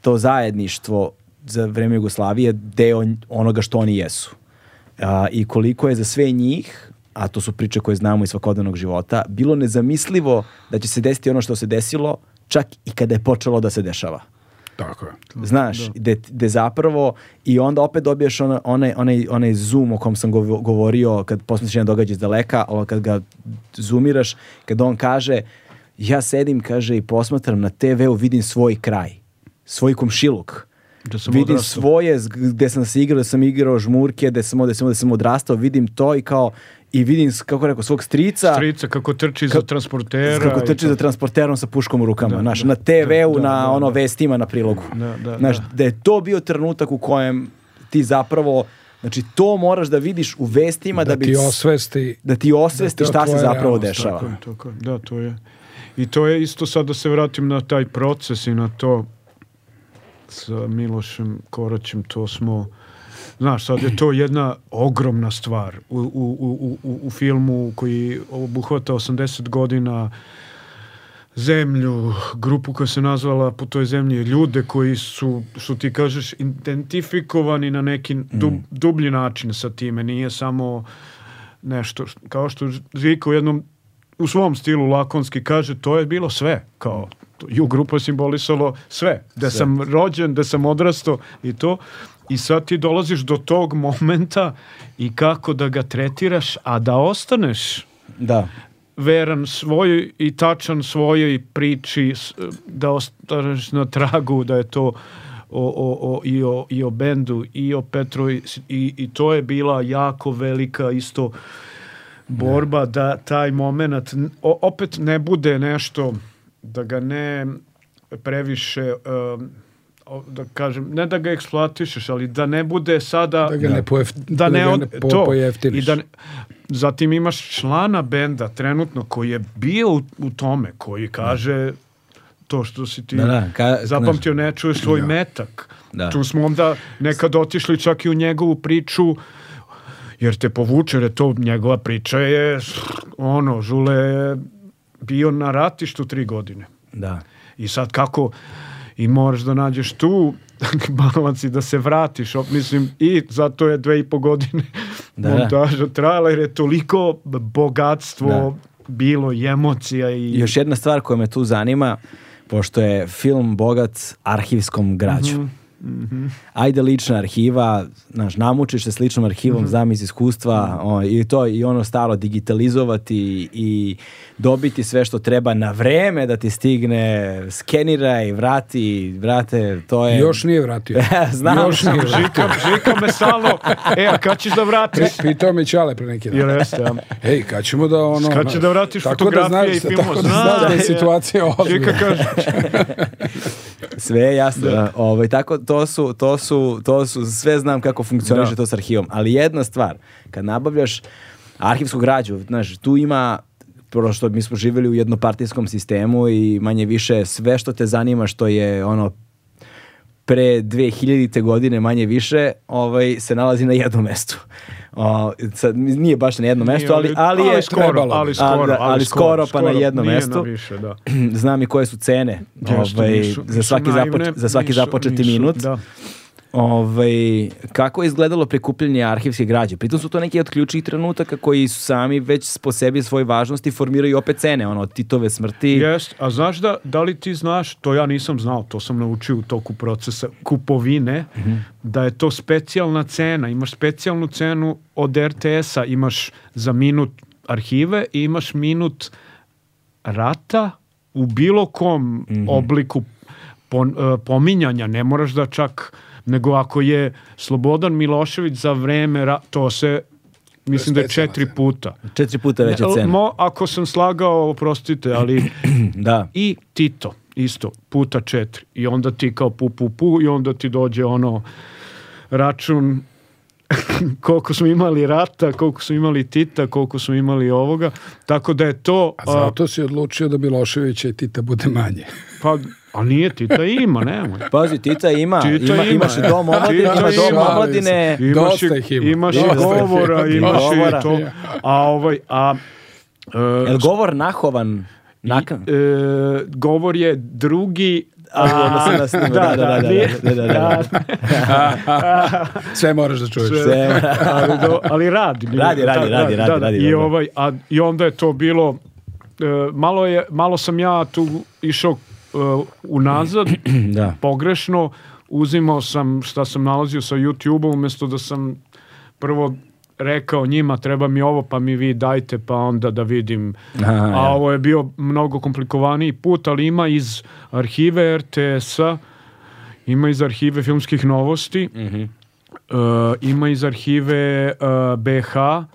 to zajedništvo za vreme Jugoslavije deo onoga što oni jesu. A, I koliko je za sve njih, a to su priče koje znamo iz svakodnevnog života, bilo nezamislivo da će se desiti ono što se desilo, čak i kada je počelo da se dešava. Tako je. Znaš, gde, gde zapravo i onda opet dobiješ ona, onaj, onaj, onaj zoom o kom sam govo- govorio kad posmetiš jedan događaj iz daleka, ali kad ga zoomiraš, kad on kaže ja sedim, kaže, i posmatram na TV-u, vidim svoj kraj, svoj komšiluk. Da sam vidim odrastao. svoje, gde sam se igrao, da sam igrao žmurke, da sam, da sam, da sam odrastao, vidim to i kao, i vidim, kako rekao, svog strica, Strica kako trči za transportera. kako trči za transporterom sa puškom u rukama, Da, znaš, da, na TV-u, da, da, na da, ono da. vestima na prilogu. Da, da, znaš, da. da je to bio trenutak u kojem ti zapravo, znači to moraš da vidiš u vestima da, Da bi ti osvesti da ti osvesti da šta se zapravo dešava. Tako tako. Da, to je. I to je isto sad da se vratim na taj proces i na to sa Milošem Koraćem, to smo Znaš, sad je to jedna ogromna stvar u, u, u, u, u filmu koji obuhvata 80 godina zemlju, grupu koja se nazvala po toj zemlji, ljude koji su, što ti kažeš, identifikovani na neki dub, dublji način sa time. Nije samo nešto, kao što Žika u jednom u svom stilu lakonski kaže, to je bilo sve, kao to- ju grupa simbolisalo sve, da sam rođen, da sam odrastao i to i sad ti dolaziš do tog momenta i kako da ga tretiraš, a da ostaneš Da. veran svojoj i tačan svojoj priči da ostaneš na tragu da je to o, o, o, i, o, i o bendu i o Petru i, i to je bila jako velika isto borba da taj moment opet ne bude nešto da ga ne previše um, da kažem, ne da ga eksploatišeš, ali da ne bude sada Da ga ne pojef- da ne, da ga od, ne po- to, pojeftiniš. i da ne- zatim imaš člana benda trenutno koji je bio u, u tome, koji kaže to što si ti Da, da, ka- zapamtio, ne čuješ svoj metak. Da. Tu smo onda nekad otišli čak i u njegovu priču, jer te povuče, jer je to njegova priča je, ono, Žule je bio na ratištu tri godine. Da. I sad kako i moraš da nađeš tu balans i da se vratiš, op, mislim, i zato je dve i po godine Da, montaža trajala, jer je toliko bogatstvo Da. bilo i emocija i... Još jedna stvar koja me tu zanima, pošto je film bogat arhivskom građom. Ajde lična arhiva, znaš, namučiš se s ličnom arhivom, znam iz iskustva, o, i to i ono staro digitalizovati i dobiti sve što treba na vreme da ti stigne, skeniraj, vrati, vrate, to je... Još nije vratio. Znam. Još nije vratio. Žika, žika me stalno, e, a kad ćeš da vratiš? Pitao me Ćale pre neki dan. Jel jeste, ja. Ej, kad ćemo da ono... Kad će da vratiš tako fotografije da znaš, i filmove? Tako da znaš da je Zna, situacija Žika ozbiljna. kaže, Sve je jasno. da. Ovaj, tako, to su, to su, to su, sve znam kako funkcioniše Da. to s arhivom. Ali jedna stvar, kad nabavljaš arhivsku građu, znaš, tu ima prvo što mi smo živjeli u jednopartijskom sistemu i manje više sve što te zanima što je ono pre 2000. godine manje više ovaj, se nalazi na jednom mestu. O, sad, nije baš na jednom mestu, ali, ali, je skoro, trebalo ali skoro, da, ali skoro, pa na skoro. Nije mestu. na više, da. Znam i koje su cene ovaj, za, svaki započ- za svaki započeti minut. Da. Ovaj, kako je izgledalo prikupljanje arhivske građe? Pritom su to neki od ključnih trenutaka koji su sami već po sebi svoje važnosti formiraju opet cene, ono, Titove smrti. Jest, a znaš da, da li ti znaš, to ja nisam znao, to sam naučio u toku procesa kupovine, da je to specijalna cena, imaš specijalnu cenu od RTS-a, imaš za minut arhive i imaš minut rata u bilo kom obliku pon- e, pominjanja, ne moraš da čak, nego ako je Slobodan Milošević za vreme, ra- to se, mislim da je četiri puta. Četiri puta veća Ne, cena. Mo, ako sam slagao, oprostite, ali Da. i Tito isto puta četiri i onda ti kao pu pu pu i onda ti dođe ono račun koliko smo imali rata, koliko smo imali Tita, koliko smo imali ovoga, tako da je to A a, zato si odlučio da Miloševića i Tita bude manje. pa a nije Tita ima, nemoj. Pazi, Tita ima, Tita ima, ima, imaš i e. dom omladine, Tita ima dom ima. omladine. Imaš Dosta i, ih ima. imaš i govora, ima. imaš i to. A ovaj, a e, Jel govor nahovan? Nakan? e, govor je drugi A, da, da, da, da, da, da, da. Sve moraš da čuješ. Sve. ali, do, ali radi. Radi, radi, da, radi, da, radi, da, radi, I, ovaj, a, I onda je to bilo, e, malo, je, malo sam ja tu išao e, unazad, Da. pogrešno, uzimao sam šta sam nalazio sa YouTube-om, umjesto da sam prvo rekao njima treba mi ovo pa mi vi dajte pa onda da vidim Aha, a ja. ovo je bio mnogo komplikovaniji put ali ima iz arhive RTS-a ima iz arhive filmskih novosti Mhm. e, ima iz arhive e, BH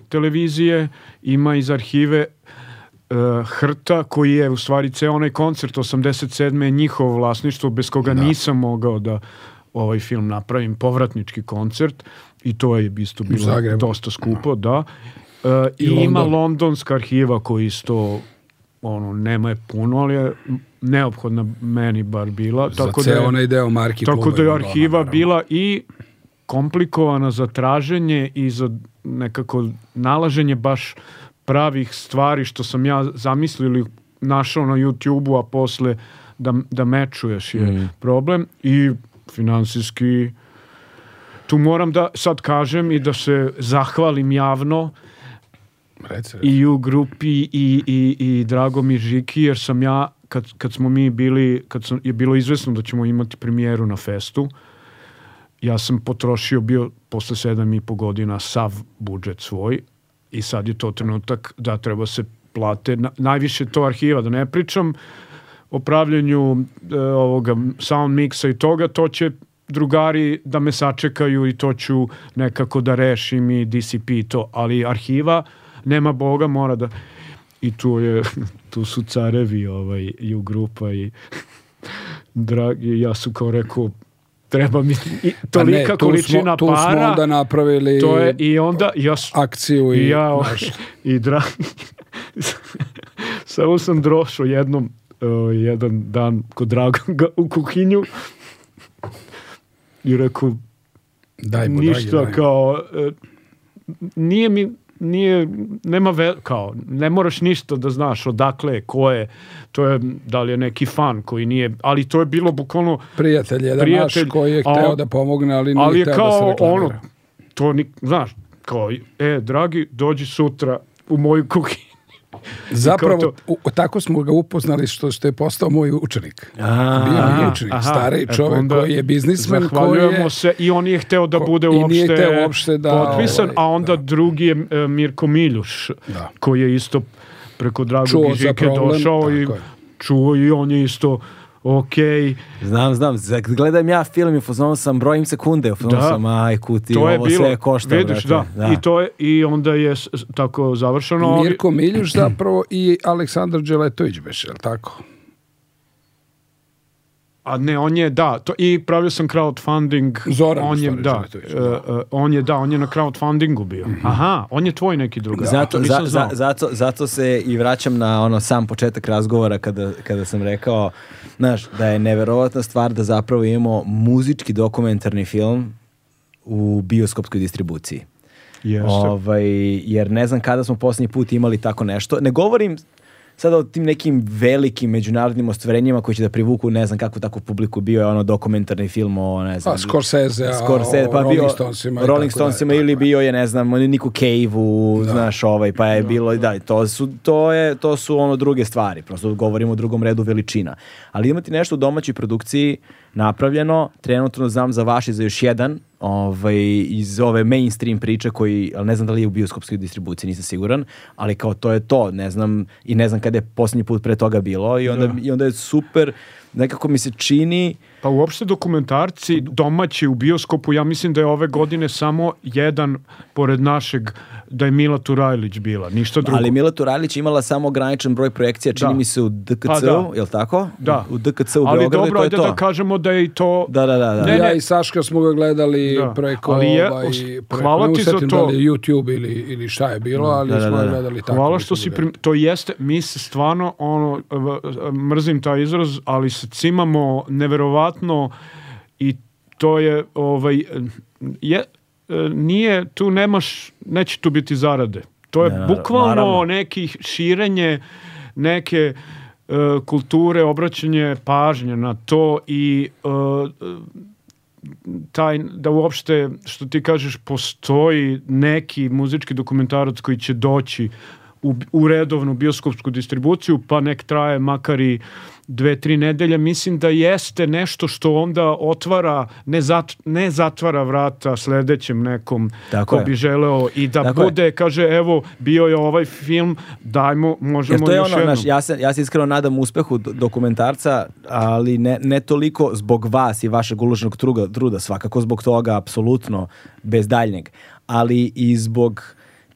televizije ima iz arhive e, Hrta koji je u stvari ceo onaj koncert 87. je njihovo vlasništvo bez koga nisam mogao da ovaj film napravim povratnički koncert i to je isto bilo dosta skupo da E, i, I ima London. londonska arhiva koji isto ono nema je puno ali je neophodna meni bar bila Za tako da je, onaj deo Marki tako da je arhiva naravno. bila i komplikovana za traženje i za nekako nalaženje baš pravih stvari što sam ja zamislio ili našao na YouTube-u, a posle da, da mečuješ je problem i finansijski tu moram da sad kažem i da se zahvalim javno Reci, i u grupi i, i, i Dragomir Žiki jer sam ja kad, kad smo mi bili kad sam, je bilo izvesno da ćemo imati premijeru na festu ja sam potrošio bio posle sedam i po godina sav budžet svoj i sad je to trenutak da treba se plate na, najviše to arhiva da ne pričam o pravljenju e, ovoga sound mixa i toga to će drugari da me sačekaju i to ću nekako da rešim i DCP i to, ali arhiva nema Boga, mora da i tu je, tu su carevi ovaj, i u grupa i dragi, ja su kao rekao treba mi i Pa ne, tolika tu količina smo, tu para smo onda napravili to je i onda ja akciju i, i ja znaš, i dra samo sam drošao jednom uh, jedan dan kod Dragonga u kuhinju i rekao daj mu, ništa dragi, kao e, nije mi nije, nema ve, kao, ne moraš ništa da znaš odakle, ko je, to je, da li je neki fan koji nije, ali to je bilo bukvalno, Prijatelj jedan Prijatelj, naš koji je a hteo da pomogne, ali nije ali je hteo da se kao reklamira. ono, to ni, znaš, kao, e, dragi, dođi sutra u moju kuhinju. Zapravo, to- u, tako smo ga upoznali što, što je postao moj učenik. A, Bio mi učenik, aha, čovek onda koji je biznismen, koji Zahvaljujemo je... se i on je hteo da ko- bude i nije uopšte, hteo uopšte da, potpisan, ovaj, a onda drugi je e, Mirko Miljuš, Da. koji je isto preko Dragog Čuo Žike došao i je. čuo i on je isto ok. Znam, znam. Gledam ja film i u fazonu sam brojim sekunde. U fazonu Da. sam, aj kuti, To je ovo bilo, sve košta. vidiš, da. brate. I, to je, I onda je tako završeno. Mirko Miljuš zapravo i Aleksandar Đeletović beš, je li tako? A ne, on je, da, to, i pravio sam crowdfunding. Zoran, on je, da, e, on je, da, on je na crowdfundingu bio. Aha, on je tvoj neki drugar. Zato, za- za- zato, zato se i vraćam na ono sam početak razgovora kada, kada sam rekao znaš, da je neverovatna stvar da zapravo imamo muzički dokumentarni film u bioskopskoj distribuciji. Jeste. Ovaj, jer ne znam kada smo posljednji put imali tako nešto. Ne govorim sada o tim nekim velikim međunarodnim ostvarenjima koji će da privuku ne znam kakvu takvu publiku bio je ono dokumentarni film o ne znam Pa, Scorsese, a Scorsese, pa Rolling bio Stonesima Rolling Stonesima ili bio je ne znam Niku Cave-u znaš ovaj pa je bilo da. to su to je to su ono druge stvari prosto govorimo o drugom redu veličina. Ali imati nešto u domaćoj produkciji napravljeno. Trenutno znam za vaš i za još jedan ovaj, iz ove mainstream priče koji, ali ne znam da li je u bioskopskoj distribuciji, nisam siguran, ali kao to je to, ne znam, i ne znam kada je posljednji put pre toga bilo i onda, i onda je super, nekako mi se čini, Pa uopšte dokumentarci domaći u bioskopu, ja mislim da je ove godine samo jedan pored našeg, da je Mila Turajlić bila, ništa drugo. ali Mila Turalić je imala samo ograničen broj projekcija, čini Da. mi se u DKC-u, Pa da. jel tako? Da. U, u DKC u Ali Beogradu dobro, to je ajde to. da kažemo da je i to... Da, da, da, da. Ne, ja ne. i Saška smo ga gledali Da. preko Ali je- ovaj, preko, hvala ti za to. Da li je YouTube ili, ili šta je bilo, ali Da, da, smo da, da. gledali tako. Hvala što da si ga- prim... To jeste, mi se stvarno, ono, mrzim taj izraz, ali se cimamo neverovatno i to je, ovaj, je, nije, tu nemaš, neće tu biti zarade. To je Ne, bukvalno naravno. neki širenje neke e, kulture, obraćanje pažnje na to i e, taj, da uopšte, što ti kažeš, postoji neki muzički dokumentarac koji će doći u, u redovnu bioskopsku distribuciju, pa nek traje makar i dve, tri nedelje, mislim da jeste nešto što onda otvara, ne, zat, ne zatvara vrata sledećem nekom Tako ko je. bi želeo i da Tako je. bude, kaže, evo, bio je ovaj film, dajmo, možemo Jer to je još ono, jednom. znaš, ja se, ja se iskreno nadam uspehu do- dokumentarca, ali ne, ne toliko zbog vas i vašeg uloženog truda, truda, svakako zbog toga, apsolutno, bez daljnjeg, ali i zbog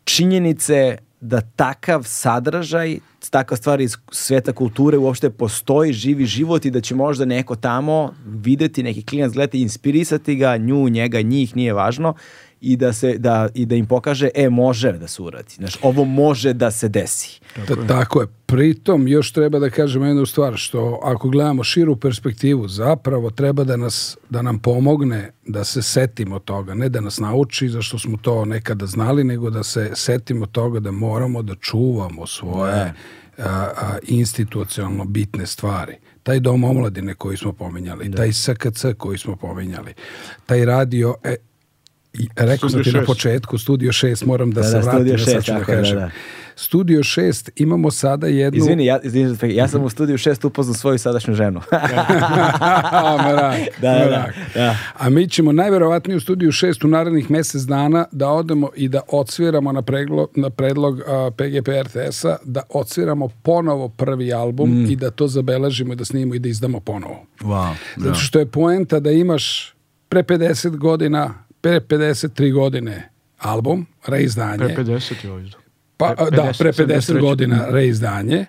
činjenice da takav sadržaj, takva stvar iz sveta kulture uopšte postoji, živi život i da će možda neko tamo videti, neki klinac gledati, inspirisati ga, nju, njega, njih, nije važno, i da, se, da, i da im pokaže, e, može da se uradi. Znaš, ovo može da se desi. Da, tako je. Pritom još treba da kažem jednu stvar, što ako gledamo širu perspektivu, zapravo treba da, nas, da nam pomogne da se setimo toga, ne da nas nauči zašto smo to nekada znali, nego da se setimo toga da moramo da čuvamo svoje a, a, institucionalno bitne stvari. Taj dom omladine koji smo pominjali, taj SKC koji smo pominjali, taj radio, e, rekao sam ti Studio na početku, Studio 6, moram da, Da, se da, vratim, Studio ja sad ću da da, da. Studio 6 imamo sada jednu... Izvini, ja, izvini, ja sam u studiju šest upoznao svoju sadašnju ženu. mrak, Da, da, mrak. da. A mi ćemo najverovatnije u studiju 6 u narednih mjesec dana da odemo i da odsviramo na, preglo, na predlog a, PGP RTS-a, da odsviramo ponovo prvi album Mm. i da to zabeležimo i da snimimo i da izdamo ponovo. wow. Zato što je poenta da imaš pre 50 godina, pre 53 godine album, reizdanje. Pre 50 je ovo izdao. Pa, Pre da, pre 50, 50 73. godina reizdanje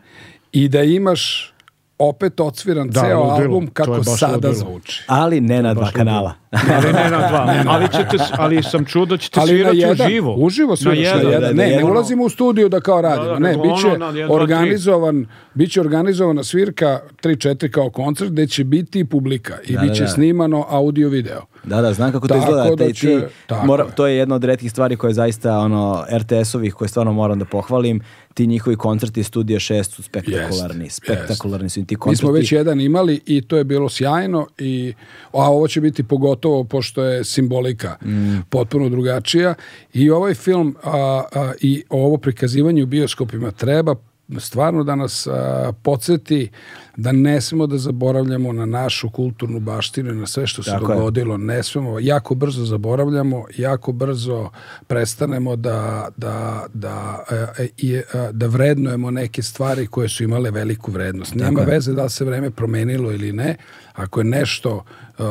i da imaš opet odsviran Da, ceo ludilo. album kako sada ludilo. zvuči. Ali ne na dva Baš kanala. Ali ne na dva. ali, ćete, ali sam čuo da ćete Ali svirati jedan, uživo. uživo sviraš na jedan. da, da, Ne, ne jedan. ulazimo u studiju da kao radimo. da, ne, nego biće ono na jedan, organizovan, biće organizovana svirka 3-4 kao koncert gde će biti publika i Da, biće da, da. snimano audio video. Da, da, znam kako to Tako izgleda. da Te- će- ti, mora, je. to je jedna od retkih stvari koje zaista ono, RTS-ovih koje stvarno moram da pohvalim. Ti njihovi koncerti Studija 6 su spektakularni. Jest, spektakularni su i ti Mi koncerti. smo već jedan imali i to je bilo sjajno i a ovo će biti pogotovo pošto je simbolika Mm. potpuno drugačija i ovaj film a, a, i ovo prikazivanje u bioskopima treba stvarno da nas a, podsjeti da ne smemo da zaboravljamo na našu kulturnu baštinu i na sve što se Tako je. dogodilo. Ne smemo, jako brzo zaboravljamo, jako brzo prestanemo da, da, da, e, e, da vrednujemo neke stvari koje su imale veliku vrednost. Nema veze da li se vreme promenilo ili ne. Ako je nešto e,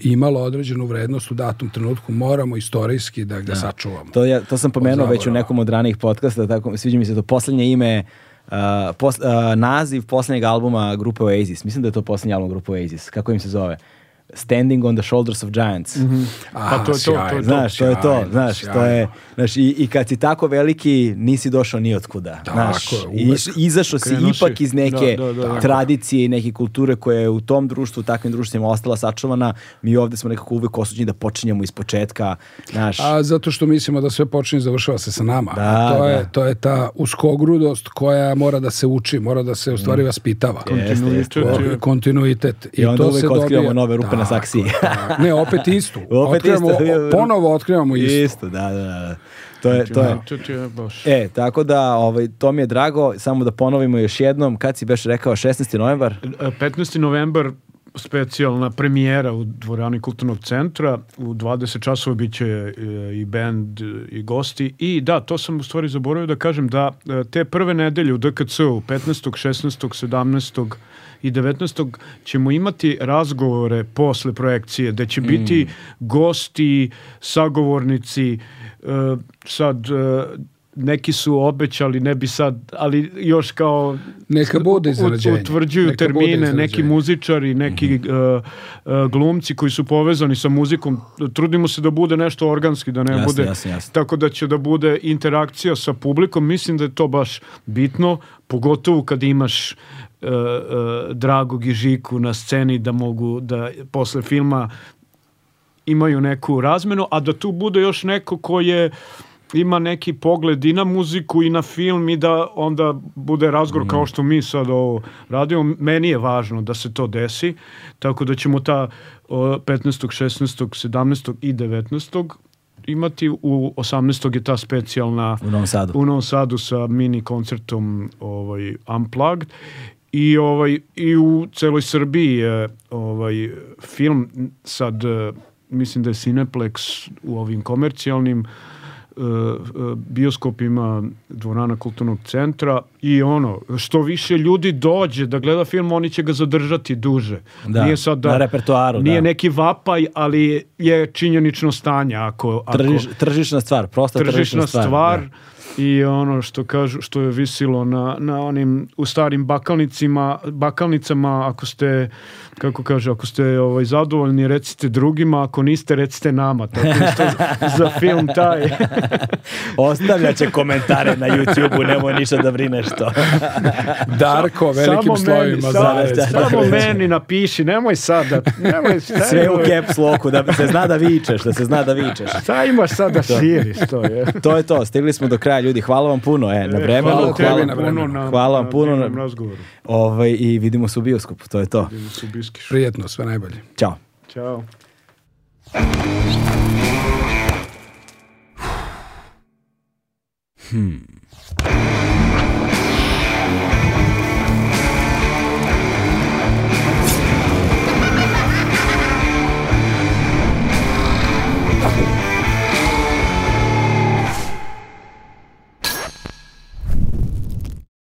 imalo određenu vrednost u datom trenutku, moramo istorijski da ga sačuvamo. To, je, to sam pomenuo već u nekom od ranijih podcasta, tako, sviđa mi se to posljednje ime, pos- uh, naziv posljednjeg albuma grupe Oasis. Mislim da je to posljednji album grupe Oasis. Kako im se zove? Standing on the Shoulders of Giants. A, Pa to je to, to to. Znaš, to je to, sjajno, znaš, to sjajno. je, znaš, i, i kad si tako veliki, nisi došao ni otkuda, znaš, i, uvek. izašao si ipak iz neke Da, da, da. tradicije i neke kulture koja je u tom društvu, u takvim društvima ostala sačuvana, mi ovde smo nekako uvek osuđeni da počinjemo iz početka, znaš, A zato što mislimo da sve počinje i završava se sa nama. Da, to, da. je, to je ta uskogrudost koja mora da se uči, mora da se u stvari vaspitava. Jeste, jeste. Kontinuitet Kontinuitet. I onda to uvek se otkrivamo nove rupe na saksiji. tako. Ne, opet istu. Opet otkrivamo, isto. Ponovo otkrivamo istu. Isto, da, da, da. To je, to je. To je baš... E, tako da, ovaj, to mi je drago, samo da ponovimo još jednom, kad si beš rekao 16. novembar, 15. novembar specijalna premijera u dvorani kulturnog centra u 20 časova bit će e, i band e, i gosti i da, to sam u stvari zaboravio da kažem da e, te prve nedelje u DKC-u 15. 16. 17. i 19. ćemo imati razgovore posle projekcije gde će biti gosti, sagovornici e, sad e, neki su obećali, ne bi sad, ali još kao Neka bude iznenađenje. utvrđuju Neka termine, neki iznenađenje. muzičari, neki Mhm. uh, uh, glumci koji su povezani sa muzikom. Trudimo se da bude nešto organski, da ne Jasno, bude jasno, jasno. tako da će da bude interakcija sa publikom. Mislim da je to baš bitno, pogotovo kad imaš uh, uh, Dragog i Žiku na sceni da mogu da posle filma imaju neku razmenu, a da tu bude još neko ko je ima neki pogled i na muziku i na film i da onda bude razgovor kao što mi sad ovo radimo. Meni je važno da se to desi, tako da ćemo ta o, 15., 16., 17. i 19. imati u 18. je ta specijalna u Novom Sadu. u Novom Sadu sa mini koncertom ovaj Unplugged i ovaj i u celoj Srbiji je ovaj film sad eh, mislim da je Cineplex u ovim komercijalnim eh, eh, bioskopima dvorana kulturnog centra i ono što više ljudi dođe da gleda film oni će ga zadržati duže Da, nije sad da na repertoaru, nije da. neki vapaj ali je činjenično stanje ako, ako Tržiš, tržišna stvar, prosta tržišna, tržišna stvar. stvar, da. I ono što kažu što je visilo na, na onim u starim bakalnicima bakalnicama ako ste kako kaže ako ste ovaj zadovoljni recite drugima ako niste recite nama tako isto za film taj Ostavljaće komentare na YouTube-u, nemoj ništa da brineš to. Darko, velikim samo slovima meni, samo, samo meni napiši nemoj sada nemoj šta Sve u caps locku, da se zna da vičeš, da se zna da vičeš. šta imaš sada širiš to je To je to, stigli smo do kraja ljudi, hvala vam puno, e, na vremenu, hvala hvala, na vremenu. na, Hvala vam na puno. divnom razgovoru ovaj, i vidimo se u bioskopu, to je Франциске. Приятного, с вами были. Чао. Чао.